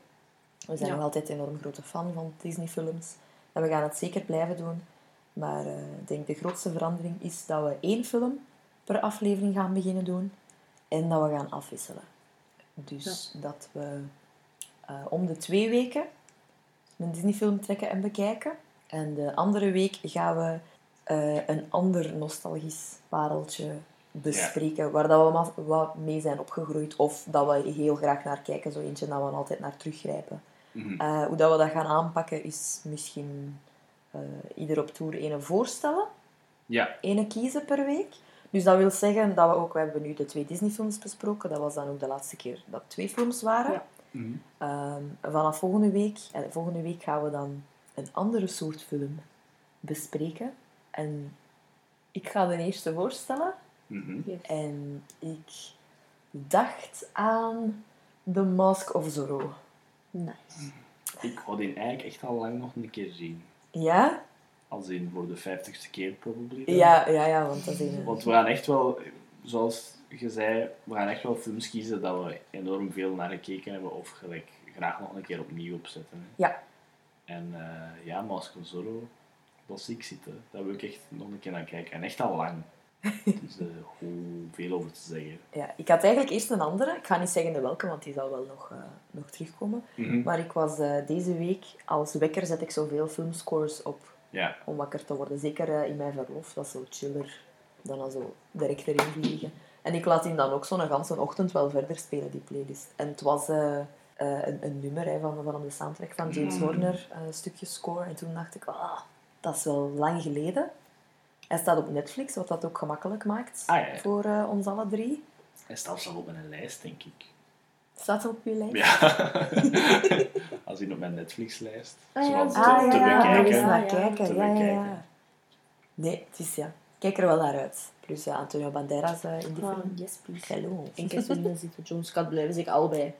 We zijn Ja. nog altijd enorm grote fan van Disney-films. En we gaan het zeker blijven doen. Maar ik denk de grootste verandering is dat we één film per aflevering gaan beginnen doen. En dat we gaan afwisselen. Dus dat we om de twee weken een Disney-film trekken en bekijken. En de andere week gaan we eh, een ander nostalgisch pareltje bespreken. Waar dat we ma- wat mee zijn opgegroeid. Of dat we heel graag naar kijken. Zo eentje dat we altijd naar teruggrijpen. Mhm. Eh, hoe dat we dat gaan aanpakken is misschien eh, ieder op tour ene voorstellen. ja. Ene kiezen per week. Dus dat wil zeggen dat we ook... We hebben nu de twee Disney-films besproken. Dat was dan ook de laatste keer dat twee films waren. Ja. Mhm. Ehm, vanaf volgende week, eh, volgende week gaan we dan een andere soort film bespreken. En ik ga de eerste voorstellen. Mhm. Yes. En ik dacht aan The Mask of Zorro. Nice. Ik wou die eigenlijk echt al lang nog een keer zien. Ja? Als in voor de vijftigste keer, probably. dan. Ja, ja, ja, want dat is een... Want we gaan echt wel, zoals je zei, we gaan echt wel films kiezen dat we enorm veel naar gekeken hebben of gelijk graag nog een keer opnieuw opzetten. hè. Ja. En eh, ja, Mask of Zorro, dat zie ik zitten. Daar wil ik echt nog een keer naar kijken. En echt al lang. dus er veel over te zeggen. Ja, ik had eigenlijk eerst een andere. Ik ga niet zeggen de welke, want die zal wel nog, eh, nog terugkomen. Mhm. Maar ik was eh, deze week, als wekker zet ik zoveel filmscores op Ja, om wakker te worden. Zeker eh, in mijn verlof, dat is zo chiller dan al zo direct erin vliegen. En ik laat hem dan ook zo'n ganse ochtend wel verder spelen, die playlist. En het was eh, eh, een, een nummer hè, van, van de soundtrack van James Mm. Horner, eh, een stukje score. En toen dacht ik, ah, dat is wel lang geleden. Hij staat op Netflix, wat dat ook gemakkelijk maakt Ah, ja, ja. voor eh, ons alle drie. hij staat zelf op mijn lijst, denk ik. Staat op je lijst? Ja. Als in op mijn Netflix-lijst. Ah, ja, te, Ah, te ja, ja, bekijken. naar ja, kijken. te Ja, ja, ja. bekijken. Nee, het is ja. Kijk er wel naar uit. Plus ja, Antonio Banderas eh, in die Ah, film. yes, please. Hello. En Catherine Zeta-Jones gaat blijven, zeg ik allebei.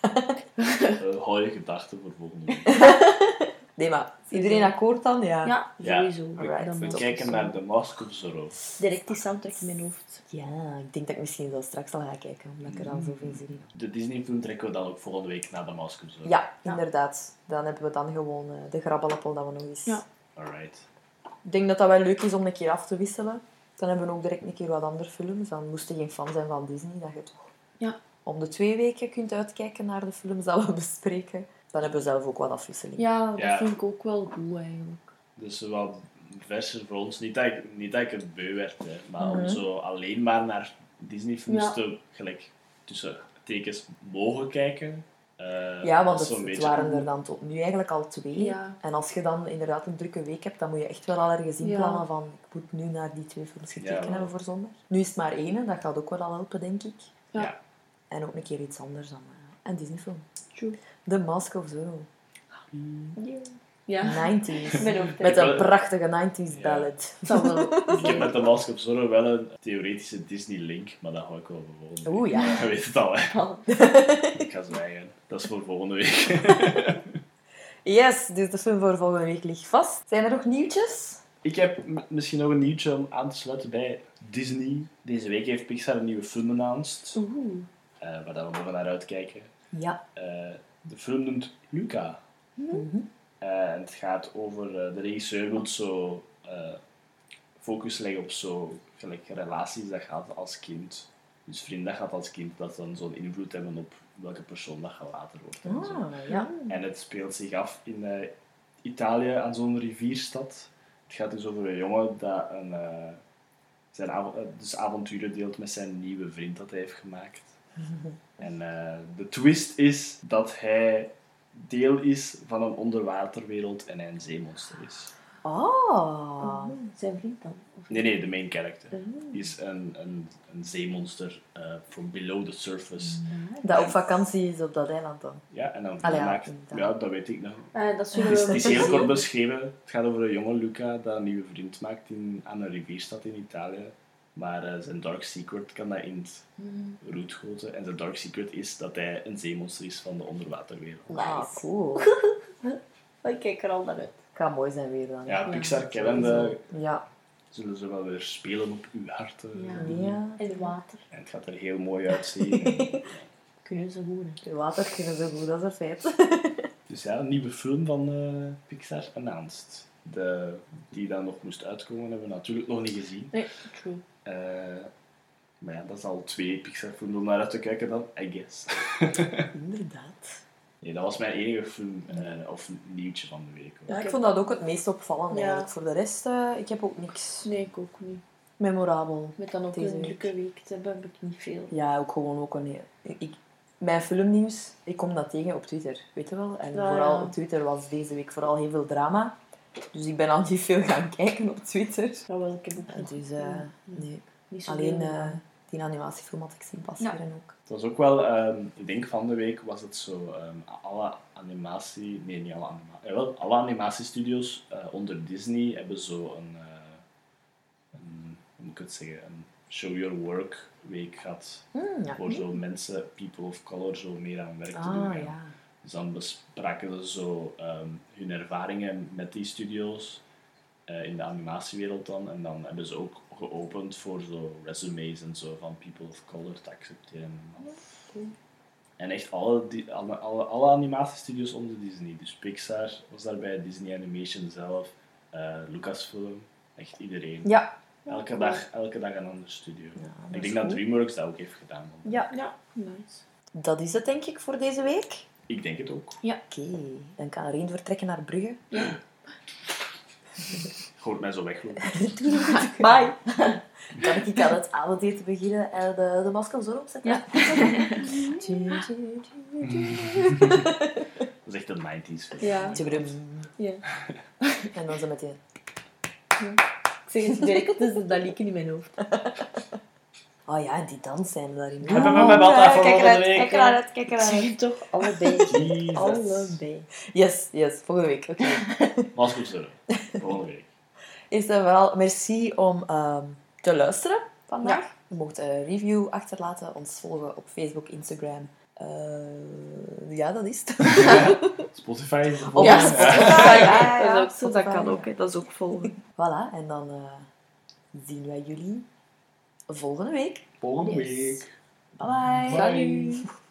Eh, hou je gedachten voor volgende week. Nee, maar iedereen akkoord dan? Ja. Ja, Ja. sowieso. Alright. Dan We kijken naar The Mask of Zorro. Direct die soundtrack in mijn hoofd. Ja, ik denk dat ik misschien wel straks al ga kijken, omdat ik er al zoveel zin in heb. De Disney-film trekken we dan ook volgende week naar The Mask of Zorro. Ja, Ja. inderdaad. Dan hebben we dan gewoon eh, de grabbelappel dat we nog eens... Ja. Alright. Ik denk dat dat wel leuk is om een keer af te wisselen. Dan hebben we ook direct een keer wat andere films. Dan moest je geen fan zijn van Disney, dat je toch Ja. om de twee weken kunt uitkijken naar de films dat we bespreken. Dan hebben we zelf ook wat afwisseling. Ja, dat Ja. vind ik ook wel goed eigenlijk. Dus wel verser voor ons. Niet dat ik, niet dat ik het beu werd, hè, maar om Mhm. zo alleen maar naar Disney-films Ja. te, gelijk, tussen tekens mogen kijken. Eh, Ja, want het, waren er dan tot nu eigenlijk al twee. Ja. En als je dan inderdaad een drukke week hebt, dan moet je echt wel al ergens Ja. inplannen van ik moet nu naar die twee films gekeken Ja, hebben voor zondag. Nu is het maar één, dat gaat ook wel al helpen, denk ik. Ja. Ja. En ook een keer iets anders dan eh, een Disney-film. True. The Mask of Zorro. Ja. 90s. Ik ben ook Met een prachtige 90s Ja. ballad. Wel. Ik heb met de Mask of Zorro wel een theoretische Disney-link, maar dat ga ik wel voor volgende Oeh, ja. Je weet het al, hè. Ga zwijgen. Dat is voor volgende week. Yes, dus de film voor volgende week ligt vast. Zijn er nog nieuwtjes? Ik heb misschien nog een nieuwtje om aan te sluiten bij Disney. Deze week heeft Pixar een nieuwe film announced, Oeh. eh, waar we mogen naar uitkijken. Ja. Eh, de film noemt Luca. En het gaat over, de regisseur wil zo focus leggen op zo gelijk relaties dat gaat als kind. Dus vrienden dat gaat als kind, dat dan zo'n invloed hebben op welke persoon dat je later wordt. en zo. Ah, ja. En het speelt zich af in eh, Italië aan zo'n rivierstad. Het gaat dus over een jongen dat een, eh, zijn av- eh, dus avonturen deelt met zijn nieuwe vriend dat hij heeft gemaakt. En de twist is dat hij deel is van een onderwaterwereld en hij een zeemonster is. Oh. Zijn vriend dan? Nee, nee, de main character Oh. is een, een, een zeemonster eh, from below the surface. Dat op vakantie is op dat eiland dan. Ja, en dan Allee, ja, maakt... inderdaad. Ja, dat weet ik nog. Ah, dat Het zullen is, het is heel kort beschreven. Het gaat over een jonge Luca dat een nieuwe vriend maakt in, aan een rivierstad in Italië. Maar eh, zijn dark secret kan dat in het Hmm. roet goten. En zijn dark secret is dat hij een zeemonster is van de onderwaterwereld. Ah, cool. Ik kijk er al naar uit. Gaat mooi zijn weer dan. Ja, Ja, Pixar kennende Ja. zullen ze wel weer spelen op uw hart. eh, Ja. Ja. En water. En het gaat er heel mooi uitzien. Kunnen ze goed. hè. De water kunnen zo goed, dat is een feit. dus ja, een nieuwe film van eh, Pixar announced. De, die dan nog moest uitkomen, hebben we natuurlijk nog niet gezien. Nee, true. Eh, maar ja, dat is al twee Pixar-films om naar uit te kijken dan, I guess. Inderdaad. Nee, dat was mijn enige film eh, of nieuwtje van de week. hoor. Ja, ik vond dat ook het meest opvallend Ja. eigenlijk. Voor de rest, eh, ik heb ook niks Nee, ik ook niet. memorabel. Met dan ook Deze een week. drukke week te hebben, heb ik niet veel. Ja, ook gewoon ook een... Ik, ik- mijn filmnieuws, ik kom dat tegen op Twitter, weet je wel? En Ja, vooral ja. op Twitter was deze week vooral heel veel drama. Dus ik ben al niet veel gaan kijken op Twitter. Ja, wel, ik heb ook nog Dus eh, nee, niet zo alleen veel. eh, die animatiefilm had ik zien passeren ook. Het was ook wel, ehm, ik denk van de week was het zo, ehm, alle animatie, nee niet alle animatie, wel, alle animatiestudios eh, onder Disney hebben zo een, eh, een, hoe moet ik het zeggen, een show your work week gehad. Hmm, ja. Voor zo mensen, people of color, zo meer aan werk te doen. Ah, gaan. ja. Dus dan bespraken ze zo ehm, hun ervaringen met die studio's eh, in de animatiewereld dan. En dan hebben ze ook geopend voor zo resumes en zo van people of color te accepteren. En echt alle, alle, alle, alle animatiestudios onder Disney. Dus Pixar was daarbij, Disney Animation zelf, eh, Lucasfilm, echt iedereen. Ja. Elke, dag, elke dag een andere studio. Ja, ik denk dat. DreamWorks dat ook heeft gedaan. Ja, Ja, nice. dat is het denk ik voor deze week. Ik denk het ook. Oké, dan kan er één vertrekken naar Brugge. hoor mij zo weglopen. Bye. Kan ik aan het avondeten beginnen en de, de masker zo opzetten? Ja. Dat is echt een 90s film. Ja. Ja. En dan zo meteen. Ik zeg het direct, dus dat liedje in mijn hoofd. Oh ja, die dans zijn daarin. We hebben hem wat af voor kijk eruit, week. kijk eruit, kijk Ik zie eruit. het toch allebei. Jesus. allebei. Yes, yes, volgende week. Oké. Maskers zullen. Volgende week. Eerst en vooral merci om ehm, te luisteren vandaag. Je mocht een review achterlaten, ons volgen op Facebook, Instagram. Eh, ja, dat is het. Spotify. Volgende. ja, Spotify, ja, ja, dat, is kan ook, hè. dat is ook volgen. Voilà, en dan eh, zien wij jullie volgende week. Volgende Yes. week. Bye bye. Bye. Salut.